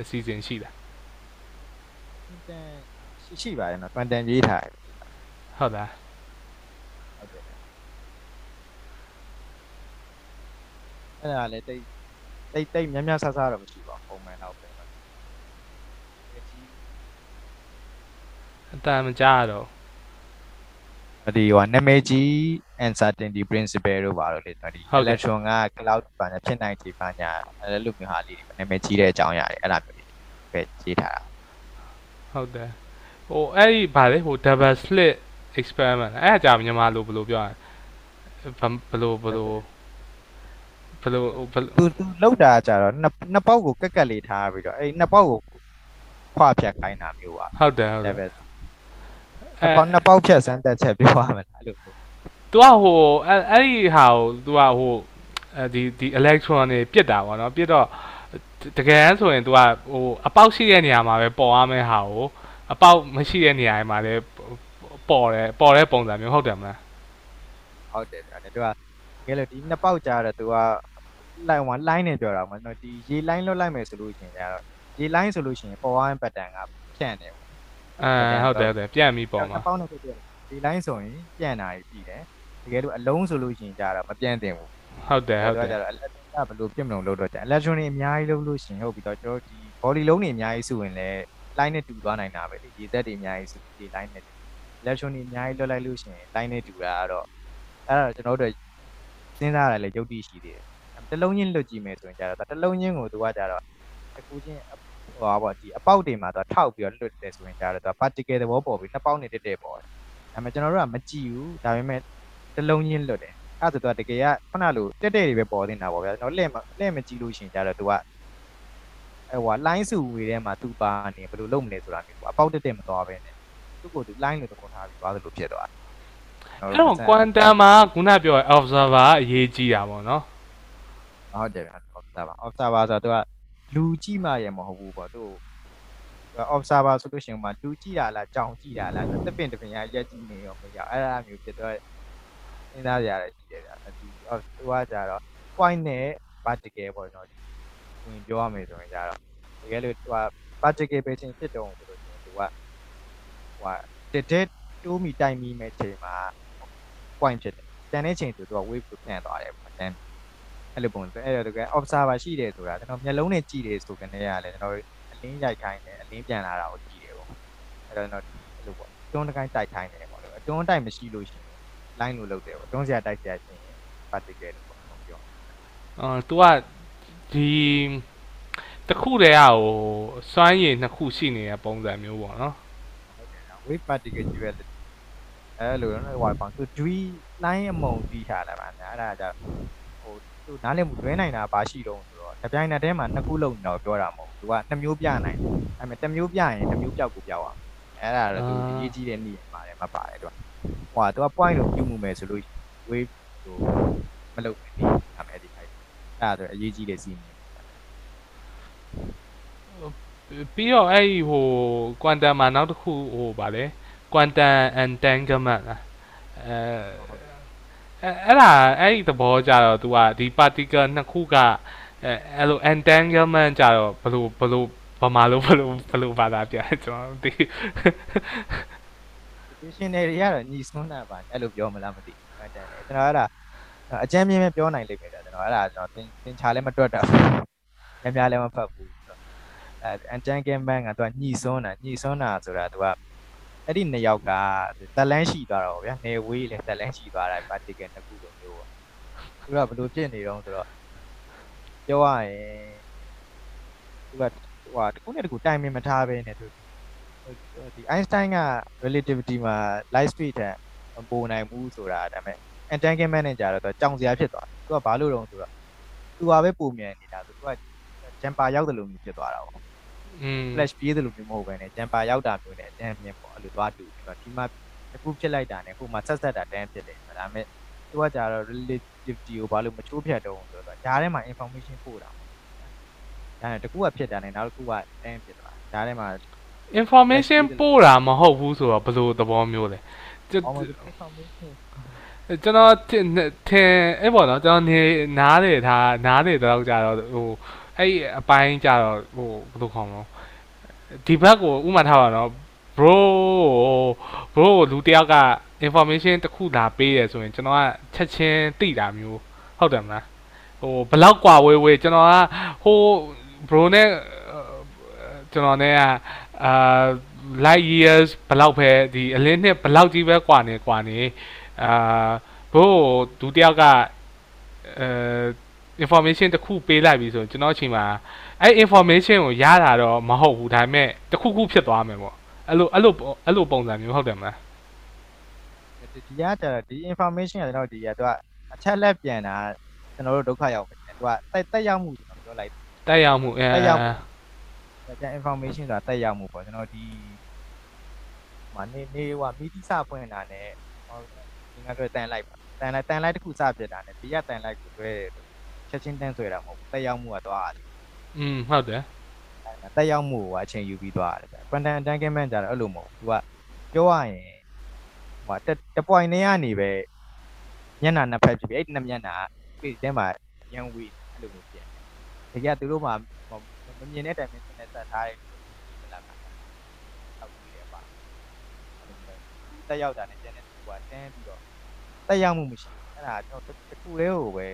အစီအစဉ်ရှိလား quantum ရှရှိရှိပါတယ်နော် content ရေးထားတယ်ဟုတ်လားဟုတ်တယ်အဲ့ဒါလည်းတိတ်တိတ်တိတ်များများဆဆတော့မရှိပါဘူးပုံမှန်တော့ပဲအတန်မကြားတော့ ဒီဟိုနာမည်ကြီး uncertainty principle တို့ပါတော့လေဒီ electron က cloud ဘာညာဖြစ်နိုင်ခြေဘာညာအဲ့လိုမျိုးဟာလေးတွေနာမည်ကြီးတဲ့အကြောင်းအရာတွေအဲ့ဒါမျိုးတွေပဲရေးထားတာဟုတ်တယ်ဟိုအဲ့ဒီဗာလေဟို double slit experiment အဲ့အကြောင်းမြန်မာလိုဘယ်လိုပြောရဘယ်လိုဘယ်လိုဘယ်လိုဘယ်လိုသူသူလောက်တာကြတော့နှစ်နှစ်ပေါက်ကိုကက်ကက်လေးထားပြီးတော့အဲ့နှစ်ပေါက်ကိုခွာဖြတ်ခိုင်းတာမျိုးပါဟုတ်တယ်ဟုတ်တယ် level အဲ ပေါက်နှစ်ပေါက်ဖြတ်စမ်းတက်ချက်ပြောရမယ်လားအဲ့လိုမျိုး तू ကဟိုအဲ့အဲ့ဒီဟာကို तू ကဟိုအဲဒီဒီ electron တွေပြစ်တာပေါ့နော်ပြစ်တော့တကယ်ဆိုရင် तू ကဟိုအပေါက်ရှိတဲ့နေရာမှာပဲပေါ်ရမယ့်ဟာကိုအပေါက်မရှိတဲ့နေရာမှာလည်းပေါ်တယ်ပေါ်တဲ့ပုံစံမျိုးဟုတ်တယ်မလား ဟုတ်တယ်ဗျာသူကကဲလို့ဒီနှစ်ပေါက်ကြားတော့သူကလိုက်ဝ line နဲ့ပြောတာမဟုတ်ဒီရေ line လွတ်လိုက်မယ်ဆိုလို့ရှိရင်ကျတော့ရေ line ဆိုလို့ရှိရင်ပေါ်ဝိုင်း pattern ကဖြန့်တယ် အဲဟုတ်တယ်ဟုတ်တယ်ပြန်ပြီးပေါ်မှာနှစ်ပေါက်နဲ့ပြည့်တယ်ဒီ line ဆိုရင်ပြန့်တာကြီးပြည်တယ်တကယ်လို့အလုံးဆိုလို့ရှိရင်ကျတော့မပြန့်တင်ဘူးဟုတ်တယ်ဟုတ်တယ်ကျတော့ electron ကဘယ်လိုပြင့်မလို့လို့တော့ကျ electron တွေအများကြီးလုံးလို့ရှိရင်ဟုတ်ပြီးတော့ကျွန်တော်ဒီ body လုံးတွေအများကြီးစုရင်လည်း line နဲ့တူသွားနိုင်တာပဲလေရေသက်တွေအများကြီးစုဒီ line နဲ့ electron တွေအများကြီးလွတ်လိုက်လို့ရှိရင် line နဲ့တူတာကတော့အဲ့ဒါကျွန်တော်တို့စဉ်းစားရတယ်လေယုတ်တိရှိသေးတယ်တလုံးချင်းလွတ်ကြည့်မယ်ဆိုရင်ကျတော့တလုံးချင်းကိုသူကကျတော့အခုချင်း ဟိုပါပေါ့ဒီအပေါက်တွေမှာတော့ထောက်ပြီးတော့လွတ်တယ်ဆိုရင်ကျတော့သူက particle သဘောပေါ်ပြီးနှစ်ပေါက်နဲ့တက်တက်ပေါ်တယ်ဒါပေမဲ့ကျွန်တော်တို့ကမကြည့်ဘူးဒါပေမဲ့တလုံးချင်းလွတ်တယ်အဲ့ဒါဆိုတော့တကယ်ကခုနလိုတက်တက်တွေပဲပေါ်နေတာပေါ့ဗျာကျွန်တော်လှည့်မလှည့်မကြည့်လို့ရှိရင်ကျတော့သူကအဲဟို line စုဝေထဲမှာသူပါနေဘယ်လိုလုပ်မလဲဆိုတာမျိုးပေါ့အပေါက်တက်တက်မသွားပဲနဲ့သူ့ကိုသူ line လို့သဘောထားပြီးသွားသလိုဖြစ်သွားတယ်အဲ့တော့ quantum မှာခုနပြော observer အရေးကြီးတာပေါ့နော်ဟုတ်တယ်ဗျာ observer observer ဆိုတော့သူက လူကြည့်မှရမဟုတ်ဘူးပေါ့သူ observer ဆိုလို့ရှိရင်မှလူကြည့်တာလားကြောင်ကြည့်တာလားတပင်တပင်ရရက်ကြည့်နေရောမရအဲ့ဒါမျိုးဖြစ်တော့စဉ်းစားရရတယ်ရှိတယ်ဗျာဒီသူကကြတော့ point နဲ့ particle ပေါ့နော်ဝင်ပြောရမယ်ဆိုရင်ကြတော့တကယ်လို့သူက particle ပဲချင်းဖြစ်တော့ဆိုလို့ရှိရင်သူကဟိုဟာတက်တက်တိုးမီတိုင်မီမဲ့ချိန်မှာ point ဖြစ်တယ်တန်တဲ့ချိန်ဆိုသူက wave ကိုပြန်သွားတယ်ပေါ့တန် အဲ့လိုပုံစံအဲ့တော့တကယ် observer ရှိတယ်ဆိုတာကျွန်တော်မျက်လုံးနဲ့ကြည့်တယ်ဆိုကနေရတယ်ကျွန်တော်အလင်းရိုက်ခိုင်းတယ်အလင်းပြန်လာတာကိုကြည့်တယ်ပေါ့အဲ့တော့ကျွန်တော်အဲ့လိုပေါ့တွန်းတစ်ကိုင်းတိုက်ခိုင်းတယ်ပေါ့လေတွန်းတိုက်မရှိလို့ရှိရင် line လို့လုပ်တယ်ပေါ့တွန်းစရာတိုက်စရာရှိရင် particle လို့ပေါ့ပြောအော် तू ကဒီတခုတည်းကဟိုစွမ်းရည်နှစ်ခုရှိနေတဲ့ပုံစံမျိုးပေါ့နော် wave particle duality အဲ့လိုနော်ဟိုပေါ့သူ dui line အမုံတီးထားတာပါညာအဲ့ဒါကြောင့်ဟို သူနားလည်မှုတွဲနိုင်တာပါရှိတော့ဆိုတော့တပြိုင်နက်တည်းမှာနှစ်ခုလုံးနေတော့ပြောတာမဟုတ်ဘူးသူကနှစ်မျိုးပြနိုင်တယ်အဲ့မဲ့တစ်မျိုးပြရင်တစ်မျိုးပြောက်ကိုပြောက်အောင်အဲ့ဒါတော့သူအရေးကြီးတဲ့နေရာပါတယ်မပါတယ်သူကဟိုကသူက point လို့ပြုမှုမယ်ဆိုလို့ wave ဟိုမလုပ်ဘူးနေအမယ်ဒီခိုက်အဲ့ဒါဆိုအရေးကြီးတဲ့စီမံပြီးတော့အဲ့ဒီဟို quantum မှာနောက်တစ်ခုဟိုဗာလေ quantum entanglement လားအဲ အဲအဲ့ဒါအဲ့ဒီသဘောကြတော့ तू ကဒီ particle နှစ်ခုကအဲအဲ့လို entanglement ကြတော့ဘယ်လိုဘယ်လိုဘာမှလို့ဘယ်လိုဘယ်လိုဘာသာပြကျွန်တော်မသိရှင်တွေကတော့ညီစွန်းတာပါအဲ့လိုပြောမလားမသိဘူးအဲ့ဒါကျွန်တော်အဲ့ဒါအကျမ်းမြင်ပဲပြောနိုင်လိမ့်မယ်ကျွန်တော်အဲ့ဒါကျွန်တော်သင်သင်ချာလည်းမတွက်တာဘူးများများလည်းမဖတ်ဘူးအဲ entanglement ကသူကညီစွန်းတာညီစွန်းတာဆိုတာသူက အဲ့ဒီနှစ်ယောက်ကတက်လန်းရှိသွားတော့ဗျာနေဝေးလေတက်လန်းရှိသွားတာ particle တစ်ခုလိုမျိုးပေါ့သူကဘယ်လိုဖြစ်နေတော့ဆိုတော့ပြောရရင်သူကဟိုတခုနဲ့တခုတိုင်ပင်မထားဘဲနဲ့သူဒီ Einstein က relativity မှာ light speed ထက်မပိုနိုင်ဘူးဆိုတာဒါပေမဲ့ entanglement နဲ့ကြာတော့သူကြောင်စရာဖြစ်သွားတယ်သူကဘာလို့တော့ဆိုတော့သူကပဲပုံမြန်နေတာသူက jumper ရောက်တယ်လို့မျိုးဖြစ်သွားတာပေါ့อืม flash ပြေးတယ်လို့မျိုးမဟုတ်ဘဲနဲ့ jumper ရောက်တာမျိုးနဲ့အတန်းမြင်ပေါ့အဲ့လိုသွားတူပြီးတော့ဒီမှာတစ်ခုဖြစ်လိုက်တာနဲ့ခုမှဆက်ဆက်တာတန်းဖြစ်တယ်ဒါပေမဲ့သူကကြာတော့ relativity ကိုဘာလို့မချိုးဖြတ်တော့ဆိုတော့ဂျားထဲမှာ information ပို့တာဒါနဲ့တစ်ခုကဖြစ်တာနဲ့နောက်တစ်ခုကတန်းဖြစ်သွားဂျားထဲမှာ information ပို့တာမဟုတ်ဘူးဆိုတော့ဘယ်လိုသဘောမျိုးလဲကျွန်အော် information ကျွန်တော်ထင်ထင်အဲ့ပေါ့နော်ကျွန်တော်နေနားလေထားနားလေတော့ကြတော့ဟို အဲ့အပိုင်းကြတော့ဟိုဘယ်လိုခေါ်မလဲဒီဘက်ကိုဥမာထားပါတော့ bro bro လူတယောက်က information တစ်ခုလာပေးတယ်ဆိုရင်ကျွန်တော်ကချက်ချင်းသိတာမျိုးဟုတ်တယ်မလားဟိုဘလောက်กว่าဝေးဝေးကျွန်တော်ကဟို bro နဲ့ကျွန်တော်နဲ့ကအာ light years ဘလောက်ပဲဒီအလင်းနှစ်ဘလောက်ကြီးပဲกว่าနေกว่าနေအာဘို့ဒုတယောက်ကအဲ information တစ်ခုပေးလိုက်ပြီဆိုရင်ကျွန်တော်အချိန်မှာအဲ့ information ကိုရတာတော့မဟုတ်ဘူးဒါပေမဲ့တစ်ခုခုဖြစ်သွားမယ်ပေါ့အဲ့လိုအဲ့လိုအဲ့လိုပုံစံမျိုးဟုတ်တယ်မလားဒီကကြတော့ဒီ information ကကျွန်တော်ဒီကသူကအချက်လက်ပြန်တာကျွန်တော်တို့ဒုက္ခရောက်မယ်သူကတက်တက်ရောက်မှုကျွန်တော်ပြောလိုက်တက်ရောက်မှုအဲတက်ရောက်ကျန် information ဆိုတာတက်ရောက်မှုပေါ့ကျွန်တော်ဒီဟိုနေနေဟိုမီတိစဖွင့်တာနဲ့ဟိုဒီငါတို့တန်လိုက်ပါတန်လိုက်တန်လိုက်တစ်ခုစပြစ်တာနဲ့ဒီကတန်လိုက်ကိုတွဲ ချက်ချင်းတန်းဆွဲတာမဟုတ်ဘူးတက်ရောက်မှုကတော့တယ်อืมဟုတ်တယ်တက်ရောက်မှုကအချိန်ယူပြီးသွားတယ်ဗျ quantum entanglement ကြတော့အဲ့လိုမဟုတ်ဘူးသူကပြောရရင်ဟိုတတ point နေကနေပဲမျက်နှာနှစ်ဖက်ဖြစ်ပြီးအဲ့ဒီနှစ်မျက်နှာကဒီထဲမှာရန်ဝေးအဲ့လိုမျိုးပြန်တယ်ဒီကသူတို့မှာမမြင်တဲ့ dimension နဲ့ဆက်ထားတဲ့လာတာဟုတ်ပြီလေပါတက်ရောက်တာနဲ့ကျန်တဲ့သူကတန်းပြီးတော့တက်ရောက်မှုမရှိဘူးအဲ့ဒါကျွန်တော်တခုလေးကိုပဲ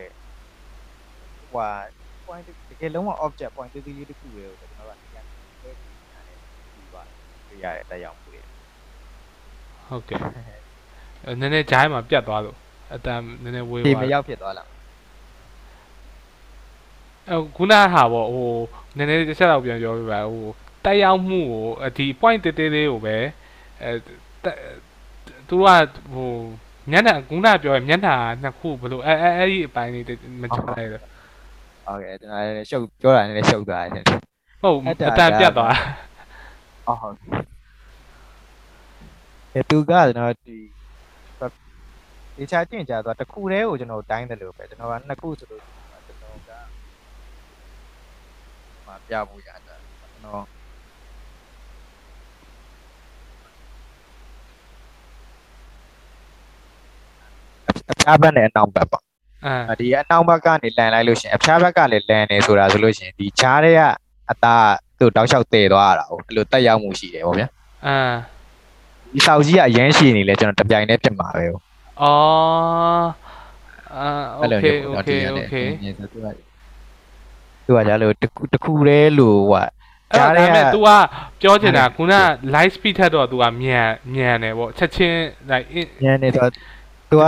ဟို point တကယ်လုံးဝ object point တည်တည်တစ်ခုလေးကိုကျွန်တော်ကနေရာဆွဲပြီးနေတာနဲ့ပြီးသွားပြရတဲ့တက်ရောက်မှုတွေဟုတ်ကဲ့အဲနည်းနည်းဂျိုင်းမှာပြတ်သွားလို့အတန်နည်းနည်းဝေးဒီသွားမရောက်ဖြစ်သွားလားအဲခုနဟာပေါ့ဟိုနည်းနည်းတစ်ချက်တော့ပြန်ပြောပြပါဟိုတက်ရောက်မှုကိုအဒီ point တေးသေးလေးကိုပဲအဲတက်သူကဟိုမျက်နှာခုနပြောရမျက်နှာနှစ်ခုဘယ်လိုအဲအဲအဲ့ဒီအပိုင်းလေးမချလိုက်တော့ ဟုတ်ကဲ့ကျွန်တော်လည်းရှုပ်ပြောတာလည်းရှုပ်သွားတယ်ဟုတ်အဲ့ဒါအတန်ပြတ်သွားအော်ဟုတ်ကဲ့သူကကျွန်တော်ဒီဒီချာကျင့်ကြသွားတစ်ခုတည်းကိုကျွန်တော်တိုင်းတယ်လို့ပဲကျွန်တော်ကနှစ်ခုဆိုလို့ကျွန်တော်ကမပြဖို့ရတာကျွန်တော်အဖျားဘက်နဲ့အနောက်ဘက်ပေါ့ အာ ဒီအနောက်ဘက်ကနေလန်လိုက်လို့ရှရင်အဖျားဘက်ကလည်းလန်နေဆိုတာဆိုလို့ရှရင်ဒီချားတွေကအသားသူ့တောက်လျှောက်တည်သွားရတာဟုတ်အဲ့လိုတက်ရောက်မှုရှိတယ်ဗောဗျာ အာ ဒီဆောက်ကြီးကအရန်ရှိနေလဲကျွန်တော်တပြိုင်တည်းဖြစ်မှာပဲဟုတ် အော်အာโอ အဲ့လို เค မျိုး โอ ပေါ့ เค နော် โอ ဒီ เค ကနေသူကသူကကြလို့တခုတခုတည်းလို့ဟိုက အဲ့ဒါ ကြားထဲ ပေ က မဲ့ तू ကပြောချင်တာခုန live speed ထက်တော့ तू ကမြန်မြန်တယ်ပေါ့ချက်ချင်း like in- ညနေတော့သူက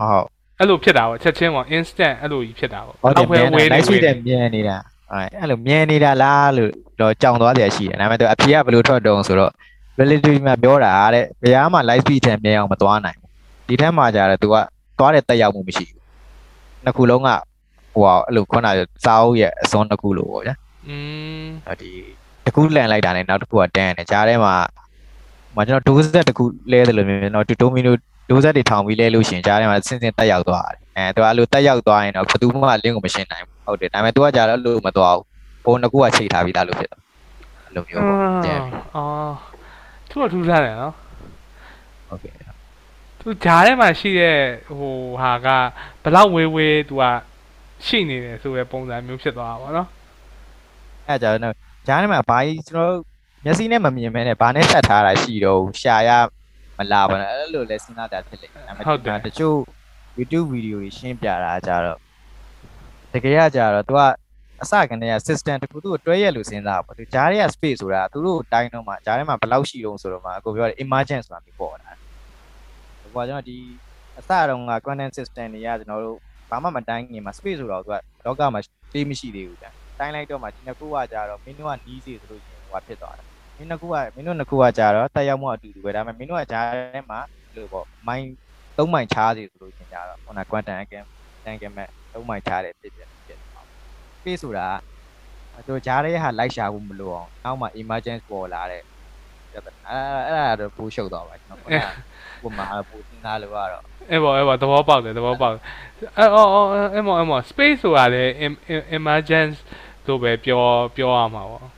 ဟုတ် အဲ့လိုဖြစ်တာပေါ့ချက်ချင်းပေါ့ instant အဲ့လိုကြီးဖြစ်တာပေါ့ဟုတ်တယ်ပဲမြန်ဝေးနေနေလိုက်ရှိဝေးတနေယ်မြန်နေတာဟုတ်အဲ့လိုမြန်နေတာလားလို့တော့ကြောင်သွားတယ်ရှိတယ်ဒါပေမဲ့သူအဖြေကဘယ်လိုထွက်တုံးဆိုတော့ relative မှာပြောတာတဲ့ဘယ်မှာ live speed ထက်မြန်အောင်မသွားနိုင်ဘူးဒီထက်မှကြာတယ်သူကသွားတဲ့တက်ရောက်မှုမရှိဘူးနှစ်ခုလုံးကဟိုအဲ့လိုခုနကစာအုပ်ရဲ့အစွန်းတစ်ခုလို့ပေါ့ဗျာอืมအဲ့ဒီတစ်ခုလန်လိုက်တာနဲ့နောက်တစ်ခုကတန်းတယ်ကြားထဲမှာမကျွန်တော်ဒိုးဆက်တစ်ခုလဲတယ်လို့မျိုးကျွန်တော်တူတိုမီနို ဒိုးဆက်တွေထောင်ပြီးလဲလို့ရှရင်ကြားထဲမှာဆင်းဆင်းတက်ရောက်သွားတယ်အဲသူကအဲ့လိုတက်ရောက်သွားရင်တော့ဘယ်သူမှလင်းကိုမရှင်းနိုင်ဘူးဟုတ်တယ်ဒါပေမဲ့သူကကြာတော့လို့မသွားဘူးဘုံတစ်ခုကချိန်ထားပြီးသားလို့ဖြစ်တော့အဲ့လိုမျိုးပေါ့ကျန်ပြီအော်သူကထူးထားတယ်နော်ဟုတ်ကဲ့သူဂျားထဲမှာရှိတဲ့ဟိုဟာကဘလောက်ဝေးဝေး तू ကရှိနေတယ်ဆိုတဲ့ပုံစံမျိုးဖြစ်သွားတာပေါ့နော်အဲ့ကြာတော့ကြားထဲမှာဘာကြီးကျွန်တော်မျက်စိနဲ့မမြင်မဲနဲ့ဘာနဲ့ဆက်ထားတာရှိတော့ရှာရ မလာပါနဲ့အဲ့လိုလဲစဉ်းစားတာဖြစ်လေဒါပေမဲ့တချို့ YouTube ဗီဒီယိုတွေရှင်းပြတာကြတော့တကယ်ကကြတော့ तू ကအစကနေက system တခုသူ့ကိုတွဲရက်လို့စဉ်းစားပါသူဂျားတွေက space ဆိုတာသူတို့တိုင်းတော့မှဂျားထဲမှာဘယ်လောက်ရှိတော့ဆိုတော့မှအကိုပြောတယ် emergence ဆိုတာမျိုးပေါ်တာဟိုကကျွန်တော်ဒီအစတုန်းက quantum system တွေကကျွန်တော်တို့ဘာမှမတိုင်းငင်မှာ space ဆိုတော့သူကလောကမှာသေးမရှိသေးဘူးဗျတိုင်းလိုက်တော့မှဒီနှစ်ခုကကြတော့မင်းတို့ကနီးစီဆိုလို့ရှိရင်ဟိုကဖြစ်သွားတာမ င်းနှစ်ခုကမင်းတို့နှစ်ခုကကြတော့တက်ရောက်မှုအတူတူပဲဒါပေမဲ့မင်းတို့ကဂျားထဲမှာလို့ပေါ့ mind သုံးမိုင်ချားစီဆိုလို့ရှိရင်ကြတော့ခုန quantum again တန်ကမဲ့သုံးမိုင်ချားတယ်ဖြစ်ဖြစ်ဖြစ်သွား space ဆိုတာကတို့ဂျားရဲဟာလိုက်ရှာဖို့မလိုအောင်နောက်မှ emergence ပေါ်လာတဲ့ပြဿနာအဲ့အဲ့ဒါတော့ပူရှုပ်သွားပါကျွန်တော်ခုနကပုံမှာပူစဉ်းစားလို့ကတော့အဲ့ပေါ့အဲ့ပေါ့သဘောပေါက်တယ်သဘောပေါက်တယ်အဲ့အော်အော်အဲ့မော်အဲ့မော် space ဆိုတာလေ em- em- emergence လို့ပဲပြောပြောရမှာပေါ့အဲ့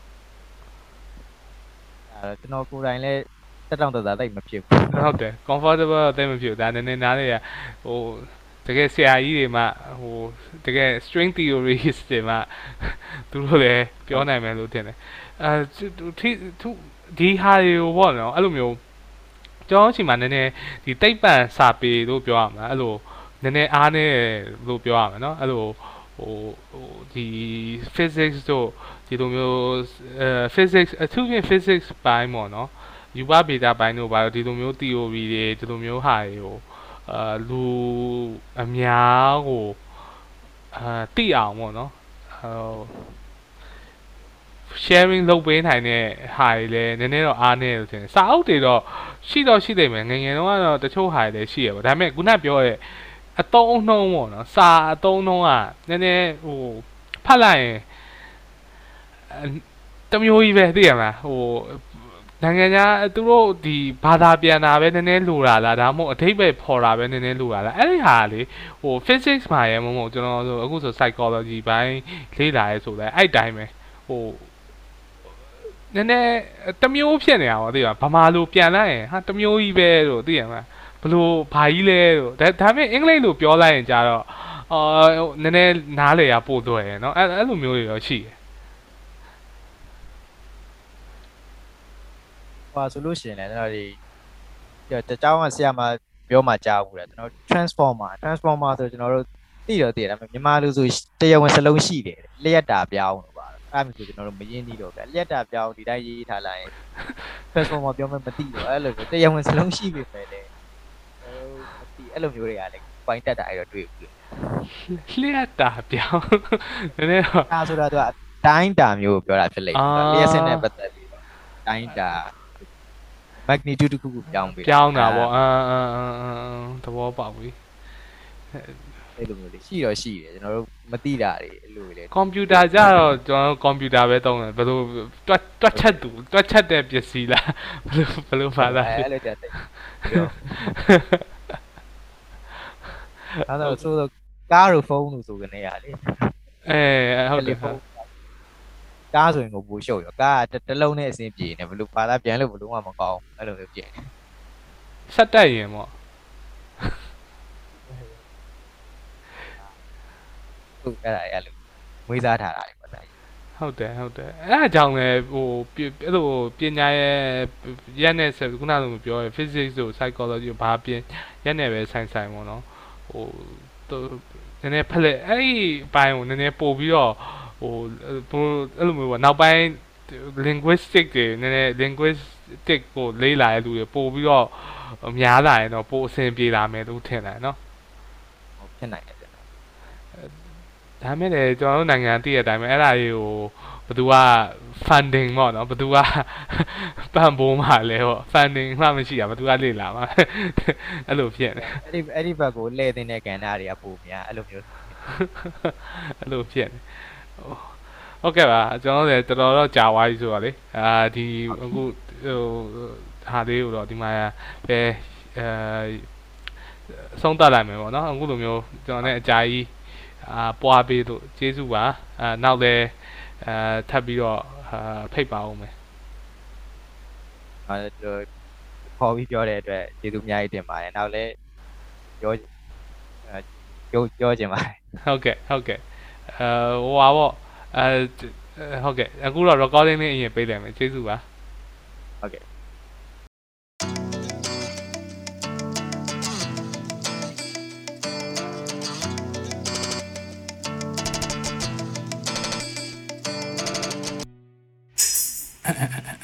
တော့ကျွန်တော်ကိုယ်တိုင်လည်းတက်တောင့်တသားတိတ်မဖြစ်ဘူး ဟုတ်တယ် comfortable တော့တိတ်မဖြစ်ဘူးဒါနည်းနည်းနားလေဟိုတကယ်ဆရာကြီးတွေမှဟိုတကယ် string theories တွေမှသူတို့လည်းပြောနိုင်မယ်လို့ထင်တယ်အဲသူထိသူ ဒီဟာတွေကိုပေါ့နော်အဲ့လိုမျိုးကျွန်တော်ချိန်မှာနည်းနည်းဒီတိတ်ပန်စာပေလို့ပြောရမှာအဲ့လိုနည်းနည်းအားနေလို့ပြောရမှာเนาะအဲ့လိုဟိုဟိုဒီ physics တို့ ဒီလိုမျိုးအဲ physics အထူးဖြင့် physics ပိုင်းပေါ့နော်ယူပဗေဒပိုင်းတို့ဘာလို့ဒီလိုမျိုး theory တွေဒီလိုမျိုးဟာတွေကိုအာလူအများကိုအာသိအောင်ပေါ့နော်ဟို sharing လုပ်ပေးနိုင်တဲ့ဟာတွေလည်းနည်းနည်းတော့အားနည်းလို့ထင်တယ်စာအုပ်တွေတော့ရှိတော့ရှိနေမယ်ငယ်ငယ်တုန်းကတော့တချို့ဟာတွေလည်းရှိရပါဒါပေမဲ့ခုနပြောတဲ့အတုံးနှုံးပေါ့နော်စာအတုံးနှုံးကနည်းနည်းဟိုဖတ်လိုက်ရင် တမျိုးကြီးပဲသိရမလားဟိုနိုင်ငံခြားသူတို့ဒီဘာသာပြန်တာပဲနည်းနည်းလိုတာလားဒါမှမဟုတ်အထိပ္ပယ်ဖော်တာပဲနည်းနည်းလိုတာလားအဲ့ဒီဟာလေဟို physics မှာရေမဟုတ်ကျွန်တော်ဆိုအခုဆို psychology ဘိုင်းလေ့လာရဲဆိုလဲအဲ့တိုင်းပဲဟိုနည်းနည်းတမျိုးဖြစ်နေတာပေါ့သိရဗမာလိုပြန်လိုက်ရင်ဟာတမျိုးကြီးပဲလို့သိရမလားဘလို့ဘာကြီးလဲလို့ဒါဒါပေမဲ့အင်္ဂလိပ်လိုပြောလိုက်ရင်ကြတော့အာနည်းနည်းနားလေရပို့တော့ရယ်เนาะအဲ့အဲ့လိုမျိုးတွေရောရှိတယ် ဟိုဆိုလို့ရှိရင်လည်းကျွန်တော်ဒီတကြောင်ကဆရာမပြောမှကြားဘူးလေကျွန်တော် transformer transformer ဆိုကျွန်တော်တို့သိတော့သိတယ်ဒါပေမဲ့မြန်မာလူဆိုတရားဝင်စလုံးရှိတယ်လျက်တာပြောင်းလို့ပါအဲ့မျိုးဆိုကျွန်တော်တို့မရင်းသေးတော့ဗျလျက်တာပြောင်းဒီတိုင်းရေးထားလိုက်ရင် transformer ပြောမှမသိတော့အဲ့လိုမျိုးတရားဝင်စလုံးရှိပြီပဲလေဟိုမသိအဲ့လိုမျိုးတွေကလည်းပိုင်းတက်တာအဲ့တော့တွေ့ဘူးလျှက်တာပြောင်းနည်းနည်းတော့ဒါဆိုတာသူကတိုင်းတာမျိုးကိုပြောတာဖြစ်လိမ့်မယ်အာလျက်စင်းနဲ့ပတ်သက်ပြီးတော့တိုင်းတာ magnitude တစ်ခုခုပြောင်းပေးပြောင်းတာပေါ့အမ်အမ်အမ်အမ်သဘောပေါက်ပြီအဲ့လိုမျိုးလေးရှိတော့ရှိတယ်ကျွန်တော်တို့မသိတာတွေအဲ့လိုလေကွန်ပျူတာကြတော့ကျွန်တော်ကွန်ပျူတာပဲသုံးတယ်ဘယ်လိုတွက်တွက်ချက်သူတွက်ချက်တဲ့ပစ္စည်းလားဘယ်လိုဘယ်လိုပါလားအဲ့လိုတက်တယ်ပြောအဲ့တော့ဆိုတော့ကားတို့ဖုန်းတို့ဆိုကနေရလေအဲဟုတ်တယ်ဖုန်း ကားဆိုရင်ကိုပူရှုပ်ရောကားကတစ်လုံးနဲ့အဆင်ပြေနေဘယ်လိုပါလာပြန်လို့ဘယ်လိုမှမကောင်းအဲ့လိုမျိုးပြင်နေဆက်တက်ရင်ပေါ့ဟုတ်အဲ့ဒါအဲ့လိုမွေးစားထားတာတွေပေါ့ဒါဟုတ်တယ်ဟုတ်တယ်အဲအကြောင်းလည်းဟိုပြအဲ့လိုပညာရဲ့ရက်နဲ့ဆက်ခုနကလိုပြောရ physics တို့ psychology တို့ဘာပြင်ရက်နဲ့ပဲဆိုင်ဆိုင်ပေါ့နော်ဟိုသူနည်းနည်းဖလက်အဲ့ဒီအပိုင်းကိုနည်းနည်းပို့ပြီးတော့ ဟိုဘို့အဲ့လိုမျိုးပေါ့နောက်ပိုင်း linguistic တွေနည်းနည်း linguistic ကိုလေးလာတဲ့လူတွေပို့ပြီးတော့များလာရင်တော့ပို့အဆင်ပြေလာမယ်လို့ထင်တယ်နော်ဟုတ်ဖြစ်နိုင်တယ်ကျွန်တော်ဒါမဲ့လေကျွန်တော်တို့နိုင်ငံတည့်ရတဲ့အတိုင်းပဲအဲ့ဒါကြီးကိုဘယ်သူက funding ပေါ့နော်ဘယ်သူကပံ့ပိုးမှာလဲပေါ့ funding မှမရှိတာဘယ်သူကလေ့လာမှာအဲ့လိုဖြစ်နေအဲ့ဒီအဲ့ဒီဘက်ကိုလှည့်သိတဲ့ကဏ္ဍတွေကပိုများအဲ့လိုမျိုးအဲ့လိုဖြစ်နေ ဟုတ်ကဲ့ပါကျွန်တော်လည်းတော်တော်တော့ကြာသွားပြီဆိုတော့လေအာဒီအခုဟိုဟာလေးကိုတော့ဒီမှာပဲအဲဆုံးသတ်လိုက်မယ်ပေါ့နော်အခုလိုမျိုးကျွန်တော်လည်းအကြာကြီးအာပွားပေးလို့ကျေးဇူးပါအာနောက်လည်းအဲထပ်ပြီးတော့အာဖိတ်ပါဦးမယ်အဲ့တော့ခေါ်ပြီးပြောတဲ့အတွက်ကျေးဇူးအများကြီးတင်ပါတယ်နောက်လည်းပြောအဲပြောပြောချင်ပါတယ်ဟုတ်ကဲ့ဟုတ်ကဲ့ အဲဟိုပါပေါ့အဲဟုတ်ကဲ့အခုတော့ recording လေးအရင်ပေးလိုက်မယ်ကျေးဇူးပါဟုတ်ကဲ့ Ha ha ha.